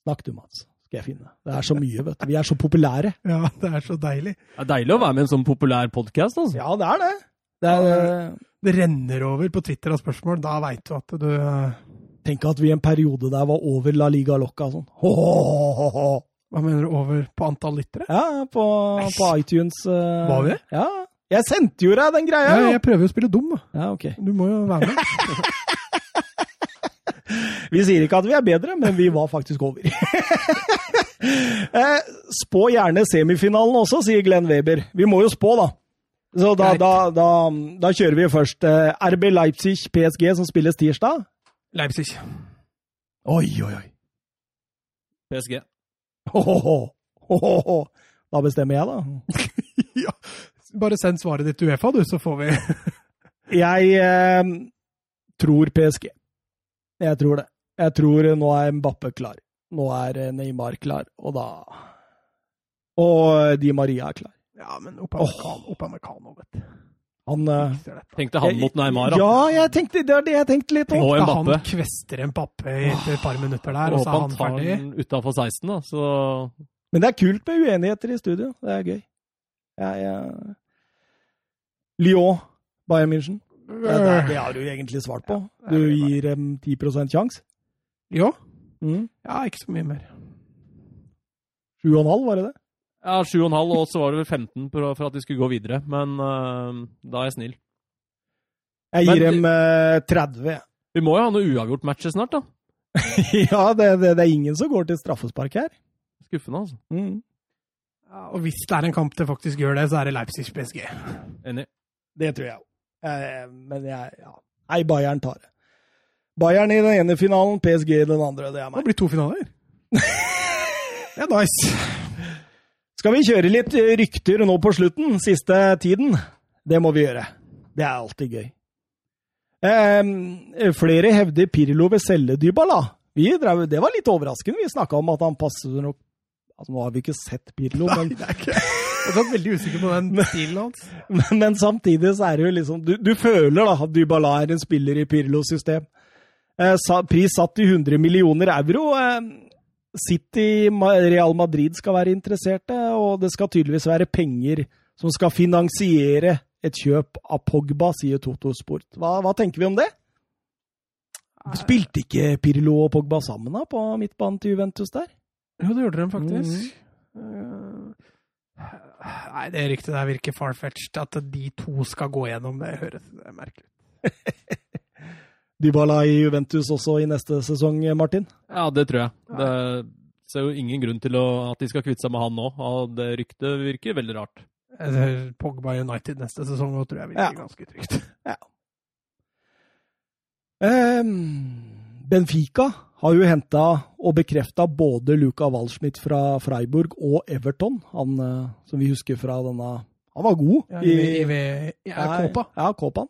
snakk du, Mats. Skal jeg finne. Det er så mye, vet du. Vi er så populære. [LAUGHS] Ja, det er så deilig. Det er deilig å være med i en sånn populær podkast, altså. Ja, det er det. det er, eh, Det renner over på Twitter av spørsmål. Da veit du at du eh, tenk at vi i en periode der var over La Liga Locca sånn. Ho, ho, ho. Hva mener du, over på antall lyttere? Ja, på, på iTunes. Uh, Var vi det? Ja. Jeg sendte jo deg den greia! Ja, jeg prøver jo å spille dum, da. Ja, ok. Du må jo være med. [LAUGHS] Vi sier ikke at vi er bedre, men vi var faktisk over. [LAUGHS] eh, spå gjerne semifinalen også, sier Glenn Weber. Vi må jo spå, da. Så da, da, da, da kjører vi først eh, RB Leipzig PSG, som spilles tirsdag. Leipzig. Oi, oi, oi. PSG. Hohoho. Hohoho. Da bestemmer jeg, da. [LAUGHS] ja. Bare send svaret ditt til Uefa, du, så får vi [LAUGHS] Jeg eh, tror PSG. Jeg tror det. Jeg tror nå er Mbappe klar. Nå er eh, Neymar klar, og da Og Di Maria er klar. Ja, men Opamecano, oh. Vet du. Han uh, Tenkte han mot Neymar, da. Ja, jeg tenkte, det er det jeg tenkte litt om. Han kvester en pappe etter et par minutter der, og så er han ferdig. Håper han tar den utafor 16, da, så Men det er kult med uenigheter i studio. Det er gøy. Jeg, jeg... Lyon, Bayern München. Det, det, det, har du egentlig svart på. Du gir dem 10 sjanse. Ja. Mm. Ja, ikke så mye mer. 7,5, var det det? Ja, 7,5, og så var det vel 15 for at de skulle gå videre. Men uh, da er jeg snill. Jeg gir Men, dem uh, 30. Vi må jo ha noe uavgjort-matcher snart, da. [LAUGHS] ja, det, det, det, er ingen som går til straffespark her. Skuffende, altså. Mm. Ja, og hvis det er en kamp det faktisk gjør det, så er det Leipzig-PSG. Enig. Det tror jeg òg. Eh, men jeg ja. Nei, Bayern tar det. Bayern i den ene finalen, PSG i den andre. Det er meg. Det blir to finaler. [LAUGHS] det er nice. Skal vi kjøre litt rykter nå på slutten, siste tiden? Det må vi gjøre. Det er alltid gøy. Eh, flere hevder Pirlo ved selge Dybala. Vi drev, det var litt overraskende. Vi snakka om at han passer nok altså, Nå har vi ikke sett Pirlo, men Nei, Jeg er veldig usikker på den [LAUGHS] stilen hans. Men, men, samtidig så er det jo liksom Du, du føler da at Dybala er en spiller i Pirlos system. Eh, pris satt i 100 millioner euro. Eh, City, Real Madrid skal være interesserte, og det skal tydeligvis være penger som skal finansiere et kjøp av Pogba, sier Toto Sport. Hva, hva tenker vi om det? Spilte ikke Pirlo og Pogba sammen da, på midtbanen til Juventus der? Jo, det gjorde de faktisk. Mm. Nei, det ryktet der virker far-fetched. At de to skal gå gjennom det, høres merkelig ut. [LAUGHS] Dybala i Juventus også i neste sesong, Martin? Ja, det tror jeg. Det ser jo ingen grunn til å, at de skal kvitte seg med han nå. og Det ryktet virker veldig rart. Pogba United neste sesong òg tror jeg virker ja. ganske trygt. [LAUGHS] Ja. Um, Benfica har jo henta og bekrefta både Luca Waldschmidt fra Freiburg og Everton, han uh, som vi husker fra denne Han var god ja, i, i, i, i i Kåpa. Ja, Kåpan.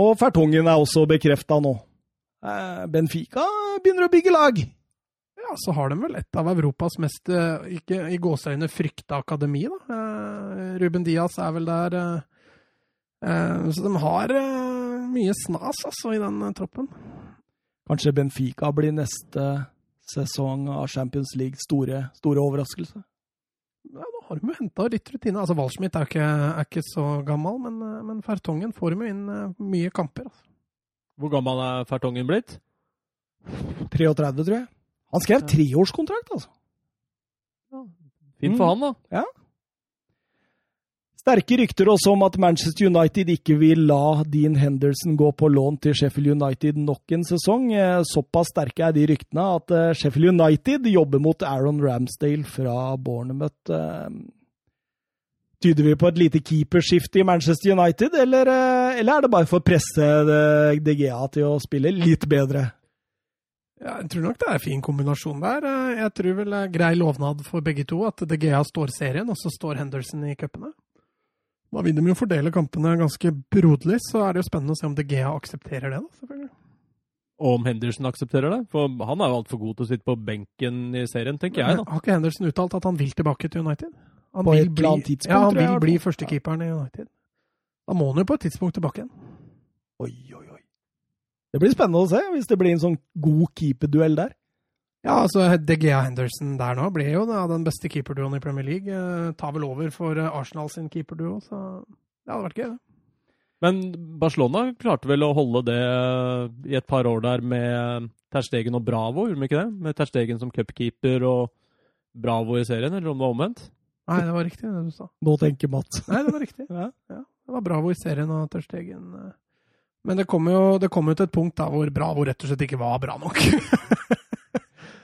Og Fertongen er også bekrefta nå. Eh, Benfica begynner å bygge lag. Ja, så har de vel et av Europas mest eh, ikke i gåseøyne frykta akademi, da. Eh, Ruben Diaz er vel der. Så de har mye snas, altså, i den troppen. Kanskje Benfica blir neste sesong av Champions League store, store overraskelse? Ja, nå har de jo henta litt rutine. Altså, Waldschmidt er, er, ikke så gammel, men, men Fertongen får jo inn eh, mye kamper. Altså. Hvor gammel er Fertongen blitt? 33, tror jeg. Han skrev treårskontrakt, altså. Ja, fint for mm. han, da. Ja. Sterke rykter også om at Manchester United ikke vil la Dean Henderson gå på lån til Sheffield United nok en sesong. Eh, såpass sterke er de ryktene at eh, Sheffield United jobber mot Aaron Ramsdale fra Bournemouth. Eh, tyder vi på et lite keeperskifte i Manchester United, eller, eller er det bare for å presse DGA til å spille litt bedre? Ja, jeg tror nok det er en fin kombinasjon der. Jeg tror vel grei lovnad for begge to at DGA står serien, og så står Henderson i cupene. Da vil de jo fordele kampene ganske broderlig, så er det jo spennende å se om De Gea aksepterer det. da, selvfølgelig. Og om Henderson aksepterer det? For han er jo altfor god til å sitte på benken i serien, tenker jeg. da. Har ikke Henderson uttalt at han vil tilbake til United? Han på vil et bli, tidspunkt, ja, han vil bli førstekeeperen i United. Da må han jo på et tidspunkt tilbake igjen. Oi, oi, oi. Det blir spennende å se, hvis det blir en sånn god keeperduell der. Ja, altså DGA Henderson der nå ble jo da, den beste keeperduoen i Premier League. Eh, tar vel over for eh, Arsenal sin keeperduo, så det hadde vært gøy. Men Barcelona klarte vel å holde det eh, i et par år der med Terstegen og Bravo, gjorde de ikke det? Med Terstegen som cupkeeper og Bravo i serien, eller om det var omvendt? Nei, det var riktig, det du sa. Nå tenker Mats. Nei, det var riktig. [LAUGHS] Ja. ja. Det var Bravo i serien og Terstegen Men det kom jo, det kom jo til et punkt da hvor Bravo rett og slett ikke var bra nok. [LAUGHS]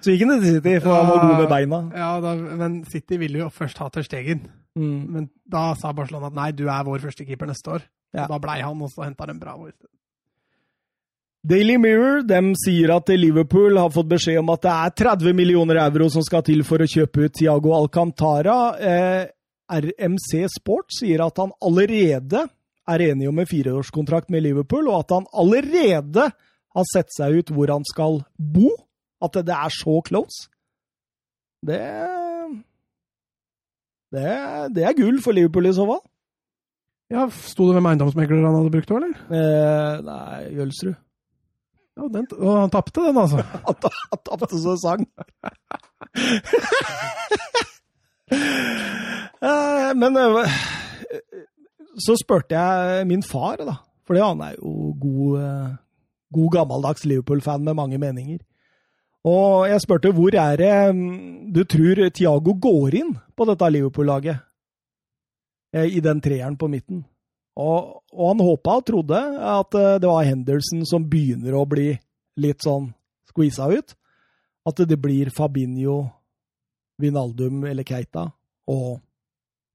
Så til City, for han var god med beina. Ja, da, men City ville jo først ha til Stegen. Mm. Men da sa Barcelona at nei, du er vår første keeper neste år. Ja. Da blei han, og så henta de Bravo i stedet. Daily Mirror dem sier at Liverpool har fått beskjed om at det er 30 millioner euro som skal til for å kjøpe ut Tiago Alcantara. Eh, RMC Sport sier at han allerede er enig om en fireårskontrakt med Liverpool, og at han allerede har sett seg ut hvor han skal bo. At det er så close. Det Det, det er gull for Liverpool i så fall. Ja, Sto det hvem eiendomsmegler han hadde brukt eller? Eh, nei, Jølsrud. Ja, den, og han tapte den, altså. [LAUGHS] Han ta- tapte så sang. [LAUGHS] Eh, Men eh, så spurte jeg min far, da. Fordi han er jo god, eh, god gammeldags Liverpool-fan med mange meninger. Og jeg spurte hvor er det mm, du tror Tiago går inn på dette Liverpool-laget? Eh, I den treeren på midten. Og, og han håpa og trodde at eh, det var Henderson som begynner å bli litt sånn skvisa ut. At det blir Fabinho, Vinaldum eller Keita og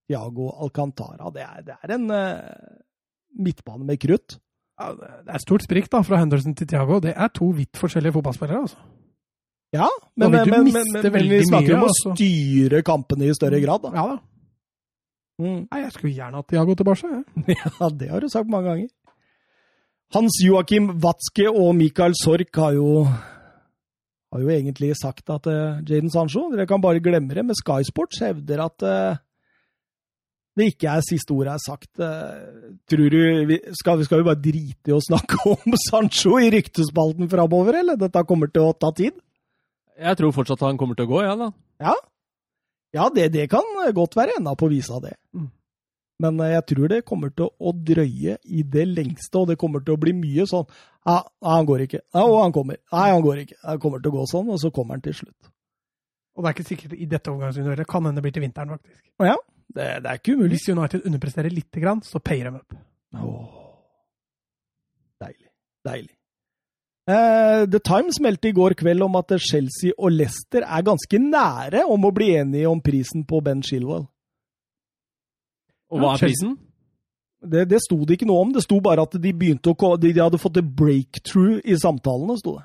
Tiago Alcantara. Det er, det er en uh, midtbane med krutt. Ja, det er stort sprik da, fra Henderson til Thiago. Det er to vidt forskjellige fotballspillere. altså. Ja, men, men, men, men, men vi snakker om å altså. styre kampene i større grad, da. Ja da. Mm. Nei, Jeg skulle gjerne hatt Diago tilbake. jeg. [LAUGHS] Ja, det har du sagt mange ganger. Hans Joakim Watzke og Mikael Sork har jo, har jo egentlig sagt at uh, Jaden Sancho Dere kan bare glemme det, men Sky Sports hevder at uh, det ikke er siste ordet er sagt. Uh, tror du vi skal, vi skal vi bare drite i å snakke [LAUGHS] om Sancho i ryktespalten framover, eller? Dette kommer til å ta tid? Jeg tror fortsatt han kommer til å gå, jeg, da. Ja, ja det, det kan godt være enda på visa det. Mm. Men eh, jeg tror det kommer til å drøye i det lengste, og det kommer til å bli mye sånn ja, ja, han går ikke. Ja, og han kommer. Nei, han går ikke. Han kommer til å gå sånn, og så kommer han til slutt. Og det er ikke sikkert i dette overgangsvinduet. Kan hende det blir til vinteren, faktisk. Ja, det, det er ikke umulig. Hvis United underpresterer lite grann, så payer de opp. Åh. Deilig. Deilig. Eh, The Times meldte i går kveld om at Chelsea og Leicester er ganske nære om å bli enige om prisen på Ben Shilwell. Og hva er prisen? Det, det sto det ikke noe om. Det sto bare at de å de, de hadde fått et breakthrough i samtalene, sto det.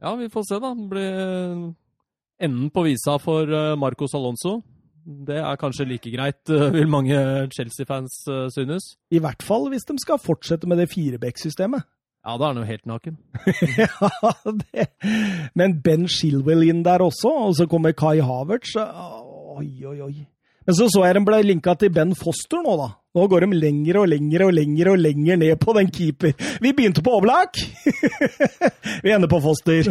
Ja, vi får se, da. Det blir enden på visa for eh, Marcos Alonso. Det er kanskje like greit, eh, vil mange Chelsea-fans eh, synes. I hvert fall hvis de skal fortsette med det fireback-systemet. Ja, da er han jo helt naken. [LAUGHS] ja, det. Men Ben Shilwell inn der også, og så kommer Kai Havertz. Oi, oi, oi. Men så så jeg de ble linka til Ben Foster nå, da. Nå går de lenger og lenger og lenger og lenger ned på den keeper. Vi begynte på Oblak! [LAUGHS] Vi ender på Foster.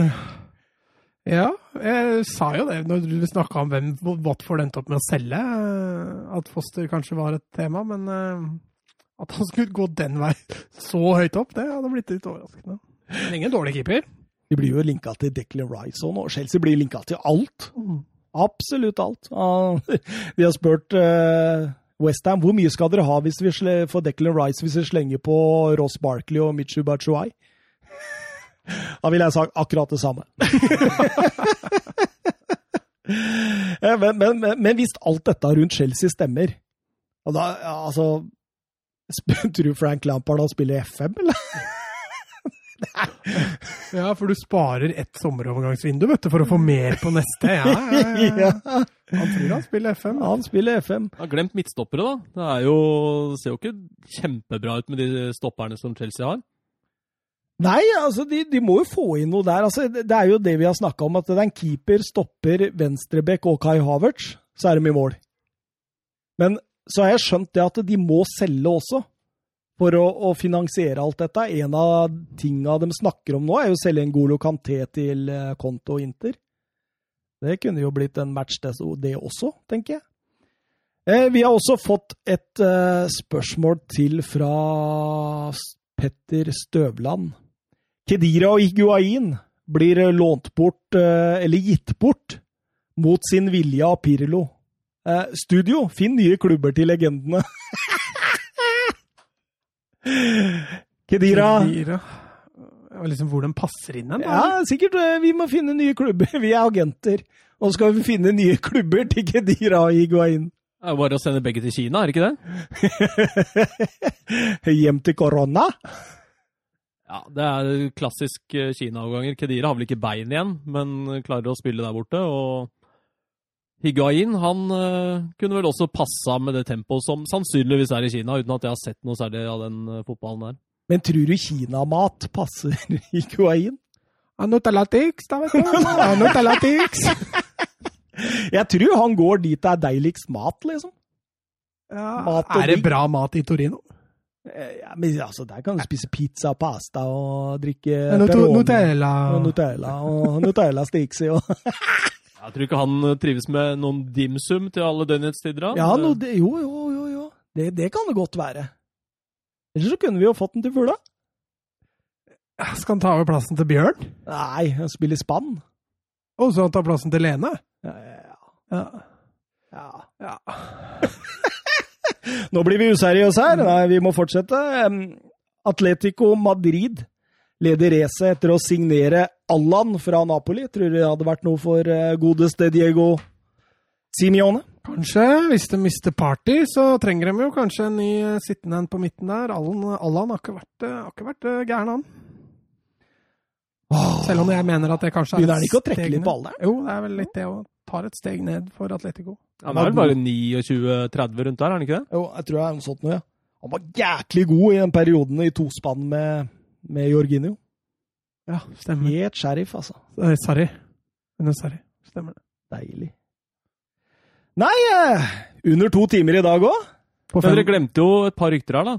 Ja, jeg sa jo det når du snakka om hvem Watford endte opp med å selge, at Foster kanskje var et tema, men eh, at han skulle gå den veien så høyt opp, det hadde blitt litt overraskende. Men ingen dårlig keeper. De blir jo linka til Declan Rice og nå. Chelsea blir linka til alt. Absolutt alt. [LAUGHS] Vi har spurt uh, Westham hvor mye skal dere ha hvis vi får Declan Rice hvis vi slenger på Ross Barkley og Michu Batshuayi? [LAUGHS] Da ville jeg sagt akkurat det samme. [LAUGHS] Eh, men, men, men, men hvis alt dette rundt Chelsea stemmer og da, altså Tror du Frank Lampard han spiller FM, eller? [LAUGHS] Ja, for du sparer ett sommerovergangsvindu, vet du, for å få mer på neste. Ja, ja, ja. [LAUGHS] Han tror han spiller FM. han spiller FM. Jeg har glemt midtstoppere, da. Det er jo, det ser jo ikke kjempebra ut med de stopperne som Chelsea har. Nei, altså, de, de må jo få inn noe der. Altså, det, er jo det vi har snakka om, at det er en keeper, stopper, venstrebekk og Kai Havertz, så er de i mål. Men så har jeg skjønt det at de må selge også, for å, å finansiere alt dette. En av tinga de snakker om nå, er jo å selge en Golo Kanté til eh, Konto Inter. Det kunne jo blitt en match, det, det også, tenker jeg. Eh, vi har også fått et eh, spørsmål til fra Petter Støvland. Kedira og Iguain blir eh, lånt bort, eh, eller gitt bort, mot sin vilje av Pirlo. Eh, studio, finn nye klubber til legendene. Kedira Kedira. Ja, Liksom hvor den passer inn hen. Ja, sikkert. eh, Vi må finne nye klubber. [LAUGHS] Vi er agenter. Og så skal vi finne nye klubber til Kedira og Iguain. Det er bare å sende begge til Kina, er det ikke det? [LAUGHS] Hjem til korona. Ja, det er klassisk eh, Kina-overganger. Kedira har vel ikke bein igjen, men klarer å spille der borte. Og Higuain han eh, kunne vel også passa med det tempoet som sannsynligvis er i Kina, uten at jeg har sett noe særlig av den eh, fotballen der. Men tror du kinamat passer [LAUGHS] i Kuain? Nutellatix, da, vet du. Nutellatix. [LAUGHS] Jeg tror han går dit det er deiligst mat, liksom. Ja, Mat er det bra mat i Torino? Eh, Ja, men altså, Der kan du spise pizza pasta og drikke Nutella. og Nutella og Nutella Stixi og [LAUGHS] Jeg tror ikke han eh, trives med noen dimsum til alle døgnets tider. Ja, no, det, jo, jo, jo. jo. Det, det kan det godt være. Ellers så kunne vi jo fått den til fugla. Skal han ta over plassen til Bjørn? Nei, han spiller spann. Og så han tar plassen til Lene? Ja, ja, Ja. ja. ja. [LAUGHS] Nå blir vi useriøse her. Nei, vi må fortsette. Atletico Madrid leder racet etter å signere Allan fra Napoli. Tror du det hadde vært noe for eh, godeste Diego Simione? Kanskje, hvis de mister Party, så trenger de jo kanskje en ny eh, sittende en på midten der. Allan, Allan har ikke vært, eh, har ikke vært gæren, han. Selv om jeg mener at det kanskje er Begynner han ikke å trekke litt på alderen? Jo, det er vel litt det, å tar et steg ned for Atletico. Han er vel bare 29-30 rundt der, er han ikke det? Jo, jeg tror det er noe sånt noe, ja. Han var jæklig god i den perioden i tospann med, med Jorginho. Ja, stemmer. Helt sheriff, altså. Eh, Sarri. Men det er Sarri. Stemmer det. Deilig. Nei, eh, under to timer i dag òg. Men dere glemte jo et par rykter her, da.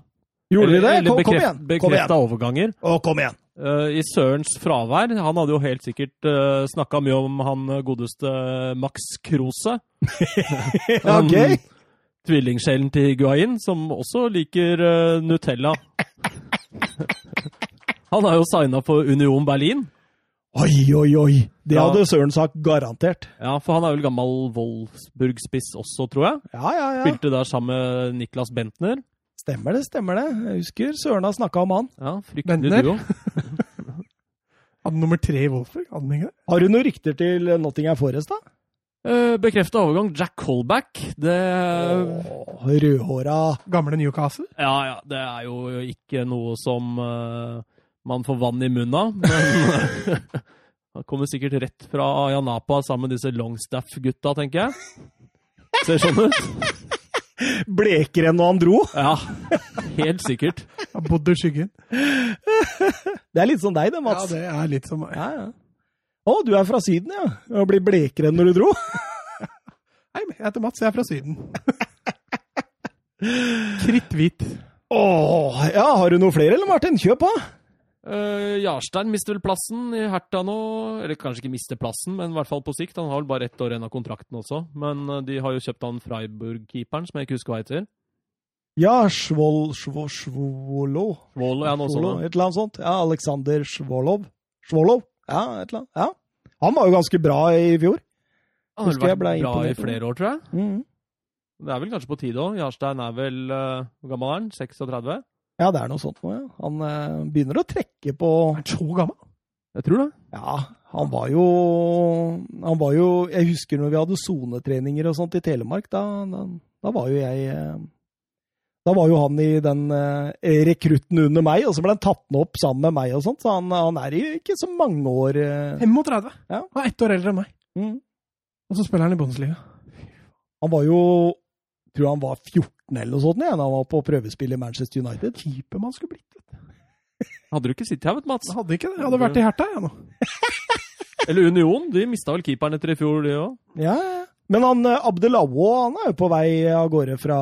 Gjorde vi det? Eller Kom, kom igjen. Bekrefta overganger. Å, kom igjen. Uh, I Sørens fravær Han hadde jo helt sikkert uh, snakka mye om han godeste Max Krose. [LAUGHS] Ok. Tvillingsjelen til Guain, som også liker uh, Nutella. [LAUGHS] han har jo signa for Union Berlin. Oi, oi, oi. Det Ja. hadde Søren sagt garantert. Ja, For han er vel gammel Wolfsburg-spiss også, tror jeg. Ja, ja, ja. Spilte der sammen med Niklas Bentner. Stemmer det, stemmer det. Jeg husker Søren har snakka om han. Ja, Fryktelig Bentner? duo. [LAUGHS] Hadde nummer tre i Wolfsburg, hadde han ikke det? Har du noen rykter til Nottingham Forest, da? Uh, Bekrefta overgang Jack Colback. Det Åh, Rødhåra. Gamle Newcastle? Ja, ja, det er jo ikke noe som eh, man får vann i munnen av, men [LAUGHS] han kommer sikkert rett fra Ayanapa sammen med disse Longstaff-gutta, tenker jeg. Ser sånn ut. Blekere enn når han dro. Ja, helt sikkert. Han bodde i skyggen. Det er litt som deg, det, Mats. Ja, det er litt som meg. Ja, ja. Å, du er fra Syden, ja. Og blir blekere enn når du dro. [LAUGHS] Hei, jeg heter Mats, jeg er fra Syden. [LAUGHS] Kritthvit. Åh, ja, Har du noe flere, eller Martin? Kjør på. Uh, Jarstein mister vel plassen i Herta nå. Eller kanskje ikke mister plassen, men i hvert fall på sikt. Han har vel bare ett år igjen av kontrakten også. Men uh, de har jo kjøpt han Freiburg-keeperen, som jeg ikke husker hva heter. Ja, Svol... Svol... Svolo. Svolo, ja, noe Svolo, sånt. Et eller annet sånt. Ja, Aleksander Svolov. Svolov? Ja, et eller annet. Ja. Han var jo ganske bra i fjor. Han har vært bra i flere år, tror jeg. Mhm. Det er vel kanskje på tide òg. Jarstein er vel eh, Hvor gammel er han? 36? Ja, det er noe sånt nå, ja. Han eh, begynner å trekke på Er han så gammel? Jeg tror det. Ja, han var jo Han var jo Jeg husker når vi hadde sonetreninger og sånt i Telemark. Da, da, da var jo jeg eh, Da var jo han i den eh, rekrutten under meg, og så ble han tatt med opp sammen med meg og sånt. Så han, han er i ikke så mange år eh, 35. Ja. Han er ett år eldre enn meg. mm. Og så spiller han i Bundesliga. Han var jo tror han var 14 eller noe sånt ja, da han var på prøvespill i Manchester United. Keeper man skulle blitt. Hadde du ikke sittet her, vet du, Mats? Jeg hadde ikke det. Jeg hadde vært i Herta, jeg nå. [LAUGHS] Eller Union. De mista vel keeperen etter i fjor, de òg. Ja, ja. Men han eh, Abdelawo han er jo på vei av gårde fra,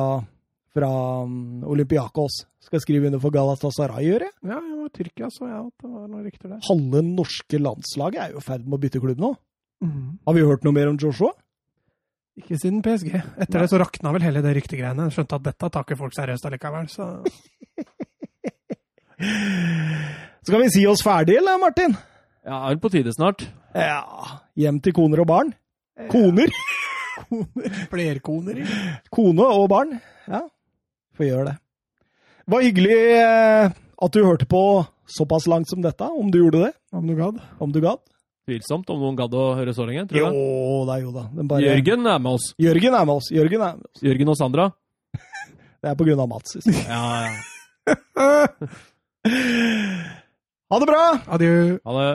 fra um, Olympiakos. Skal skrive under for Galatasaray, gjør jeg. Ja, jeg var i Tyrkia, så jeg at det var noe rykter der. Halve norske landslaget er jo i ferd med å bytte klubb nå. Mm. Har vi hørt noe mer om Joshua? Ikke siden PSG. Etter det så rakna vel hele det ryktegreiene. Skjønte at dette tar ikke folk seriøst allikevel, så [LAUGHS] Skal vi si oss ferdig, eller, Martin? Ja, er vel på tide snart. Ja. Hjem til koner og barn? Koner? [LAUGHS] Flerkoner i. Kone og barn? Ja, får gjøre det. Det var hyggelig eh, at du hørte på såpass langt som dette, om du gjorde det. Om du gadd. Om du gadd. Tvilsomt om noen gadd å høre så lenge. tror Jo jeg. da, jo da. Den bare- Jørgen er med oss. Jørgen er med oss. Jørgen er med oss. Jørgen og Sandra. [LAUGHS] Det er på grunn av Mats. Ja, ja. [LAUGHS] Ha det bra! Adjø. Ha det.